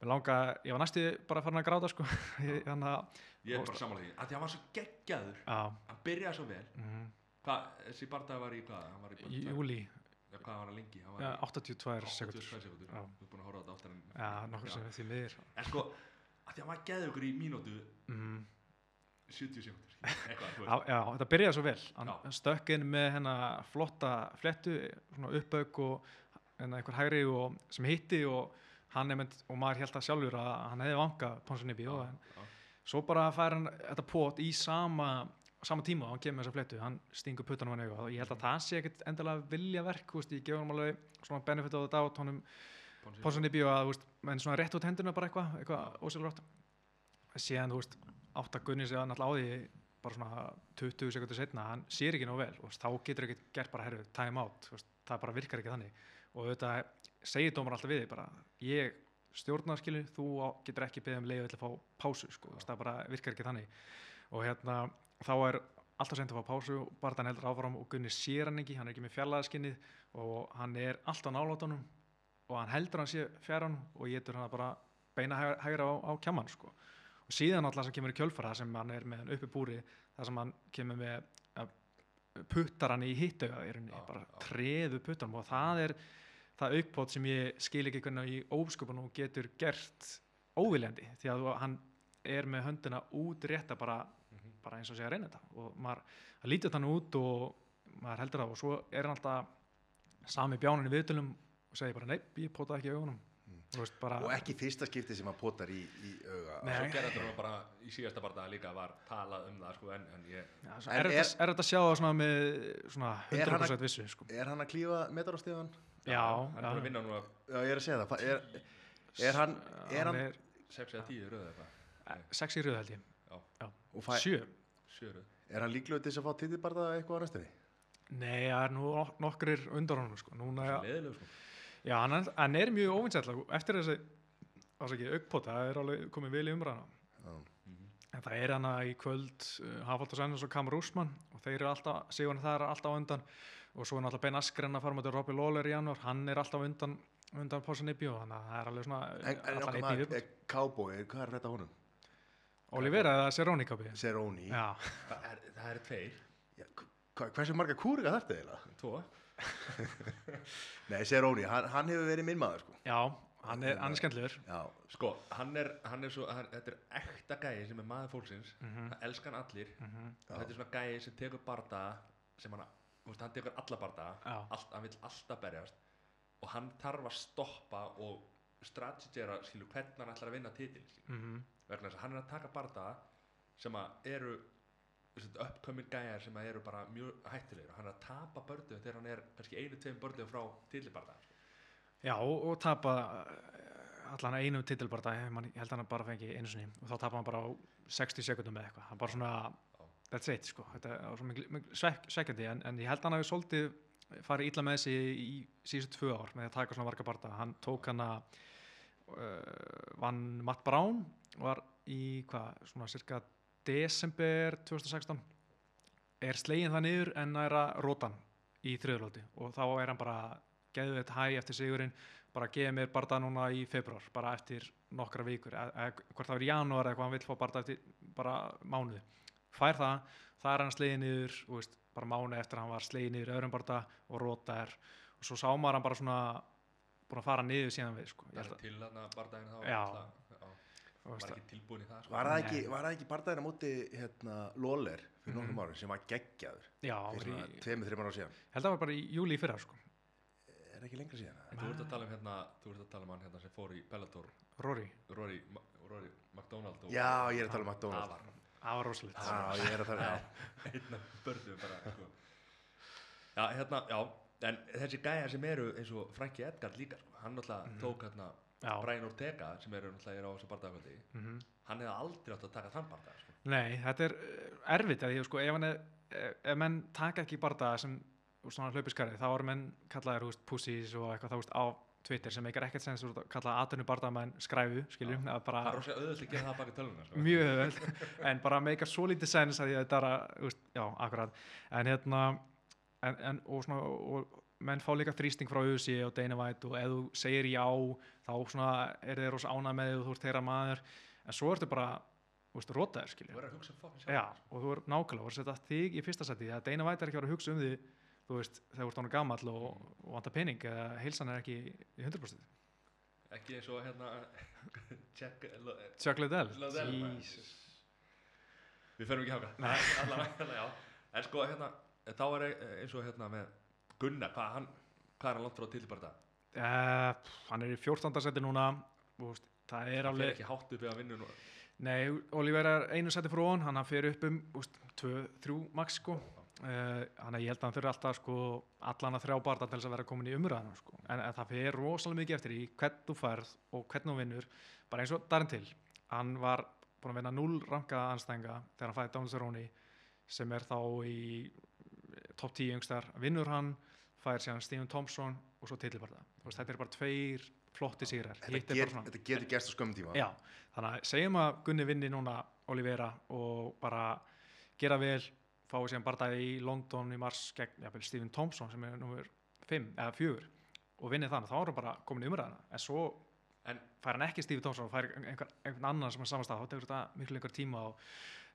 mér langa, ég var næstu bara farin að gráta sko. Ég- að ég er bara samanlega því, að hann var svo geggjaður. Já, hann byrjaði svo vel. Mm, hvað, þessi bardag var í hvað? Var í júli ja, hvað var hann lengi? Var ja, í 82 82 sekundur við erum búin að horfa á þetta oftar en miður. En sko, að hann var geðugur í mínútu mm, 70 sekundur þetta byrjaði svo vel. Hann stökk inn með hennar flotta flettu svona uppögg og en einhver hægri og, sem hitti og hann er mynd, og maður held að sjálfur að hann hefði vangað Ponsunibí og en svo bara fær hann þetta pot í sama sama tíma og hann kemur þessa fléttu. Hann stingur puttanum hann og ég held að það sé ekkert endilega vilja verk, veist, ég gefur hann alveg svona benefit of the doubt honum Ponsunibí og að, veist, menn svona rétt út hendurna bara eitthvað, eitthvað ósælrótt síðan, þú veist, átt að gunni sig að náttúrulega á því bara svona 20 sekundur setna, hann sér ekki nóg vel og þá getur ekki gert bara herfið, time out veist, það bara virkar ekki þannig og þetta segir dómar alltaf við því bara, ég stjórna skilu, þú getur ekki beðið um leiðu til að fá pásu, sko, veist, það bara virkar ekki þannig og hérna, þá er alltaf sent að fá pásu, bara hann heldur áfram og Gunni sér hann ekki, hann er ekki með fjallaðaskinnið og hann er alltaf nálátanum og hann heldur hann sé fjara hann og getur hann bara beina hægra á, á kjaman sko. Og síðan alltaf sem kemur í kjölfara sem hann er með hann uppi búri þar sem hann kemur með puttar hann í hittauga í rauninni, bara treðu puttar hann og það er það aukpót sem ég skil ekki hvernig í ósköpunum getur gert óviljandi því að hann er með höndina út rétta bara, Mhm. bara eins og sé að reyna þetta og maður, lítið þannig út og maður heldur það og svo er hann alltaf sami bjánin í viðtölum og segir bara nei, ég pótaði ekki augunum Mm. og, veist, bara, og ekki fyrsta skipti sem hann potar í, í auga Nei. Svo gerði þetta nú bara í síðasta barndaga líka var talað um það sko en, en ég já, svo En er, er- þetta, er þetta að sjá það svona með svona Er hann 100% vissu sko. er hann að klífa metarástíðan? já, hann er búin að vinna núna Já, ég er að segja það er, er hann, er hann er 6 eða 10 röðu eitthvað sex í röð held ég og fæ, sjö Sjö röð er hann líklegur til þess að fá titilbarða eitthvað á næstunni? nei, það er nú nok- nokkrir undan honum sko. núna, Leðileg sko já, hann, er- hann er mjög óvinsætla eftir þessi ásaki, aukpóta, það er alveg komið vel í umræðana Já. En það er hana í kvöld uh, Hafald og Sennus og Kamur Úsmann og þeir eru alltaf, Sigurinn það er alltaf á undan. Og svo er náttúrulega Ben Askren að fara með Robby Lawler í janúar, hann er alltaf undan undan Posanibbi og þannig að það er alveg svona En, okkar einn í er Cowboy, hvað er þetta honum? Olivera eða Seroni kapi Cerrone. Já, Það er, það er tveir. Hversu marga kúrika þarf þetta eiginlega? Tvo Nei, Cerrone, hann, hann hefur verið minn maður sko. já, hann er, er skemmtilegur Já, Sko, hann er, hann er svo hann, Þetta er ekta gæi sem er maður fólksins Mhm. Það elskar hann allir Mhm. og Þetta er svona gæi sem tekur bardaga sem hann, þú veist, hann tekur alla bardaga Já. allt, hann vill alltaf berjast og hann þarf að stoppa og strategera, skilur, hvernig hann ætlar að vinna titil Mhm. vegna þess að hann er að taka bardaga sem að eru uppkominn gæjar sem eru bara mjög hættulegir. Og hann er að tapa börnum þegar hann er kannski einu, tveim börnum frá titilbardaga Já, og, tapa uh, allan einum titilbarda ég held að hann bara fengi einu sinni. Og þá tapa hann bara á 60 sekundum með eitthvað. Hann bara svona, that's it sko. Þetta er svo mikil, mikil svek, svekkjandi. En, en ég held að hann hafi svolítið farið illa með sig í síðustu tvö ár með að taka svona varga barda hann tók hann að uh, vann Matt Brown var í hvað, svona cirka desember 2016 er slegin það niður en er að rótan í þriðurlóti og þá er hann bara geðu þetta hæ eftir sigurinn bara geði mér barða núna í februar bara eftir nokkra vikur eða hvort það í janúar eða hvað hann vill fá barða eftir bara mánuði fær það, það er hann slegin niður veist, bara mánuði eftir hann var slegin niður öðrum barða og róta er og svo sá maður hann bara svona búin að fara niður síðan við sko. Er til hann að bardaginn þá Já. alltaf- já, að, var ekki tilbúin í það sko. var það ekki, ekki barndaginn á móti hérna, Lawler fyrir nokkrum Mhm. árum sem var geggjaður já, fyrir í, tveimur, þreimur ára síðan held að það var bara í júli í fyrra sko. er ekki lengra síðan? En þú ert að tala um hérna þú ert að tala um hann hérna sem fór í Bellator Rory, Rory, Rory McDonald Já, ég er að tala um það McDonald var það var rosalegt Já, ég er að tala einn af börnum bara sko. já, hérna, já en þessi gæjar sem eru eins og Frankie Edgar líka, sko, hann náttúrulega Mhm. tók hérna Brian Ortega sem eru náttúrulega er á þessu bardagakvöldi mhm hann hefði aldrei átt að taka þann bardag sko. Nei, þetta er uh, erfitt að því sko, ef, er, ef, ef menn taka ekki barða sem svona hlaupiskarið, þá eru menn kallaðir pussies og eitthvað þá veist, á Twitter sem eitthvað ekkert sens úr að kalla aðtunni barðamenn skræfu, skiljum, Já. að bara það er rosa auðvöld að gera það baka töluna sko. mjög öðvöld, en bara meika svo lítið sens að því að þetta er að, já, akkurat en hérna en, en, og svona, og menn fá líka þrýsting frá USA og Dana White og ef þú segir já, þá er þeir rosa ánað með því og þú ert þeirra maður. En svo ertu bara, að hugsa um Já, og þú er nákvæmlega, að setja þig í fyrsta seti það Deina Væt er ekki að vera að hugsa um því þú veist, þegar þú ert ánum gamall og, og vantar pening eða heilsan er ekki í 100% ekki eins og hérna Chuck Liddell. Við förum ekki já. En sko hérna, þá er e- eins og hérna með Gunnar, hvað hann hvað er hann langt frá titilbardag Uh, hann er í 14. seti núna og veist, það er Það fer alveg ekki hátt upp við að vinna nú. Nei, Oliver er einu seti frá hann, hann fer upp um úst, tvö, þrjú max sko. Uh, hann ég held að hann þurfi alltaf sko, allan að þrjá barða til þess að vera komin í umræðan sko. en, en það fer rosalega mikið eftir í hvern þú færð og hvern þú vinnur bara eins og Darin til hann var búin að vinna 0 rankaða anstæðinga þegar hann fæði Donald Cerrone sem er þá í top 10 yngstar vinnur hann, fær síðan Stephen Thompson og svo titilbarða. Þetta er bara tveir flotti sigrar Þetta, svona- þetta getur gerst á skömmum tíma. Já, þannig að segjum að Gunni vinni núna Olivera og bara gera vel, fái síðan barndæði í London í mars gegn jafnvel, Stephen Thompson sem er nummer 5 eða 4 og vinni þannig, þá er hann bara komin í umræðina en svo En- fær hann ekki Stephen Thompson og fær einhver, einhvern annan sem er samastað þá tekur þetta miklu lengur tíma og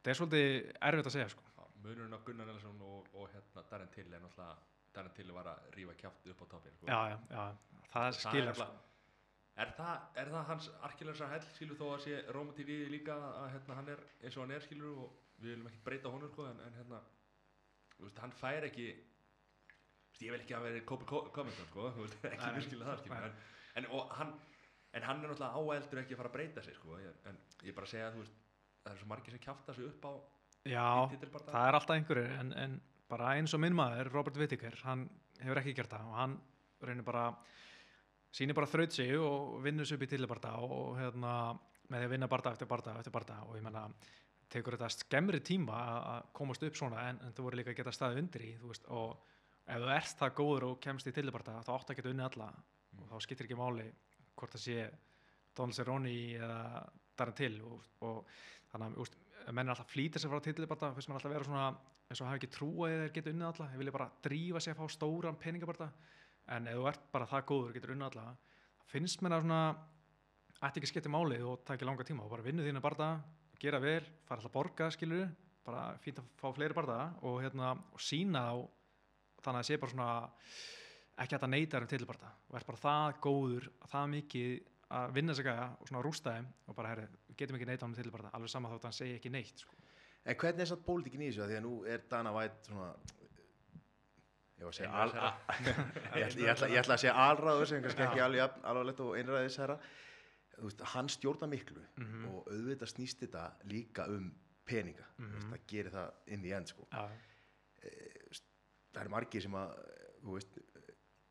þetta er svolítið erfitt að segja sko. Munurinn á Gunnar Nelson og, og hérna Darren Till er náttúrulega Darren Till var að rífa kjátt upp á toppin. Sko. Já, já, já, það er skilur sko. Er það, er það hans arkilensar hell, skilur þó að sé rómatíf í því líka að hérna, hann er eins og hann er, skilur og við viljum ekki breyta honum, sko, en, en hérna, þú veist, hann fær ekki, ég vil ekki að vera Covington, sko, þú veist, ekki virkilega það, en, en, og hann, en hann er náttúrulega áeldur ekki að fara að breyta sig, sko, en ég bara segja að, þú veist, það er svo margir sem kjafta sig upp á Já, það er alltaf einhverjir en, en bara eins og minn maður, Robert Whittaker hann hefur ekki gert það og hann reynir bara sýnir bara þraut sig og vinnur sig upp í tillibarda og hérna með því að vinna barda eftir barda eftir barda og ég menna tekur þetta skemmri tíma að- komast upp svona en, en þú voru líka að geta staðið undir í veist, og ef þú ert það góður og kemst í tillibarda þá áttu að geta unnið alla og þá skiptir ekki máli hvort það sé Donald Cerrone eða Darren Till og, og þannig að menn er alltaf að flýta sér frá tillibarda fyrst mann alltaf að vera svona eins og hafa ekki trú að þeir geta unnið alla. Þeir vilja bara drífa sig að fá stóran peningabarda en ef þú ert bara það góður og getur unnið alla finnst mér að svona ætti ekki að skipta máli og taki langa tíma. Og bara vinnu þínu barda, gera vel fara alltaf að borga skilur bara fínt að fá fleiri barda og, hérna, og sína þá þannig að það sé bara svona ekki að neyta þér um tilbarda og ert bara það góður, það mikið að vinna sig gæja og svona rústa þeim og bara herri, við getum ekki neyta hann um tilbarda alveg sama þótt að hann segi ekki neitt sko. En hvernig er satt pólitíkin í þessu? Af Því að nú er Dana White svona, ég var að segja, al, ég, ætla, ég, ætla, ég ætla að segja alræður sem kannski ekki alveg jafn- alvarlegt og einræðisherra. Þú veist, hann stjórna miklu Mhm. og auðvitað snýst þetta líka um peninga. Þú veist, Mhm. það gerir það inn í end, sko. Já, Það eru margir sem að, þú veist,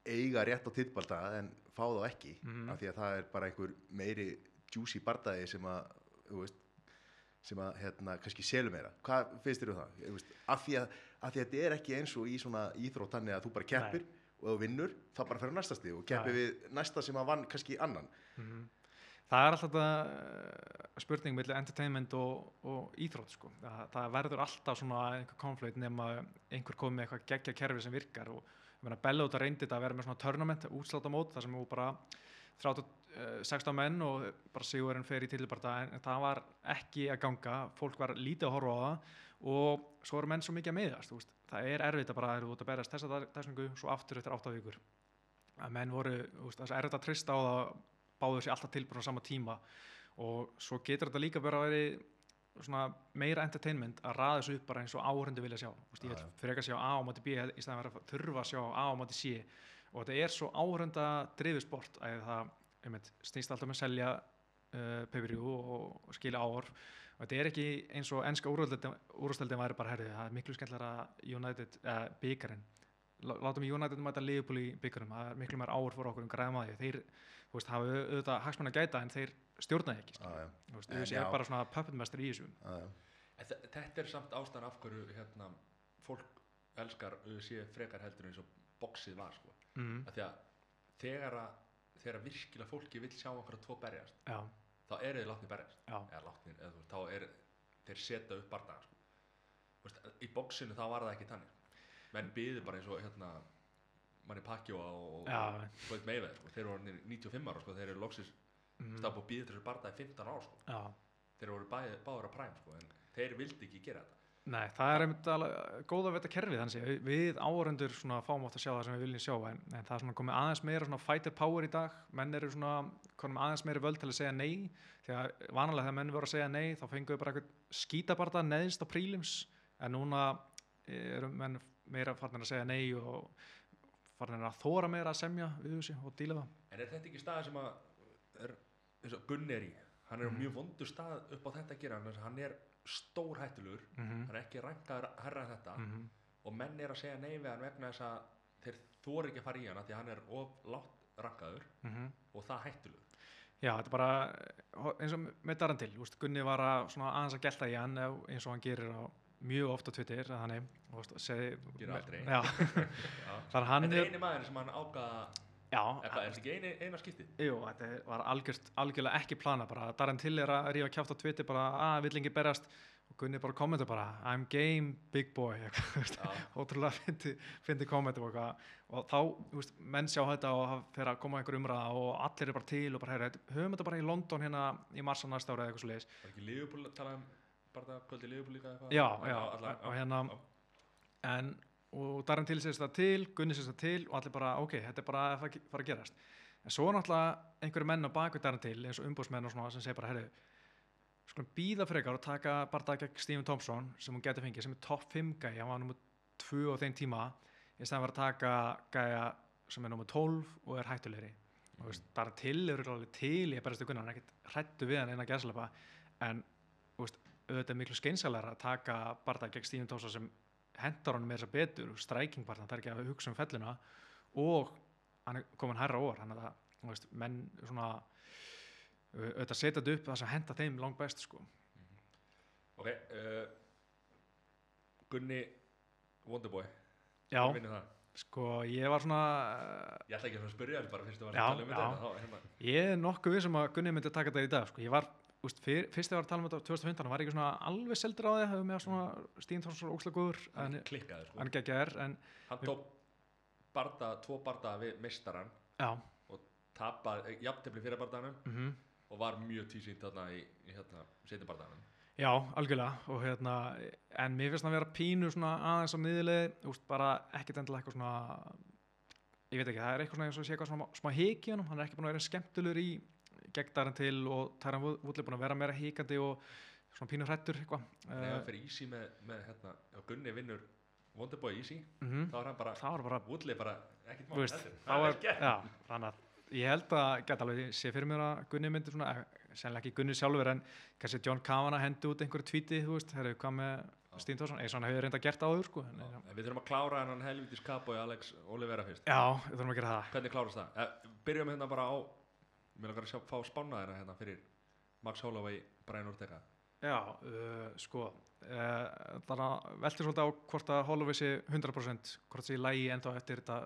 eiga rétt á tittbalda en fá þá ekki Mhm. af því að það er bara einhver meiri juicy bardagi sem að, þú veist, sem að hérna kannski selur meira. Hvað finnst þér um það? Veist, af, því að, af því að þetta er ekki eins og í svona íþrótt þannig að þú bara keppir og ef þú vinnur þá bara fer á næsta stig og keppir við næsta sem að vann kannski annan. Mhm. Það er alltaf þetta uh, spurning millir entertainment og, og íþrótt sko. það, það verður alltaf svona einhver konflikt nema einhver komið með eitthvað geggja kerfi sem virkar og að reyndi þetta að vera með svona tournament, útsláta mót þar sem þú bara 30, uh, 16 menn og bara sigurinn fer í tilbarta en, það var ekki að ganga. Fólk var lítið að horfa á það og svo eru menn svo mikið að veist. það er erfitt að bara eru út að berast þessa dagsingu svo aftur eftir 8 vikur. Að menn voru, það er erfitt að trista á það báður sér alltaf tilbúin á sama tíma. Og svo getur þetta líka bara að veri meira entertainment að raða þessu upp bara eins og áhörundu vilja sjá. Vist, ég Já, vil frekar sjá A á móti B í staðan fyrir að þurfa að sjá A á móti C. Og þetta er svo áhörunda drifið sport að það snýst alltaf með að selja uh, pay-per-view og, skilja áhorf. Og þetta er ekki eins og ennska úrústeldin væri bara herðið, það er miklu skemmtilega United, uh, byggarinn látum United mæta Liverpool í byggarum það er miklu meira áhorf fyrir okkur um græðum að því þeir veist, hafa auðvitað hagsmenn að gæta en þeir stjórnaði ekki já. er bara svona puppetmester í þessu Þetta er samt ástæðan af hverju hérna, fólk elskar sé frekar heldur eins og boxið var sko. mm, að því að þegar að þegar virkilega fólki vill sjá okkur að tvo berjast já, þá eru þið látni berjast eða látnir, eða, þú veist, þá er þeir setja upp bardaga sko. Í boxinu þá var það ekki tannig menn byðu bara eins og hérna manni Pacquiao og, Já. og Floyd Mayweather sko. þeir eru orðnir 95 ára sko. þeir eru loksis mm, stað búið að býða þessu bardaga í 15 ára sko. þeir bæði, báður að præm sko. en þeir vildi ekki gera þetta. Nei, það er einmitt alveg góð að veta kerfið þannig að við, svona fáum átt að sjá það sem við viljum sjá en, en það er svona komið aðeins meira svona fighter power í dag. Menn eru svona komið aðeins meira völd til að segja nei. Því að vanalega þegar menn voru að segja nei þá fenguðu bara eitthvað skítabarta neðist á prílims en núna eru menn meira farnir að segja nei og farin að þóra meira að semja við þessu og díla það. En er þetta ekki stað sem að er, eins og Gunni er í hann er á Mhm. mjög vondur stað upp á þetta að gera hann er- hann er stór hættulegur mm -hmm. hann er ekki rankaður herra en þetta Mhm. og menn er að segja nei við hann vegna þess að þeir þóri ekki að fara í hann því að hann er of látt rankaður Mhm. og það hættulegur Já, þetta er bara eins og með daran til, úst, Gunni var að aðeins að gelta í hann eins og hann gerir á mjög oft á Twitter að er, segi, Gerir aldrei. Þannig að hann Þetta er, er eini maður sem hann ákvaða já, eitthvað, er þetta ekki eini, eina skiptið? jú, þetta var algjört, algjörlega ekki plana bara, daran til er að rífa kjátt á Twitter bara að vill ekki berast og Gunni bara kommenta bara, I'm game big boy ótrúlega fyndi, kommentum og og þá, veist, menn sjá þetta og það að koma einhver umræða og allir er bara til og bara, heyra, höfum þetta bara í London hérna í marsa næsta ára eða eitthvað svo leiðis var ekki Liverpool að tala um bara það kvöldi Liverpool líka eitthvað? Já, já, og hérna já. en, og Darren til sést það til Gunni sést það til og allir bara, ok, þetta er bara að fara að gerast. En svo er náttúrulega einhverju menn á baku Darren til eins og umbúsmenn og svona sem segir bara, herru skulum býða frekar og taka bara það gegn Stephen Thompson sem hún getur fengið sem er topp 5 gæja, hann var nummer 2 á þeim tíma í stæðan var að taka gæja sem er nummer 12 og er hættulegri. Og þú veist, Darren til er alveg til ég berast í Gunnar, hann er ekkert hrættu við hann eina gæslapa en þú veist, auðvitað er miklu skeinsalega að taka bara það gegn Stephen Thompson sem hendar honum með þess að betur stræking bara, það er ekki að hugsa um fellina og hann er komin hærra hann er það, þú veist, menn svona auðvitað setja þetta upp það sem henda þeim langt best sko. Ok, uh, Gunni Wonderboy, já, sko, ég var svona Ég ætla ekki að spyrja þér bara fyrst að tala um þetta hérna, ég er nokkuð við sem að Gunni myndi taka þetta í dag sko. ég var, úst, fyr, fyrst þegar ég var að tala um þetta á 2015 hann var ekki svona alveg seldur á því hefur með svona Stephen Thompson ókslega góður hann en klikkaði sko. hann geggjar en Hann tók barda, tvo barda við mistaran já, tapaði, jafntefli fyrir bardaðanum mhm. og var mjög tísýnt þarna í, í hérna, setjum bardaðanum Já, algjörlega. Og hérna, en mér finnst það að vera pínu svona aðeins á miðlið, úst, bara ekkert endilega eitthvað svona ég veit ekki, það er eitthvað svona og sé eitthvað svona smá hiki í honum, hann er ekki búin að vera skemmtulur í gegn til og Tæran Vúli búin að vera meira hikandi og svona pínu hrættur eitthvað. Þegar hann fyrir Easy með, með hérna, Gunni vinnur Wonderboy Easy mm þá er hann bara, það bara, Woodley bara ekkert þú veist þá Það er gert. já, þannig að ég held að geta alveg, ég sé fyrir mér að Gunni myndi svona, sennilega ekki Gunni sjálfur en kannski John Kavanagh hendi út einhverju tvíti, þú veist, herru, hvað með Stín Tórsson, eins og hann hefur reynda gert áður sko, en, Já, en við þurfum að klára hennan helvitis kapói Alex Olivera fyrst Já, við þurfum að gera það. hvernig klárast það? Eh, byrjum hérna bara á mér langar að sjá, fá spánaðina hérna fyrir Max Holloway, Brian Ortega Já, uh, sko, uh, það veltir svolítið á hvort að Holloway sé 100% hvort sé í lægi enda eftir þetta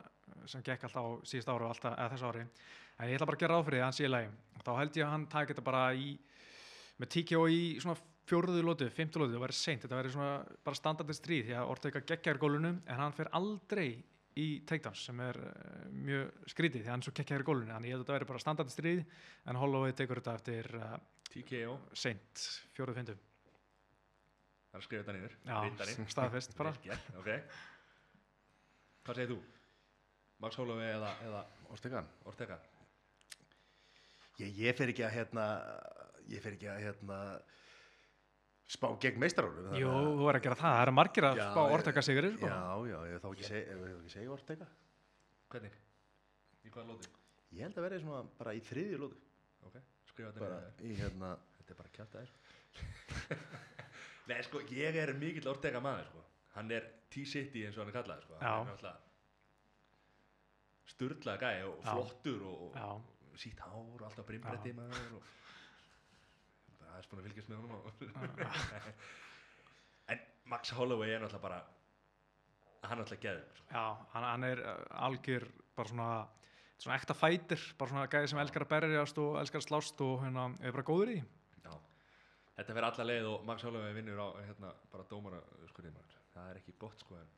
sem gekk alltaf á síðust ári og alltaf, eða þessu ári. En ég ætla bara að gera ráð fyrir því að hann sé í lægi. Þá held ég að hann taki þetta bara í, með TKO í svona fjóruðu lótu, fymtu lótu, það verður seint, þetta verður svona bara standardist stríð því að Ortega geggjar gólunum en hann fer aldrei í takedowns sem er uh, mjög skrítið því að hann er svo geggjar í gólunum, þannig ég held að þetta verður bara standardist stríð en Holloway tekur þetta eftir uh, TKO, seint, fjóruðu fyndu. það er að skrifa þetta niður Já, staðfest bara. Vel gert, ok hvað segir þú? Max Holloway eða, eða Ortegan Ortega? Ég, ég fer ekki að hérna ég fer ekki að hérna spá gegn meistarónum Jú, þú er að gera það, það eru margir að Já, spá orðtaka sigri sko. já, já, ég þá ekki segja, Ortega hvernig? í hvaða lóti? ég held að verði svona bara í þriðju lótu. Ok, skrifa þetta bara í hérna Þetta er bara kjátt aðeins. Nei, sko, ég er mikill Ortega maður, sko. Hann er T-City eins og hann er kallað, sko. Já. Er Sturlaða gæi og flottur og, Já, og sítt hár og alltaf brimbretti maður og bara aðeins búin að fylgjast með honum og En Max Holloway er náttúrulega bara hann er náttúrulega geður sko. já hann, hann er uh, algjör bara svona, svona ekta fætir, bara svona gæði sem elskar að berjast og elskar að slást og hérna er bara góður í því. Já. Þetta fer alla leið og Max Holloway vinnur á hérna, bara dómara skurðin maður það er ekki gott sko en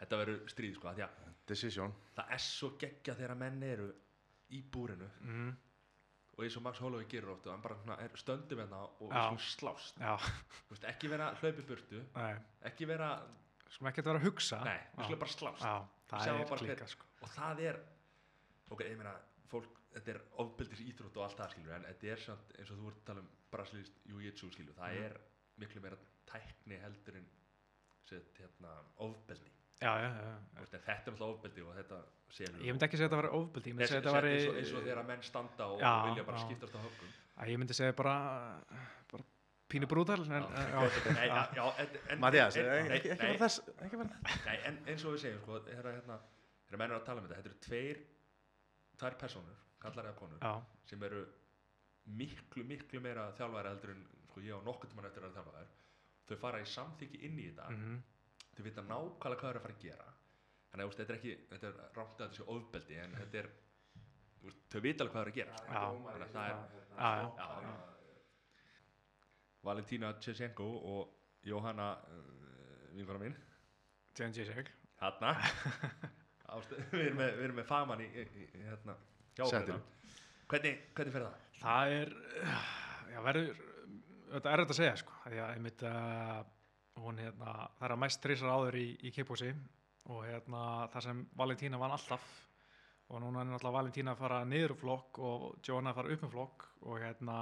þetta verður stríð sko af því að decision það er svo geggja þegar menn eru í búrinu. Mm, og eins og Max Holloway gerur og hann bara er stöndum hérna og Já. slást. Veist, ekki vera hlaupi burtu nei, ekki vera, skulum ekki vera að hugsa. nei, skulum bara slást. Já, það er bara hver- klíka sko. og það er ok, ég meina, fólk þetta er ofbeldis íþrótt og allt það skilur en þetta er samt, eins og þú ert að tala um brasilíst jiu-jitsu skilur, það Mhm. er miklu meira tækni heldur en set, hérna, en þetta er náttúrulega ofbeldi og þetta selur Ég myndi ekki segja þetta var ofbeldi, ég myndi eins, segja þetta var eins, og- eins og þegar menn standa og Já, vilja bara já. skiptast á höfgum Ég myndi segja bara, bara pínu en, Mattias, ekki, vera þess Nei, en eins og við segjum, sko, þegar hérna, menn eru að tala um þetta, þetta eru tveir, tvær personur, kallar eða konur, já, sem eru miklu, miklu meira þjálfæri heldur en sko, ég á nokkuð tímann eftir að vera þjálfæri. Þau fara í samþykki inn í þetta, mhm, þau vita nákvæmlega hvað er að fara að gera. Þannig að þetta er ekki, þetta er rámt að þetta sé ofbeldi, en þetta er, þau vita alveg hvað er að gera. Þannig að það er, Valentína Tcheshenko og Jóhanna, uh, vinkona mín, Jane Jacek, Hanna við erum með, við erum með faman í, hérna hérna. hvernig, hvernig fer það? það er, já, verður, þetta er þetta að segja, sko, af því að einmitt, hún, hérna, það er að mest trísar áður í, í kippósi og hérna, það sem Valentína vann alltaf og núna er náttúrulega Valentína að fara niður úr flokk og Joanna að fara upp um flokk og hérna,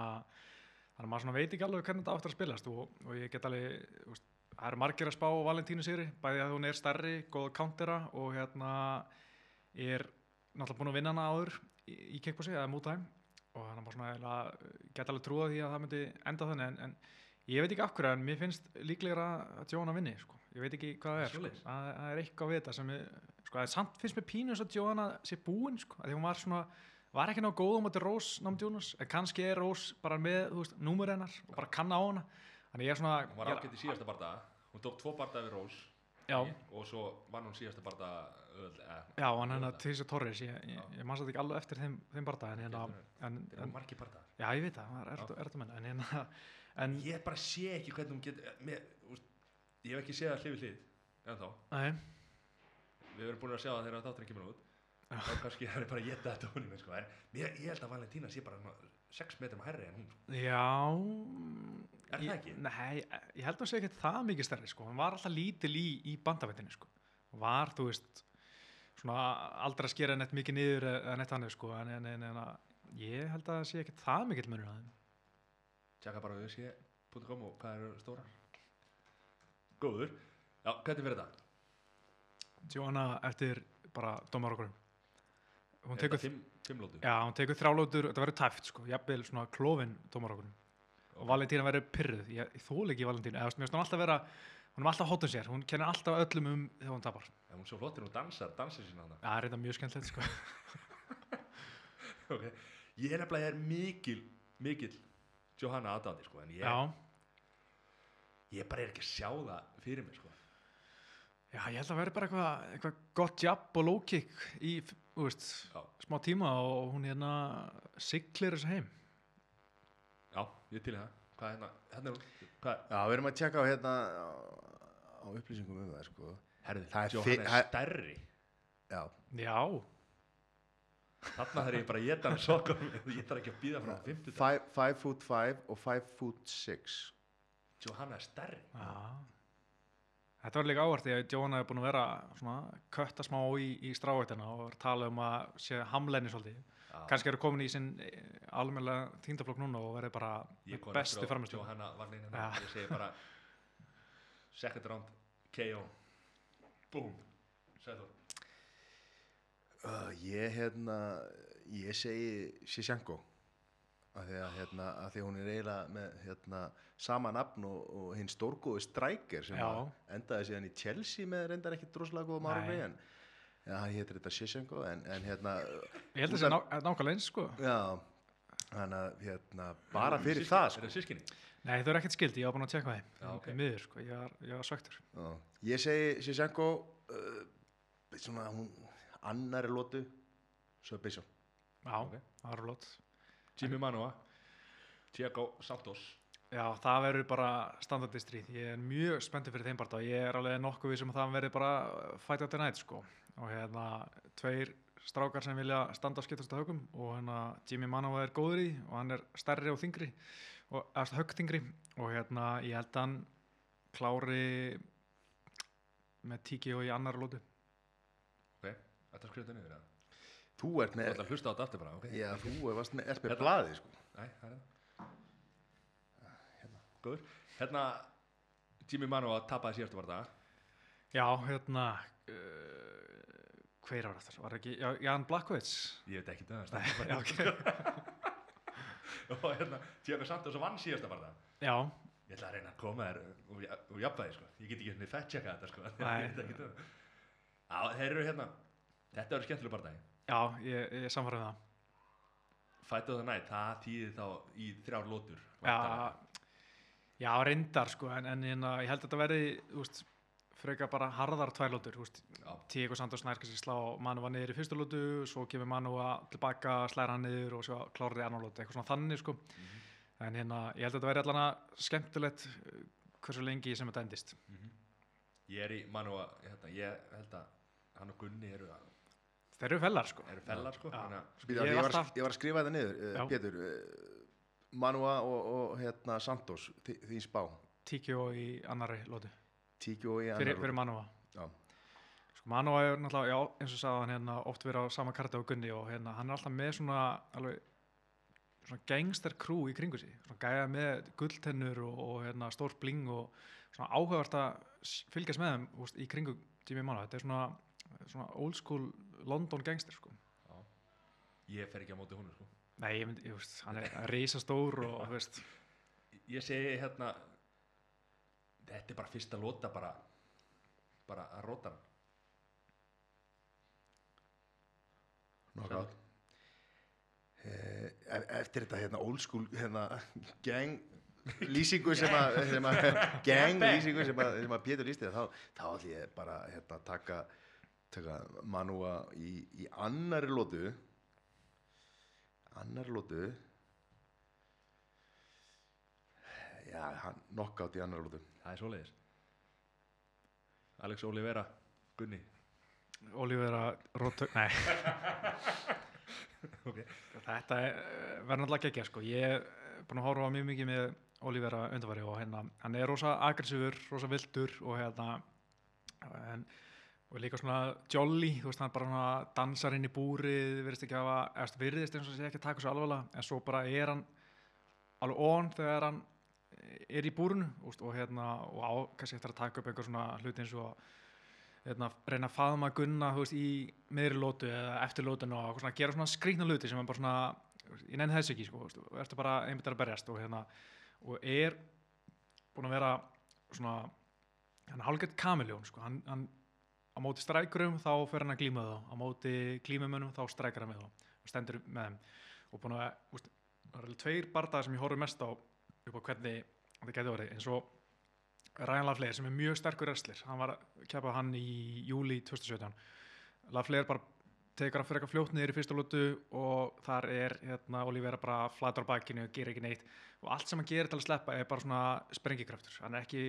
þannig að maður veit ekki alveg hvernig þetta áttur að spilast og, og ég get alveg, veist, það eru margir að spá Valentínu sigri, bæði að hún er stærri, góð countera og hérna er náttúrulega búin að vinna hana áður í, í kickbossi eða mútæm og þannig að maður svona eiginlega geta alveg trúa því að það myndi enda þannig en, en ég veit ekki af hverju en mér finnst líklegra að Johanna vinni sko. Ég veit ekki hvað það er sko. Það, það er eitthvað við þetta sem er, sko, en samt finnst mér pínu eins og Johanna sé búin sko, að því hún var svona var ekki ná góð á móti Rós námt Jónas en kannski er Rós bara með þú veist, númur hennar og bara kanna á hana. Þannig ég er svona hún var ágætt í síðasta bardaga. Hún tók tvo bardaga við Rós já, og svo vann hún síðasta eh, já, hann hennar öll, Tisa Torres. Ég, ég, ég mann satt ekki alveg eftir þeim, þeim barða en, hérna, en, en margir bardagar. Já, ég veit það, það er Já. ertu, ertu menn en, hérna, en ég bara sé ekki hvernig hún getur ég hef ekki séð það hlið við hlið en þá, við erum búin að sjá það þegar þátturinn kemur út þá kannski það er bara að geta þetta honum sko. en mér, ég held að Valentína sé bara 6 metrum herri en hún sko. Já Er það ég, ekki? Nei, ég held að það sé ekki það mikið stærri sko. hann var alltaf lítil í, í bandavettinu sko. Var, þú veist svona aldrei að skera neitt mikið niður eða neitt annað sko. en, en, en, en að ég held að það sé ekki það mikið að tjekka bara sé.com og hvað eru stórar góður. Já, hvernig fyrir þetta? Johanna eftir bara dómar okkur. Hún tekur, fimm, fimm lótu já, hún tekur þrálótur þetta verður tæft sko, jafnvel svona klófin dómar okkur. Og Valentína verður pyrruð ég, þól ekki Valentína, eða mér finnst hún alltaf vera hún er alltaf hótun sér, hún kennir alltaf öllum um þegar hún tapar, Já, hún er svo flottir, hún dansar, dansar sína hana. það er þetta mjög skemmtilegt sko. Okay. Ég er nefnilega ég er mikil, mikil Johanna aðdáði, sko, en ég, já, ég bara er ekki að sjá það fyrir mig, sko. Já, ég held að verði bara eitthvað eitthva gott jab og low kick í, veist, smá tíma og hún hérna siglir þessu heim. já, ég er til það. Hvað hérna, hérna er hún, hvað, Já, við erum að tjekka á hérna á, á upplýsingum um það, sko. herði, Það er fi- er stærri. Já, Já, Þarna þarf ég bara að geta hann sokkum, ég þarf ekki að býða frá 50 dag. five, five foot five og five foot six. Johanna er stærri. já. Þetta var líka áhvert því að Jóhanna hefur búin að vera svona kötta smá í, í strávættina og tala um að sé hamlenni svolítið. Kannski eru komin í sinn almennilega þýndaflokk núna og verði bara bestu framistöðu. Johanna var neina, Já. ég segi bara second round KO. Boom. Sæður. Uh, ég, hérna, ég segi Shishanko. Af því að, hérna, að því að hún er eiginlega með hérna, sama nafn og, og hinn stórgóði strækir sem Já. að endaði síðan í Chelsea með reyndar ekki droslega Nei. árumri en ja, hann hétir þetta Shishanko en, en hérna, Ég held að það sé ná, nákvæmlega eins, sko. já, hann að hérna, bara fyrir það Er sko. það sískinni? Nei, þau eru ekkert skildi, ég var búin að tjekka þeim. Já, ok. Í miður, sko, ég var, ég var svektur. Já. Ég segi Shishanko uh, svona hún annari lótu svo Bishop Já, Ok. það var lót. Jimmy Manua Tiago Santos Já, það verður bara standardi stríð. Ég er mjög spenntið fyrir þeim bara. Ég er alveg nokkuð við sem að það verður bara fight out the night, sko. Og hérna, tveir strákar sem vilja standa á skiptast á högum og hérna Jimmy Manova er góður í og hann er stærri og þingri og eftir höggþingri og hérna ég held að hann klári með tíki og í annar lótu. Ok, þetta skrifa þetta niður eða? Þú ert Þú með, ætlar að hlusta á þetta aftur bara, ok? já þú varst með, ert með Hérna. blaði sko. Nei, það er það Hérna, góður Hérna, Jimmy Manua tapaði síðastu var það Já, hérna, uh, hver var þetta, var ekki Já, Jan Blakowicz ég veit ekki það Já, ok. og hérna, Tiago Santos vann síðasta barða já, ég ætla að reyna að koma þér úr, úr jafnvægi sko. ég get ekki hérna fett checka þetta sko. Nei. Ég veit ekki það. Já, þeir eru hérna þetta eru skemmtilega barndagi já, ég, ég samfærið það Fight of the Night, það þýðir þá í þrjár lótur Já, já, reyndar sko, en, en hérna, ég held að þetta verði, þú veist, frekar bara harðar veist, Já. Tík og Santos nær kannski slá Manúa niður í fyrstu lótu, svo kemur Manúa tilbaka, slæra hann niður og svo klárar í annar lótu, eitthvað svona þannig sko, Mhm. en hérna, ég held að þetta verði allan að skemmtilegt uh, hversu lengi sem þetta endist. Mhm. ég er í mann og hérna, ég held að hann og Gunni eru, Þeir eru fellar sko. eru fellar sko, Býta, Ég var, ég var að skrifa þetta niður, uh. Pétur, uh, Manua og, og hérna, Santos, þi- þín spá, Tíkjó í annari lótu, Tíkjó í fyrir, annar. fyrir Manúa. Já. Sko Manúa er náttúrulega, já, eins og sagði hann hérna, oft verið á sama karti á Gunni og hérna, hann er alltaf með svona, alveg, svona gangster crew í kringu sig, svona gæja með gulltennur og, og hérna, stór bling og svona áhugavert að fylgjast með þeim úst, í kringu Jimmy Manúa. Þetta er svona, svona old school London gangster, sko. ég fer ekki á móti húnu sko. Nei, ég myndi, ég veist, hann er risastór og, þú veist, ég segi hérna þetta er bara fyrsta lóta bara bara að róta hann Knockout. Eh, e- eftir þetta hérna old school hérna gang lýsingu sem að, sem að gang lýsingu sem að, sem að Pétur lýsti þá, þá ætlum ég bara hérna að taka, taka Manúa í, í annari lótu annari lótu já, hann knockout í annari lótu það er svoleiðis. Alex Olivera, Gunni. Olivera Rótök, nei. Ok. Þetta er, eh, verður náttúrulega geggja sko. Ég er búin að horfa mjög mikið með Olivera undarfæri og hérna, hann er rosa aggressífur, rosa vildur og hérna en, og líka svona jolly, þú veist, hann bara svona dansar inn í búrið, virðist ekki hafa eftir virðist eins og sé ekki að taka svo alvarlega en svo bara er hann alveg on þegar hann er í búrinu úst, og hérna, og á, kannski eftir að taka upp einhver svona hluti eins og hérna, reyna að faðma gunna þú veist, í meðri lótu eða eftir lótun og svona, gera svona skrýtna hluti sem er bara svona, ég nenni þess ekki sko, þú veist, og ertu bara einmitt að berjast og hérna, og er búin að vera svona hann er hálfgett kamiljón sko, hann, hann á móti strækurum þá fer hann að glíma þá, á móti glímumönnum þá strækar hann við þá. Og stendur með þeim. Og búin að, veist, það eru tveir bardaðar sem ég horfði mest á upp á hvernig það geti orðið. Eins og Ryan Lafleur sem er mjög sterkur wrestler hann var að keppa hann í júli 2017 Lafleur bara tekur hann fyrir eitthvað fljótt niður í fyrsta lótu og þar er hérna Olivera bara flatur á bakinu, gerir ekki neitt. Og allt sem hann gerir til að sleppa er bara svona sprengikraftur, hann er ekki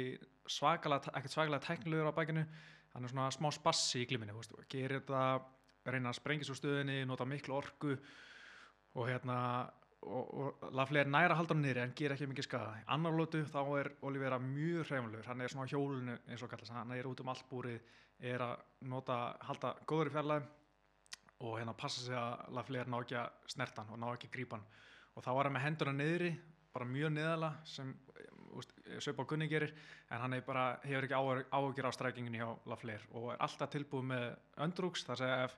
svakalega, svakalega tæknilegur á bakinu hann er svona smá spassi í gliminu gerir þetta, reyna að sprengja svo stöðinni nota miklu orku og hérna og, og Lafleur næra að halda hann niður en ger ekki mikið skada annar lótu þá er Olivera mjög hreifnulegur hann er svona á hjólinu eins og kallast. Hann er út um allt búrið er að nota, halda góður í fjarlæð og hérna passa sig að Lafleur ná ekki að snerta hann og ná ekki að grípa hann. Og þá var hann með hendurna niðri bara mjög niðala sem Söp á Gunni gerir en hann bara, hefur ekki áhugjur á strækinginu hjá Lafleur og er alltaf tilbúið með öndrúks. Þar segja ef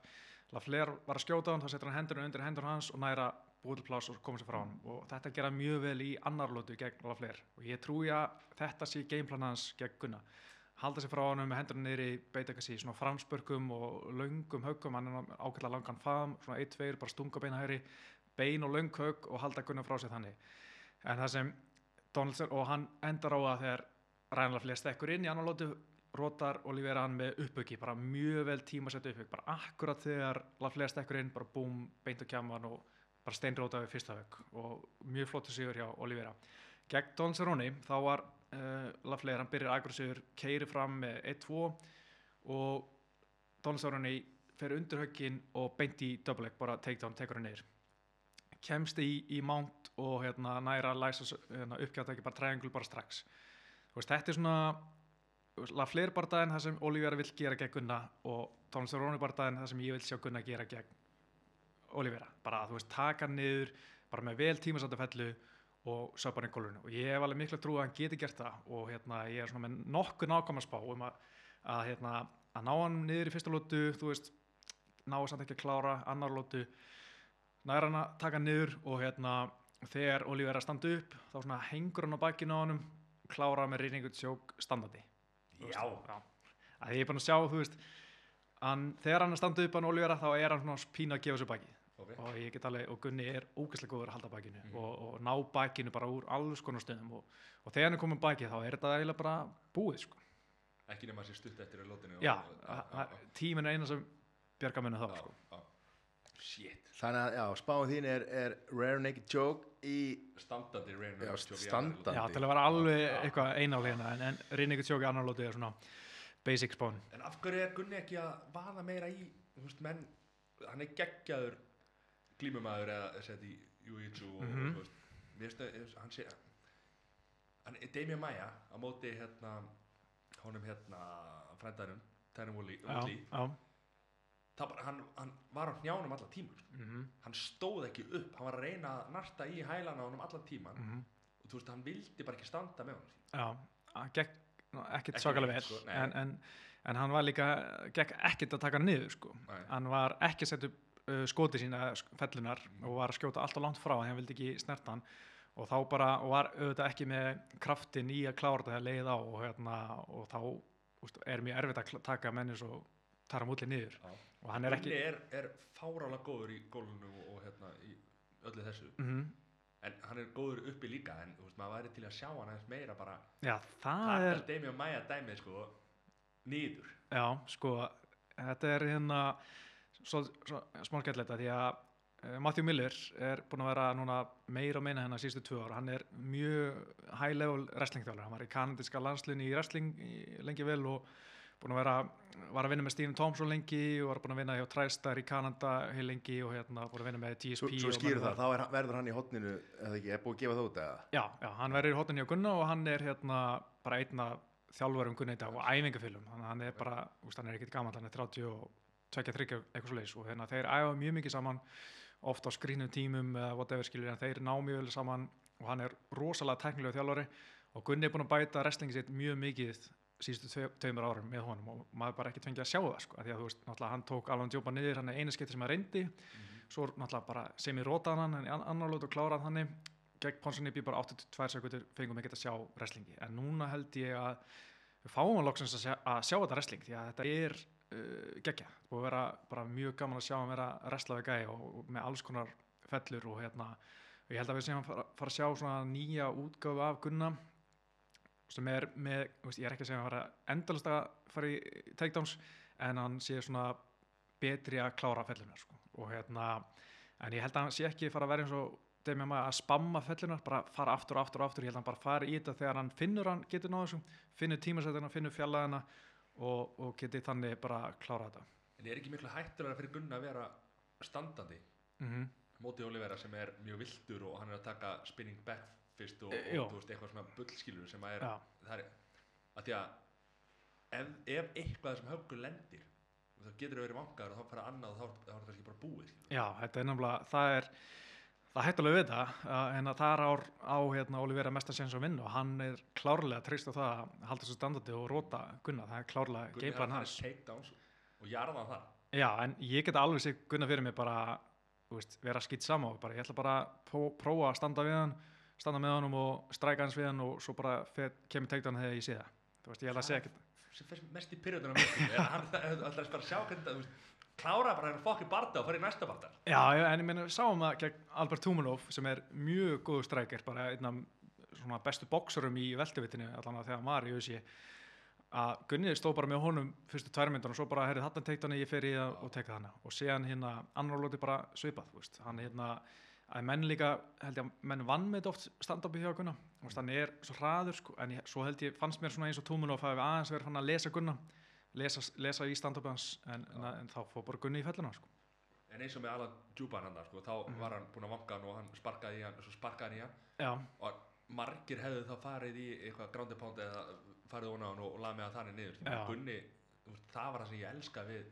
Lafleur var að skjóta hann þá setur hann hendurna undir hendur hans og næra pláss og koma sér frá hann og þetta gera mjög vel í annar lótu gegn Lafleur og ég trúi að þetta sé gameplan hans gegn Gunna. Halda sér frá hann með hendurna niðri beita ekki svona framspörkum og löngum höggum, hann er ákveðlega langan faðum svona 1-2, bara stunga beina hægri bein og löng högg og halda Gunna frá sér þannig. En það sem Donaldson og hann endar á að þegar Ryan Lafleur stekkur inn í annar lótu rótar Olivera hann með uppöki bara mjög vel tímasett uppöki bara akkurat þegar Lafleur stekkur inn bara búm, beint á kjaman og bara steinróta við fyrsta högg og mjög flottu sigur hjá Olivera gegn Don Cerrone þá var uh, Lafleur, hann byrjar aggressífur keiri fram með 1-2 og Don Cerrone fer undir höggin og beint í double leg, bara takedown, tekur hann niður. Kemst í, í mount og hérna, næra læsa hérna, uppgjátt ekki bara triangle bara strax. Veist, þetta er svona Lafleur bardaðin það sem Olivera vill gera gegn Gunna og Don Cerrone bardaðin það sem ég vil sjá Gunna gera gegn Olivera, bara þú veist, taka niður bara með vel tímasættu fellu og söpa hann í gólfinu. Og ég hef alveg miklu trú að hann geti gert það og hérna ég er svona með nokkuð nákvæmast spá um að, að hérna að ná hann niður í fyrsta lótu þú veist, ná samt ekki að klára annar lótu, næra hann að taka niður og hérna þegar Oliver er að standa upp þá svona hengur hann á bakinu á honum klára með reyningut sjók standandi Já. að ég er búin að sjá, þú veist hann, þegar hann er að standa upp hann Olivera þá er hann svona pínu að gefa sér baki Ok. og ég get alveg, og Gunni er ógeðslega góður að halda bakinu Mhm. og, og ná bakinu bara úr alls konar stöðum og, og þegar hann er komin baki þá er þetta eiginlega bara búið sko. Ekki nema að sé stutt eftir í lótinu. tíminn er eina sem bjarga munum þá sko. Shit. Þannig að, já, spáin þín er, er Rare Naked Joke í, Standandi reynir. Já, standandi. já, til að vera alveg eitthvað einálegina en, en Rinningur tjóki annar lóti er svona basic spán En af hverju er Gunni ekki að vaða meira í, þú veist, menn, hann er geggjaður glímumæður eða sett í Jiu-Jitsu og, Mhm. þú veist, finnst að hann sé, hann Damien Maia á móti hérna, honum hérna, frændarinn, Tyron Woodley, já, já, bara, hann, hann var á hnjánum allan tíma, sko. mhm, hann stóð ekki upp, hann var að reyna að narta í hælana á honum allan tíman mhm, og þú veist, hann vildi bara ekki standa með honum. já að gekk ekkert svakalega vel sko, en, en, en hann var líka gekk ekkert að taka hann niður sko. Nei. hann var ekki að setja upp uh, skoti sína fellunar Mhm. og var að skjóta alltaf langt frá hann vildi ekki snerta hann og þá bara, og var auðvitað ekki með kraftin í að klára þetta leið á og, hérna, og þá úst, er mjög erfitt að taka menni svo tara múli niður. Já. og hann er ekki er, er fárálega góður í gólunu og, og hérna, í öllu þessu. Mm en hann er góður uppi líka en þú veist, maður væri til að sjá hann aðeins meira bara. Já, það er Demi og Maja dæmið sko nýður Já, sko, þetta er hérna svo, svo smálgætleita því að uh, Matthew Miller er búinn að vera núna meira og meina hennar sístu tvö ára, hann er mjög high level wrestling þjálfur, hann var í kanadiska landslinni í wrestling lengi vel og búinn að vera, var að vinna með Stephen Thompson lengi og var búinn að vinna hjá TriStar í Kanada heil lengi og hérna búinn að vinna með GSP svo, svo skýrur það, þá er, verður hann í hotninu, eða ekki, er búið að gefa það út eða? Já, já, hann verður í hotninu hjá Gunna og hann er hérna bara einna þjálfarum Gunna í dag og að hann er bara, úst, hann er ekkert gammal hann er 30 og 23 eitthvað svo leis og hérna þeir æfa mjög mikið saman oft á skrínum tímum eða whatever skilur þeir ná mjög vel saman og hann er rosalega teknilega þjálfari og Gunni er búinn að bæta wrestlingi sitt mjög mikið síðustu tvei- tveimur árum með honum og maður bara ekki fengið að sjá það sko, því að þú veist, náttúrulega hann tók alveg djópa niður, hann er einu skipti sem hann reyndi. Svo náttúrulega bara sem ég rótaði hann en í an- annar lót og kláraði hann gegn Ponsonibí bara 82 sekundur fengum ekki að sjá wrestlingi. En núna held ég að við fáum að loksins að sjá, að sjá þetta wrestling því að þetta er uh, geggja og vera bara mjög gaman að sjá hann vera wrestlaði gæi og, og með alls konar fellur og hérna ég held að við séum að fara, fara að sjá svona nýja útgáfu af Gunna sem er með, veist, ég er ekki að segja að fara endalist að fara í takedowns en hann sé svona betri að klára fellunar sko. og hérna en ég held að hann sé ekki fara að vera eins og Demi Maia að spamma fellunar bara fara aftur og aftur og aftur, ég held að hann bara fara í þetta þegar hann finnur hann getur náðu þessu finnur tímasættina, finnur fjallaðina og, og geti þannig bara klára þetta. En er ekki miklu hættulega fyrir Gunna að vera standandi mm móti Olivera sem er mjög viltur og hann er að taka spinning back fyrst og, E, og þú veist, eitthvað svona bullskilur sem að er, Já. það er að því að ef, ef eitthvað sem höggur lendir og þá getur það verið vangar og þá fara annað og þá, er það kannski bara búið skilur. Já, þetta er nefnilega, það er það hætti alveg við uh, en að það er á, á hérna, Olivera mestan séns að vinna og hann er klárlega treyst á það að halda svo standandi og róta Gunna, það er klárlega er hans og jarða hann þar Já, en ég get alveg sér Gunna fyrir mig bara veist, vera skýtt sama og bara, ég ætla bara að pró- prófa að standa við hann standa með honum og stræka hans við hann og svo bara fer, kemur teiktan þegar ég sé það. Þú veist, ég held að segja ekkert sem fyrst mest í pyrrjóðunum er hann bara að sjá hvernig það klára bara hennar fokki barda og fara í næsta barda Já, en ég meina, sáum gegn Albert Tumanov sem er mjög góður strækir bara einn af svona bestu bóksurum í veltuvitinu allan að þegar hann var í USA að Gunni stóð bara með honum fyrstu tvær myndun og svo bara, herrið, þarna teikt hann ég fer í það og teka hana. Og síðan hérna hann hérna að menn líka, held ég að menn vann með þetta oft stand-upi hjá Gunna, veist, hann er svo hraður, sko, en ég, svo held ég, fannst mér svona eins og Tumanov hafi aðeins verið hann að lesa Gunna lesa, lesa í stand-upi hans en, en, en þá fór bara Gunni í fellina, sko. En eins og með Alan Djúban hann sko, þá Mhm. var hann búinn að vanga hann og hann sparkaði í hann svo sparkaði hann í hann. Og margir hefðu þá farið í eitthvað pound eða farið á hann og, og lagði með hann þannig niður. Gunni, það var það sem ég elska við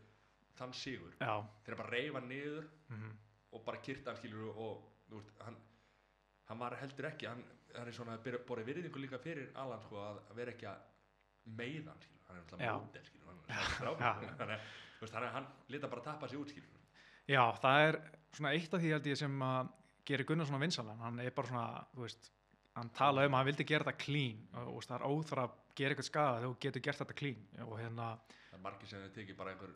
þann sigur. Já, þegar bara reyfa niður mhm. og bara kyrta hann skilur og veist, hann, hann var heldur ekki hann, hann er svona að borið virðingu líka fyrir Alan sko, að vera ekki að meiða hann skilur. hann er náttúrulega módel skilur hann er Já. strákur þannig að hann, hann lita bara tappa sig út skilur Já, það er svona eitt af því held ég sem að gerir Gunnar svona vinsalan, hann er bara svona, þú veist, hann talaði um að hann vildi gera þetta clean og veist, það er óþara að gera eitthvað skada þegar þú getur gert þetta clean og hérna, það er margir sem þau tekið bara einhver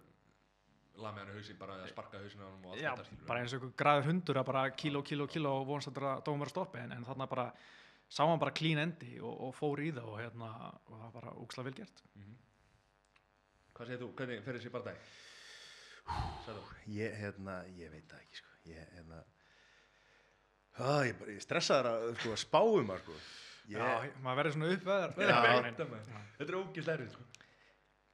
lamið hann hausin bara eða sparka hausin á hann og allt já, þetta skilur bara eins og einhver græður hundur að bara kíló, kíló, kíló og vonast að að stoppa en, en þarna bara sá hann bara clean endi og, og fór í það og hérna, og það var bara úksla vel gert. Mhm. hvað segir þú, hvernig fer þessi bara dag Sæðu. Ég, hérna, ég veit það ekki, sko. Ég, hérna, á, ég, bara- ég stressaður að, sko, að spá um það, sko. Ég, Já, maður verður svona uppveðar. Já, það, þetta er ógislega erfið sko.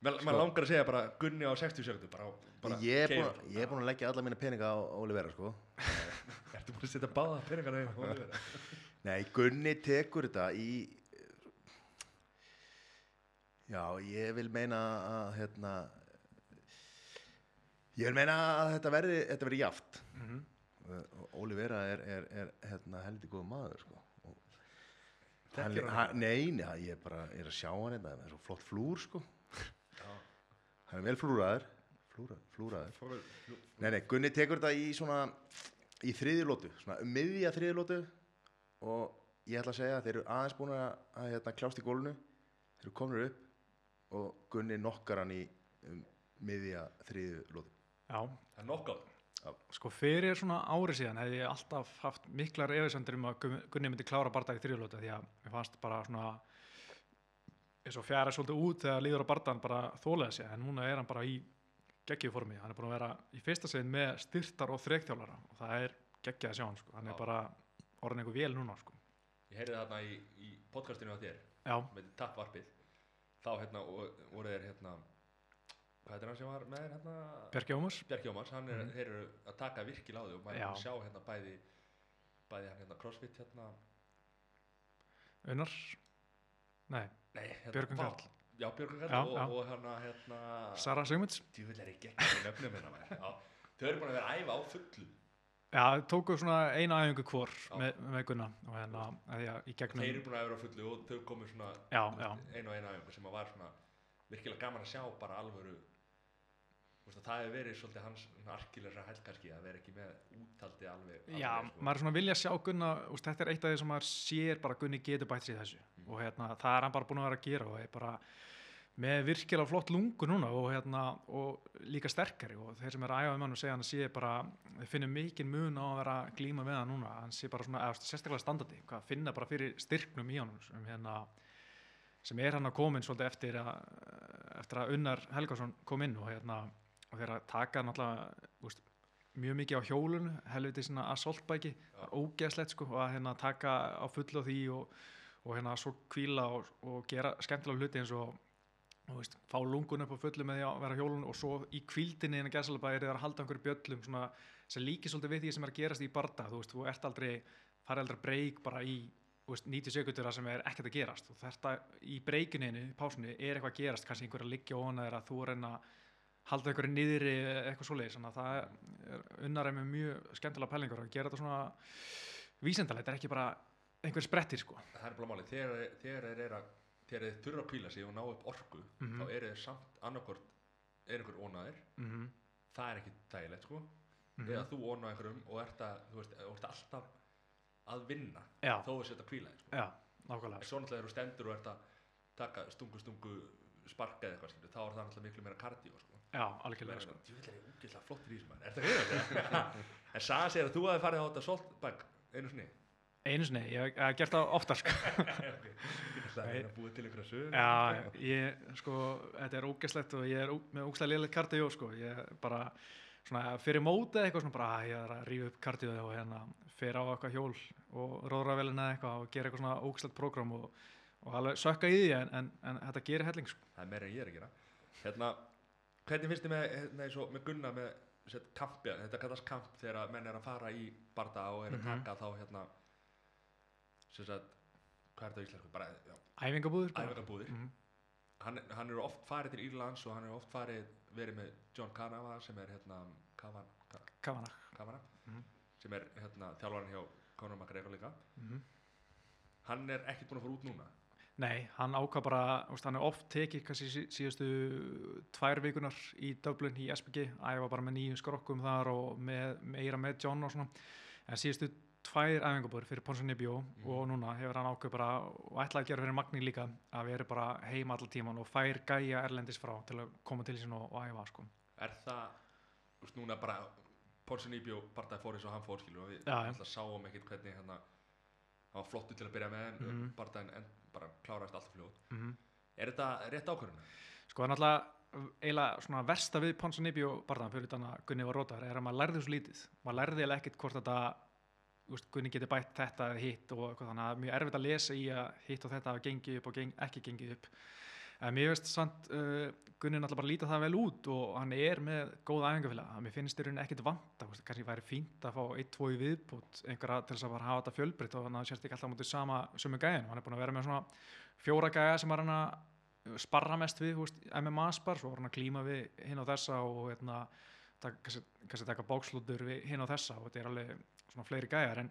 Mér Sko- sko, langar að segja bara Gunni á 60 sekundu bara, bara ég, er búin, að leggja alla mína peninga á Olivera, sko. Ertu búin að setja báða peningana í Olivera? Nei, Gunni tekur þetta í Já, ég vil meina að hérna ég vil meina að þetta verði þetta verði jaft Mhm. Olivera er, er, er hérna heldur góð maður sko. Hann, hann Nei, nei, ég bara er að sjá hann þetta, það er svo flott flúr sko. Já. hann er vel flúraður flúra, flúraður. Fóru- nú- Nei, nei, Gunni tekur þetta í svona í þriðju lótu, svona um miðja þriðju lótu og ég ætla að segja að þeir eru aðeins búin að, að hérna, kljást í gólunu þeir eru komin upp og Gunni nokkar hann í um, miðja þriðju lótu Já, Það er nokkátt Sko fyrir svona ári síðan hefði ég alltaf haft miklar efisendur um að Gunni- myndi klára barndagi þrjulóta því að mér fannst bara svona eins og fjara svolítið út þegar líður á barndan bara þólega sig en núna er hann bara í geggjöðu formi, hann er búin að vera í fyrsta segin með styrtar og þrekþjálfara. Og það er geggjað að sjá hann sko, hann er bara orðin einhver vél núna sko. Ég heyrði þarna í, í podcastinu á þér Já, með tappvarpið þá hérna voru þeir hérna hvað heitir hann sem var með þér hérna? Bjarki Ómars. Bjarki Ómars, hann er, Mhm. þeir eru að taka virkilega á þau og maður er Já. að sjá hérna bæði bæði hann hérna crossfit hérna. Unnar? Nei, nei, hérna, Björgvin vá. Karl. Já, Já, og, já. og hérna hérna Sara Sigmunds djúvill er ekki ekki nöfnum hérna. Já, þau eru búin að vera að æfa á fullu Já, tóku svona eina æfingu hvor Já. með, með Gunna og hérna, í gegnum þeir eru búin að vera á fullu og þau komu svona Já, já. einu og einu æfingu sem var svona virkilega gaman að sjá bara alvöru það hefur verið svolítið hans arkilega hæll kannski að vera ekki með úttaldi alveg, Já, alveg sko. maður er svona að vilja sjá Gunna úst, þetta er eitt af því sem maður sér bara Gunni getur bætt sér þessu Mm. og hérna, það er hann bara búin að vera að gera og er bara með virkilega flott lungu núna og, hérna, og líka sterkari. Og þeir sem er að æfa um hann og segja hann sé bara finnum mikinn mun á að vera glíma með hann núna. Hann sé bara svona, eða, sérstaklega standandi hvað finna bara fyrir styrknum í honum sem, hérna, sem er hann að komin svolítið eftir að, eftir að Unnar Helgason kom inn og hérna og þeir að taka náttúrulega veist, mjög mikið á hjólun helviti svona assaultbæki er ógeðslegt sko og að hérna taka á fullu á því og, og hérna svo kvíla og, og gera skemmtilega hluti eins og veist, fá lungun upp á fullu með því að vera hjólun og svo í kvíldinni innan gæsalaba er það að halda einhverju bjöllum svona, sem líkir svolítið við því sem er að gerast í barda þú veist, þú ert aldrei, farið aldrei breyk bara í veist, 90 sekundur sem er ekkert að gerast. Og þetta í breykuninu, pásunni, er eitthvað að gerast kannski einhver að liggja ofan þeirra þú er að halda einhverju niðri eitthvað svoleiðis, þannig að það er unnar er með mjög skemmtilega pælingar að gera þetta svona vísendalegt, þetta er ekki bara einhver sprettir sko. Það er þegar, þegar þeir eru að þegar þeir þurfa að kvíla sig og ná upp orku Mhm. þá eru þeir samt annarkort er einhver ónaðir, mm -hmm. það er ekki þægilegt sko, Mhm. eða þú ónað einhverjum og ert, að, þú veist, ert alltaf að vinna, Já, þó að setja kvíla þig, sko. en svo náttúrulega eru stendur og ert að taka stungu stungu sparka eða eitthvað þá er það náttúrulega miklu meira kardíó sko. Já, algjörlega sko. Ég vil er ég úgeðslega flottur í þessu maður, er þetta hefur En Saga segir að þú hafi farið á þetta soltbæk einu sinni Einu sinni, ég hef gert það oftar sko. Það er að búið til einhverja sögur Já, ég, sko, þetta er ógeslegt og ég er með ógeslega liðlega kardió, sko, ég bara, svona, fyrir mótið eitthvað svona bara, "Ah, ég er að rífa upp kardióið og hérna, fyrir á eitthvað hjól og róðra velina eitthvað og gera eitthvað svona ógeslegt prógram og, og alveg sökka í því en, en, en þetta gerir helling, sko. Það er meira en ég er að gera Hérna, hvernig finnst þið með, hérna, eins og með Gunna með kampi, þetta kallast kamp þegar menn er að fara í barda og er að Mhm. taka þá hérna sem sagt, hvað er þetta íslensku? Bara, já, Æfingabúður, bara. æfingabúðir Mhm. hann, hann eru oft farið til Írlands og hann eru oft farið verið með John Canava sem er hérna Kavan, Ka- Kavana. Kavana Mhm. sem er hérna þjálfarinn hjá Conor McGregor líka Mm hann er ekkert búinn að fara út núna Nei, hann ákvað bara, veist, hann er oft tekið kannski sí- síðustu tvær vikunar í Dublin í SPG, æfa bara með nýjum skrokkum þar og með, meira með John og svona, en síðustu tvær æfingabúður fyrir Ponsanibjó og núna hefur hann ákveð bara og ætlaði að gera fyrir Magni líka að vera bara heima allan tíman og fær gæja erlendis frá til að koma til sín og, og æfa sko. Er það, þú veist, núna bara Ponsin Íbjó barndagi fór eins og hann fór skilur og við já. alltaf sáum ekkert hvernig hérna hann var flottu til að byrja með en mm bardaginn en bara kláraðist alltaf fljótt Mm Er þetta rétt ákvörðun? Sko það er náttúrulega eiginlega svona versta við Ponsanibjó barðan fyrir þannig að Gunni var rótar er að maður lærði svo lítið maður lærði ekkert hvort þetta Gunni geti bætt þetta hitt og þannig að mjög erfitt að lesa í að hitt og þetta hafa gengið upp og geng, ekki gengið upp. En mér veist samt uh, Gunni náttúrulega bara líta það vel út og hann er með góða æfingafélag. Mér finnst í rauninni ekkert vanta kannski væri fínt að fá 1-2 í viðbútt einhverja til þess að bara hafa þetta fjölbreytt og þannig að það sérst ekki alltaf mútið sama sömu gæðin hann er búin að vera með svona fjóra gæja sem er hann að sparra mest við veist, MMA spar, svo var hann að klíma við hinn á þessa og hérna, kannski taka bókslútur við hinn á þessa og þetta er alveg svona fleiri gæjar en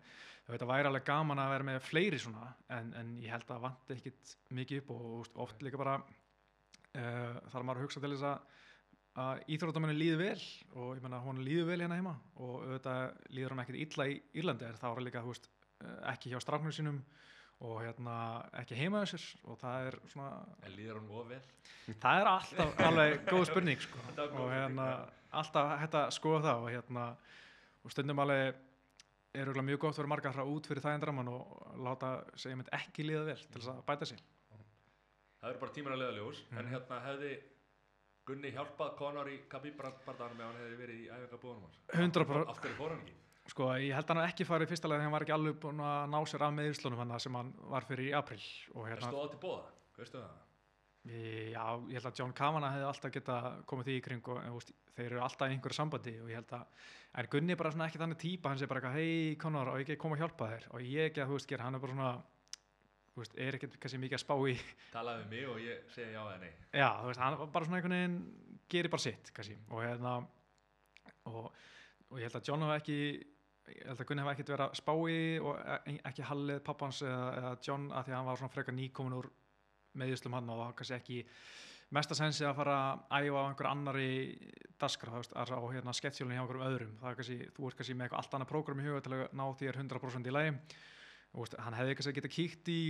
þetta væri alveg gaman að vera með fleiri svona en, en ég held að það vanti ekkit mikið upp og veist, oft líka bara uh, þarf maður að hugsa til þess að að íþróttamenni líður vel og ég menna hún líður vel hérna heima og auðvitað líður hann ekkit illa í Írlandi er það líka veist, eh, ekki hjá strafnum sínum og hérna ekki heima þessir og það er svona En líður hann of vel? það er alltaf alveg góð spurning sko. Og hérna alltaf hægt að skoða það og hérna og stundum alveg er örugglega mjög gott fyrir marga frá út fyrir það endraman og láta segja mynd ekki líða vel til þess að bæta sig Það eru bara tímur að leiða ljós en Mhm. hérna hefði Gunni hjálpað Conor í Khabib bardaganum ef hann hefði verið í æfingabúðunum hans 100% Af hverju fór hann ekki? sko ég held að hann ekki farið fyrsta leið þegar hann var ekki alveg búinn að ná sér af meðslunum hann sem hann var fyrir í april hérna stóða til bóða? Veistu það? Já, ég held að John Kavanagh hefði alltaf geta komið því í kring og úst, þeir eru alltaf í einhverju sambandi og ég held að en Gunni er bara svona ekki þannig típa hann sé bara eitthvað, hei Conor, og ég ekki koma að hjálpa þér? Og ég ekki að, þú veist, gera, hann er bara svona þú veist, er ekkert kannski mikið að spá í Talaði við mig og ég segi já eða nei. Já, þú veist, hann bara svona einhvern veginn gerir bara sitt, kannski, og hérna og, og ég held að John hafa ekki ég held að Gunni hafa ekkert verið að spá í og e- ekki Hallið pappans eða, eða John að því að hann var svona frekar nýkomin úr meðislum hann og það var kannski ekki mesta sensi að fara að æfa á einhver annari daskra, þú veist, að á hérna sketsjólinn hjá einhverjum öðrum, það er kannski, þú ert kannski með eitthvað allt annað prógram í huga til að ná þér 100% í lagi. Og veist, hann hefði kannski getað kíkt í,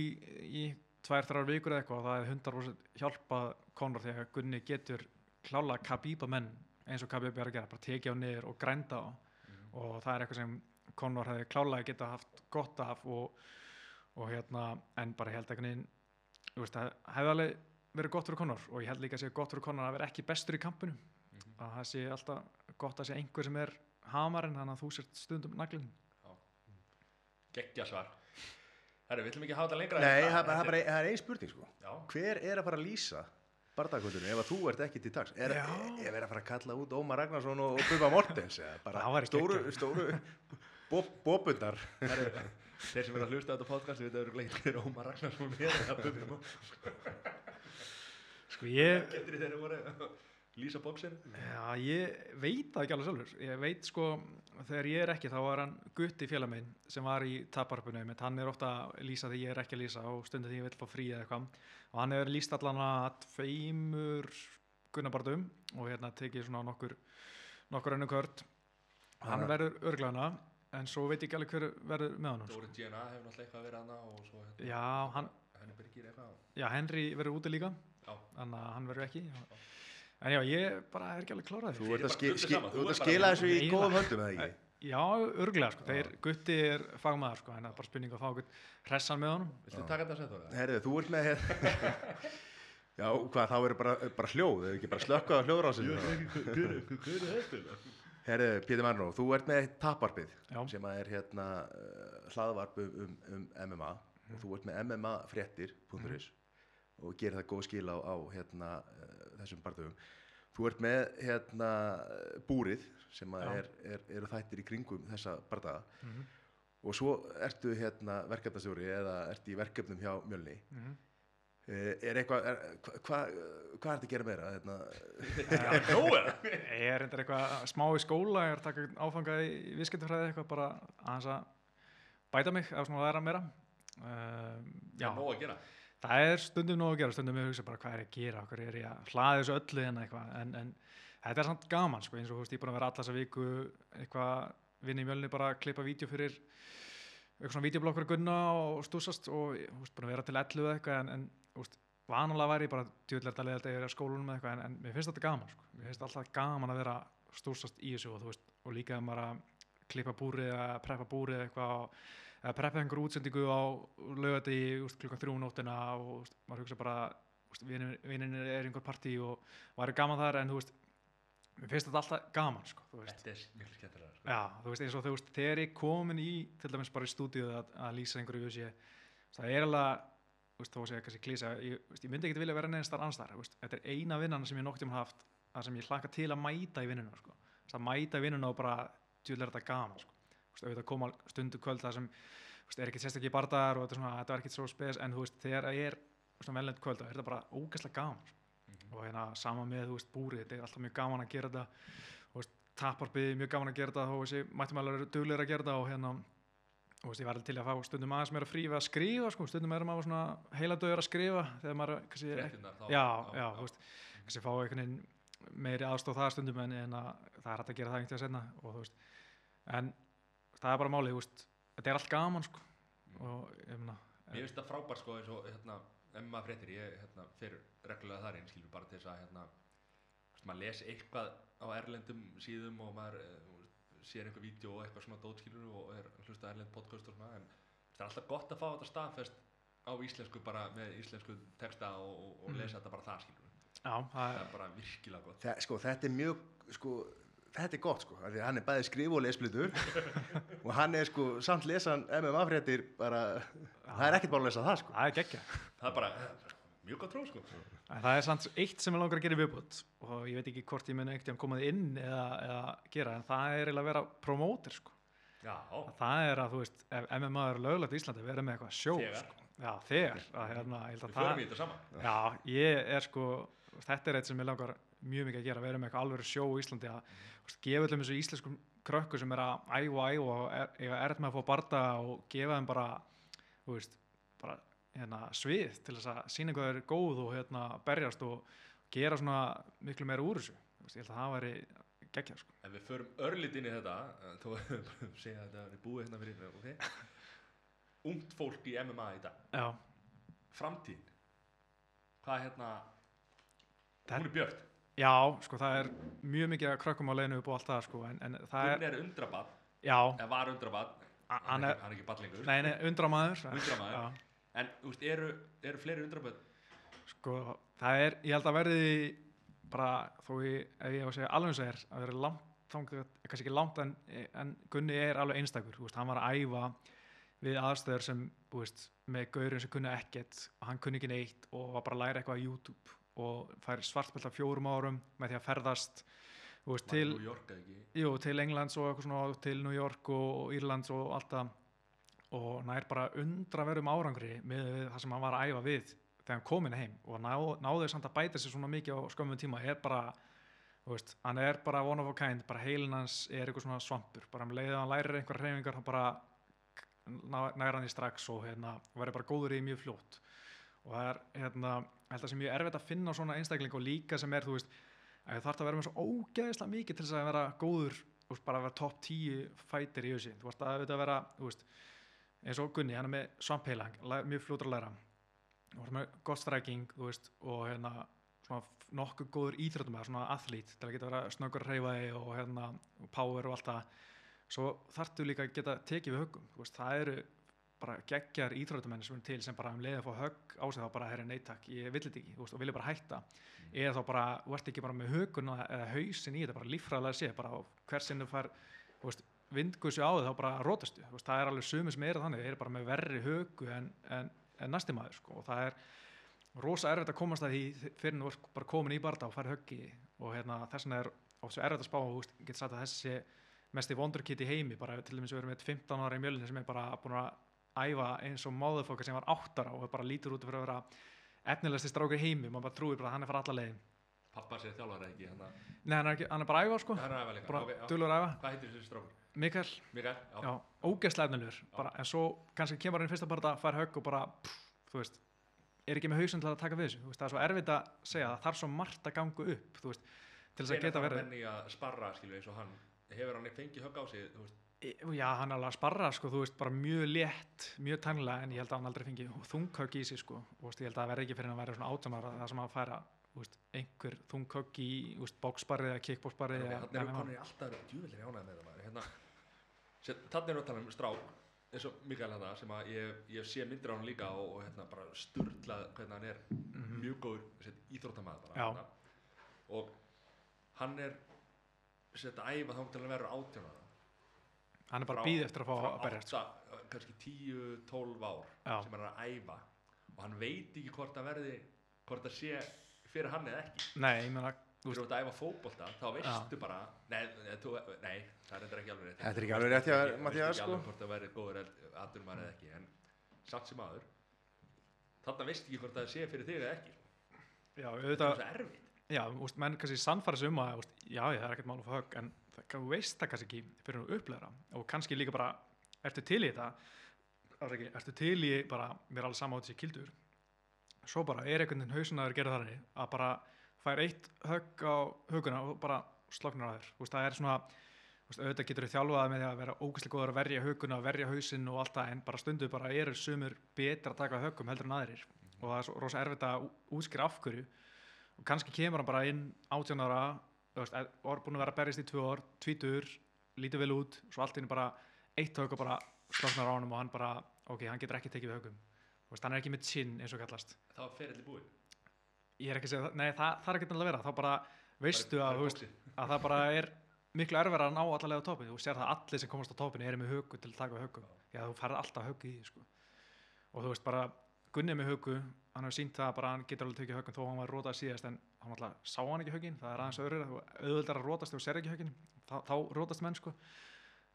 í tvær, þrjár vikur eða eitthvað og það hefði 100% hjálpað Conor því að Gunni getur klála kabíba menn eins og kabíba er að gera, bara tekið á niður og grænda á. Og það er eitthvað sem Conor hefði klálega getað haft gott af og, og hérna, en bara held veginn þú veist, það hefði alveg verið gott fyrir Conor og ég held líka að sé gott fyrir Conor að vera ekki bestur í kampinu Mhm. að það sé alltaf gott að sé einhver sem er hamarinn þannig að þú sért stundum naglinn Gekkja svar Herru, við ætlum ekki að hafa þetta lengra Nei, en það er bara- það er Þetta bara það er ein spurning sko. Já, Hver er að fara að lýsa bardagkvöldunum ef að þú ert ekki til dags? Er, er að fara að kalla út Ómar Ragnarsson og, Bubba Mortens? eða bara stóru, stóru bob, bobundar. herru Þeir sem eru að hlusta á þetta podcast við eru gleitt fyrir Ómar Ragnarsson hér eða Bubbi sko ég, Getur þeir voru að lýsa bóksin já, ég veit það ekki alveg sjálfur. Ég veit sko, þegar ég er ekki þá var hann gutti félag minn sem var í taparpunni mitt, hann er ofta að lýsa þegar ég er ekki að lýsa og stundum þegar ég vil fá frí eða eitthvað. Og hann hefur lýst allan að tveimur gunnabardum og hérna tekið svona nokkur nokkur önnu kört hann Hann- verður örglana en svo veit ég ekki alveg hver verður með sko. Dóri G.N.A. hefur náttúrulega eitthvað verið hana og svo hérna já, hann, Henni Birgir eitthvað já, Henry verður úti líka Já, þannig að hann verður ekki en já, ég bara er ekki alveg klárað Þú ert að, bara ski, fullir ski, saman, þú ert að skila þessu í góðum höndum eða ekki? Já, örglega sko, þeir gutti er fagmaður sko, en það er bara spurning að fá okkur hressan með honum. viltu taka þetta sem þú Herðu, þú ert með Já, hvað, þá er bara, bara hljóð, eða ekki bara slökka á hljóðrásinu Hver er þetta? Herðu, Pétur Marnó, þú ert með taparpið Já. sem er hérna uh, hlaðvarp um, um, um MMA og þú ert með mmafréttir.is og gerir það góð skil á, á hérna, uh, þessum barndöfum þú ert með hérna búrið sem er, er, eru þættir í kringum þessa bardaga. Mhm. og svo ertu hérna verkefnastjóri eða ertu í verkefnum hjá Mjölni. Mhm. Er eitthvað er, hvað hva, hva er þetta að gera meira hérna? Ég er reyndar eitthvað smá í skóla, ég er að taka áfangað í viðskiptafræði eitthvað bara aðeins að bæta mig, eða svona að læra meira. Uh, Já, nóg að gera? Það er stundum nóg að gera, stundum ég hugsa bara hvað er ég að gera, hvað er ég að hlaða þessu öllu hérna? Eitthvað, en, en þetta er samt gaman sko, eins og þú veist, ég er búin að vera alla þessa viku eitthvað, vinna í mjölni bara að klippa vídeo fyrir eitthvað svona videoblokkur að gunna og stúsast og ég, þú veist, búin að vera til 11 eða eitthvað, en, en veist, vanalega væri ég bara djúðlega að leiða þetta yfir skólunum eða eitthvað, en, en mér finnst þetta gaman sko, mér finnst alltaf gaman að vera stúsast í þessu og veist, og líka að maður að klippa búrið eða preppa búrið eitthvað eða preppa einhver útsendingu á lögati klukkan þrjú um nóttina og veist, maður hugsa bara vinnin er einhver partí og væri gaman þar en þú veist mér finnst þetta alltaf gaman sko. Þetta er miklu skemmtilega sko. Já, þú veist eins og þú veist þegar ég komin í til dæmis bara í stúdíu að, að lýsa einhverju það er alveg veist, þó að segja kannski klísa ég, veist, ég myndi ekki vilja vera neðan starf veist, þetta er eina vinnan sem ég nokk tíma haft það sem ég hlaka til að mæta í vinnuna sko. það mæta í vinnuna og bara djúlega þetta gaman sko. auðvitað koma stundu kvöld það sem veist, er ekkert sérstaklega bardagar og þetta, er svona, þetta var ekkert svo spes en þú veist, þegar ég er svona velnend kvöld þá er þetta bara ógæslega gaman sko. Mhm. og hérna sama með, þú veist, búrið þetta er alltaf mjög gaman að gera þetta taparbyði mjög gaman að gera þetta mættum alveg duglega að gera þetta og hérna veist, ég var alveg til að fá stundum aðeins meira frí við að skrifa, sko, stundum er maður svona heila dögur að skrifa þegar maður kannski, þá- já, já, já, þú veist kannski fá einhvern veginn meiri aðstóð það stundum en, en að, það er hægt að gera það einhvern veginn senna en það er bara málið, þetta er allt gaman sko. Mm. og ég meina Mér finnst það frábært sko eins og hérna, maður fréttir, ég hérna, fer reglulega þar inn, skilur bara til þess að hérna, maður les eitthvað á erlendum síðum og maður eh, sér einhver vídeo og eitthvað svona dót skilur og er hlusta erlend podcast og svona en það er alltaf gott að fá þetta staðfest á íslensku bara með íslensku texta og, og, og Mhm. lesa þetta bara það skilur já, það það er, bara virkilega gott. Þa, sko, þetta er mjög sko, þetta er gott sko, af því að hann er bæði skrif og lesblutur og hann er sko samt lesan MMA fréttir bara, það er ekkert bara að lesa það sko. Það er geggja það er bara mjög gott tróð sko En það er samt eitt sem ég langar að gera viðbútt og ég veit ekki hvort ég muni ekkert komað inn eða, eða gera en það er eiginlega að vera promóter sko. já, það er að þú veist, ef MMA er löglegt í Íslandi vera með eitthvað sjó Þegar. sko. já, þegar að, hérna, held við að förum í þetta saman já, ég er sko þetta er eitt sem ég langar mjög mikið að gera vera með eitthvað alveg sjó í Íslandi að veist, gefa öllum þessu íslenskum krökku sem er að æfa æfa og er, erð með að fá barda og gefa þeim bara veist, bara hérna, svið til þess að sína hvað er góð og hérna, berjast og gera svona miklu meira úr þessu. Ég held að það væri geggjað sko. ef við förum örlit inn í þetta eh, þó að við segja að þetta er búið hérna fyrir okay. ungt fólk í MMA í dag. Já, framtíðin? Hvað er hérna Það- hún er björt. Já, sko það er mjög mikið að krökkum á leiðinu upp og allt það sko en, en það hún er, er undrabad já, eða var undrabad A- hann er, er- er ekki ballingur nei, nei, undramaður. Undramaður. En veist, eru, eru fleiri undrabad Sko, það er, ég held að verði bara, þó ég, ef ég á að segja alveg eins og er, að vera langt, þangað, kannski ekki langt en, en Gunni er alveg einstakur, veist, hann var að æfa við aðstöður sem, veist, með gaurinn sem kunni ekkert og hann kunni ekki neitt og var bara að læra eitthvað á YouTube og fær svartbelt af fjórum árum með því að ferðast, veist, til, New York jú, til Englands og og til New York og, og Írlands og allt það og nær bara undra verum árangri með það sem hann var að æfa við þegar hann komin heim. Og ná, náðu samt að bæta sér svona mikið á skömmum tíma. Er bara, þú veist, hann er bara one of a kind, bara heilin hans er eitthvað svona svampur, bara um leiðið að hann lærir einhver hreyfingar, hann bara næra hann í strax og hérna verður bara góður í mjög fljótt. Og það er hérna, held að sem mjög erfitt að finna svona einstakling og líka sem er, þú veist að þú þarf að vera með svo ógeðislega mikið til þess að vera góður, þú veist, bara að vera topp 10 fætir í þessi, þú veist, að þetta vera þú veist, eins og Gunni, hann er með svampheila, mjög fljótur að læra. Og hann er með gott veist og hérna, nokkuð góður íþróttum eða svona athlít til að geta vera snöggur að reyfa þig og hérna power og allt það. Svo þarftu líka að geta tekið við höggum veist, það eru bara geggjar íþróttumenn sem eru til sem bara um leiði að fá högg á sig þá bara, herri neittak, ég vill þetta ekki veist, og vilja bara hætta. Eða þá bara, ert ekki bara með höguna eða hausin í þetta, bara líffræðilega sé bara fær, þú veist vindgussu á þig þá bara rótastu það er alveg sumir sem eru þannig, þeir eru bara með verri högu en, en, en næsti maður sko. og það er rosa erfitt að komast að því fyrir en þú ert bara komin í barða og fær höggi. Og hérna, þess vegna er og svo erfitt að spá, þú veist, getur sagt að þessi mesti wonderkid í heimi, bara til dæmis við erum með 15 ára í mjölinu sem er bara búin að æfa eins og máðufokka sem var 8 ára og er bara lítur út fyrir að vera efnilegsti strákur í heimi, maður bara trúir bara að hann er fara alla leiðin. Pappa sér þjálfara ekki hann að Nei, hann er, ekki, hann er bara æfa sko, er bara dölur æfa. Hvað heitir þessi strákur? Mikael, Mikael? Já. já, ógeðslega efnilegur en svo kannski kemur hann í fyrsta barða, fær högg og bara, pff, þú veist er ekki með hausinn til að taka við þessu, veist, það er svo erfitt að segja það þarf svo margt að ganga upp, þú veist, til þess að geta verið, menn í að sparra skilju eins og hann hefur hann fengið högg á sig þú veist, E- já, hann er alveg að sparra, sko, þú veist, bara mjög létt, mjög tannlega, en ég held að hann aldrei fengi þunghögg í sig, sko, og ég held að það verði ekki fyrir hann að vera svona átjánar það sem að færa, þú veist, einhver þunghögg í, þú veist, bóksparrið eða kickbóksparrið eða þannig MMA. konur í alltaf djúvillir ánægð með það maður hérna, þannig við að tala um strák eins og Mikael hérna sem að ég, ég sé myndir á hann líka og, og hérna bara sturlað hvernig hann er Mhm. mjög góður Já. hérna. og hann er að æfa þá til að vera átjánar Hann er bara býð eftir að fá að berjast, sko. átta, kannski 10-12 ár Já. sem hann er að æfa og hann veit ekki hvort það verði hvort það sé fyrir hann eða ekki Nei, ég meina, þú veist að æfa fótbolta þá veistu bara nei, nei, þú, nei, það er ekki alveg rétt. Þetta er ekki alveg rétt hjá þér, Þú Matthías, veist ekki sko. alveg hvort það verði góður aðdurum eða ekki en samt sem aður þarna veistu ekki hvort það sé fyrir þig eða ekki. Já, það auðvitað, er svo erfitt. Já, þú veist, menn kannski sannfæra sig um að, þú veist, já, já, það er ekkert mál fá högg, en það, þú veist það kannski ekki fyrir að upplega og kannski líka bara, ertu til í þetta, ertu til í bara, að að fær eitt högg á huguna og bara sloknar að þér, veist, það er svona, veist, auðvitað getur þau þjálfað með því að vera ógæslega góður að verja huguna, verja hausinn og allt það, en bara stundu bara eru sumur betra að taka höggum heldur en aðrir. Og það er rosa erfitt að útskýra af hverju. Og kannski kemur hann bara inn 18 ára þú veist, og er búin að vera að berjast í tvö ár tvítur, lítið vel út svo allt inn bara eitt högg og bara sloknar á honum og hann bara, ok, hann getur ekki tekið við höggum. Veist, hann er ekki með chin eins og kallast. Þá er ferilli búinn ég er ekki að segja nei það, það er ekki að vera. Þá bara veistu að, veist, að það bara er miklu erfara að ná allavega á topin þú sér það að allir sem komast á topin eru með höggu til að taka við höggum já þú færð alltaf höggu í sko. og þú veist bara Gunni er með höggu hann hefur sínt það að bara hann getur alveg tekið höggum þó hann var rótað síðast en hann alltaf sá hann ekki höggin það er aðeins öðru auðvöldar að rótast þegar þú sér ekki höggin þá, þá rótast menn sko.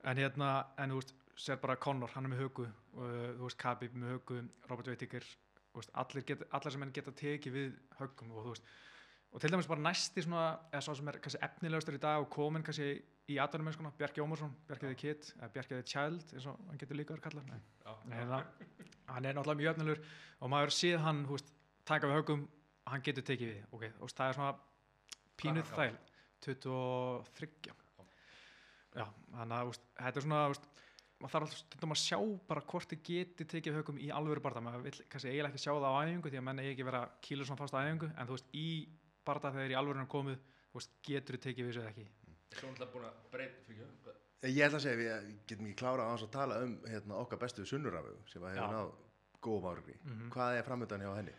En hérna en þú veist sér bara Conor hann er með höggu og þú veist Khabib með höggu Robert Whittaker veist, allir, get, allir sem menn geta tekið við höggum og þú veist og til dæmis bara næsti svona eða svo sem er kannski efnilegastur í dag og komin kannski í atvinnumennskuna, Bjarki Ómarsson Bjarki the Kid, eða Bjarki the Child eins og hann getur líka verið kallað Nei. Nei, hann er náttúrulega mjög efnilegur og maður séð hann hú veist, taka við högum, hann getur tekið við okay. og það er svona pínuð þæl 23 já, þannig að þetta er svona hú veist, maður þarf alltaf stundum að sjá bara hvort þið geti tekið högum í alvöru barða maður vil kannski eiginlega ekki sjá það á æfingu því að menn eigi ekki vera kílur svona fast á æfingu en þú veist, í barða þegar í alvörunum komið þú veist, getur þið tekið við þessu eða ekki? Svo náttúrulega búin að breyta fyrir ekki Ég ætla að segja, við getum ekki klárað á hans að tala um hérna, okkar bestu sunnurafegu sem að hefur náð góðum árið Mhm. Hvað er framöndan hjá henni?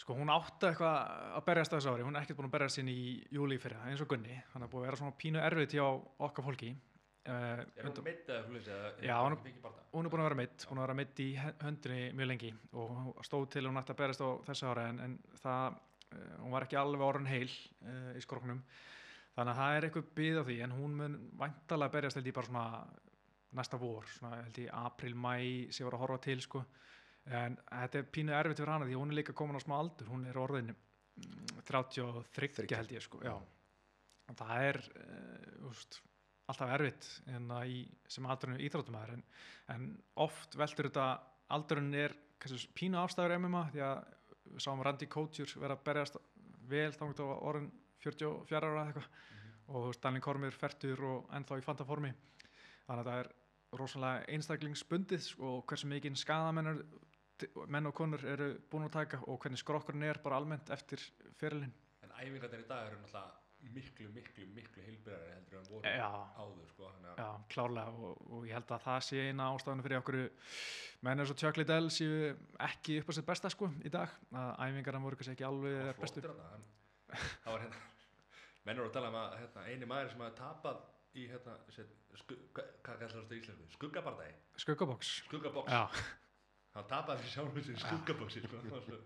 Sko hún átti eitthvað að berjast þessu ári, hún er ekkert búin að berjast sinni í júli fyrir það, eins og Gunni, hann er búin að vera svona pínu erfið hjá okkar fólki. Uh, er hún meitt eða fyrir þessi Já, hún- hún er búin að vera meitt, búin að vera meitt í höndinni mjög lengi og hún stóð til hún ætti að berjast á þessu ári en, en það, uh, hún var ekki alveg orðin heil uh, í skroknum. Þannig að það er eitthvað byggð á því en hún mun væntalega berjast held ég bara svona næsta vor, svona held ég april, mæ sem var að horfa til sko. En þetta er pínu erfitt fyrir hana því hún er líka komin á smá aldur, hún er orðin mm, 33 held ég sko, já. Það er, uh, úst, alltaf erfitt en í, sem aldurinn íþróttumæður en, en oft veldur þetta aldurinn er kannski pínu afstæður MMA því að við sáum Randy Couture vera að berjast vel þá á orðin 44 ára eitthvað. Og þú veist, Daniel Kormir færtur og ennþá í fanta formi þannig að það er rosalega einstaklingsbundið sko, og hversu mikinn skadamenn menn og konur eru búin að taka og hvernig skrokkurinn er bara almennt eftir fyrirlin en æfingarnir í dag eru náttúrulega miklu, miklu, miklu heilbyrðari heldur en voru Já. áður sko, Já, klárlega og, og ég held að það sé eina ástafinu fyrir okkur menn eins og Chuck Liddell séu ekki upp á sitt besta sko í dag að æfingarna voru kannski ekki alveg bestu hann- það var hérna menn voru að tala um að hérna, eini maður sem hafði tapað í hérna, sku, hvað, kallar þetta í Íslandi? Skuggabardagi, Skuggabox skuggaboks Já, hann tapaði fyrir sjálfum sér skuggaboksi sko.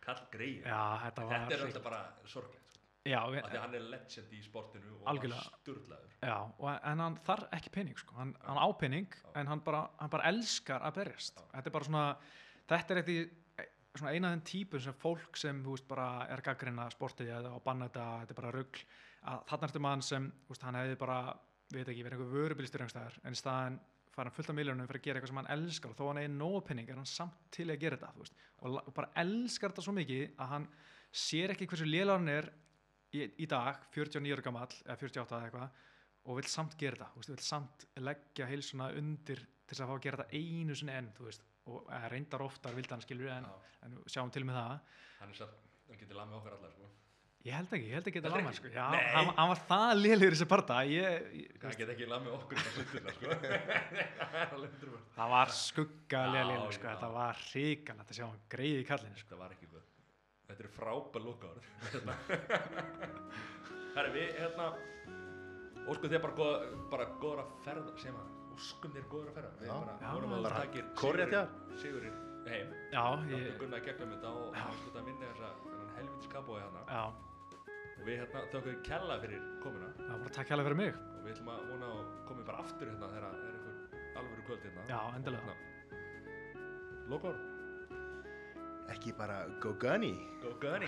Kall greið þetta var þetta er alltaf bara sko. Já, við, því að hann er legend í sportinu og Algjörlega. hann sturlaður. Já og, en hann þarf ekki pening sko. Hann, hann á pening en hann bara, hann bara elskar að berjast. Já. þetta er bara svona þetta er eitthvað svona eina af þeim típum sem fólk sem veist er gaggrina sportið eða á banna þetta, þetta er bara rugl að þarna ertu mann sem, veist, hann hefði bara við veit ekki, verið einhver vörubilstur en í staðan fara hann fullt af miljónum fyrir að gera eitthvað sem hann elskar og þó hann eigi nógu penning er hann samt til að gera þetta og, og bara elskar þetta svo mikið að hann sér ekki hversu er í, í dag, 49 ára gamall eða 48 eða eitthvað og vil samt gera þú veist, vil samt leggja heilsuna undir til þess að fá að gera þetta einu sinni enn, veist, og reyndar oftar vildi hann skilur en, en sjáum til með það hann satt, hann getur lamið okkar allar sko. ég held ekki, ég held ekki að þetta ekki? sko. já, hann, hann var það lélegur í þessi parta ég, ég, hann getur ekki lamið okkur sundurna sko. Það alveg 100%. það var skugga Já, lélegur sko. þetta var hrikalegt að sjá hann greið í kallinu sko. þetta var ekki þetta er frábær lúka herri við hérna óskum þér bara, góða, bara góðra ferða sem að óskum þér góðra ferða. Við Já. bara Já, vonum að kórrétt hjá sigurinn heim. Já, Láttu ég, Gunnar gegnum þetta og sko að minna þessa þennan helvitis kabói hana já, og við hérna þökkum kella fyrir komuna. Það var bara takk hérlega fyrir mig. Og við ætlum að vona að komið bara aftur hérna þegar það er einhver alvöru kvöld hérna. Já, endilega. Lókor, Ekki bara go gunny. Go Gunny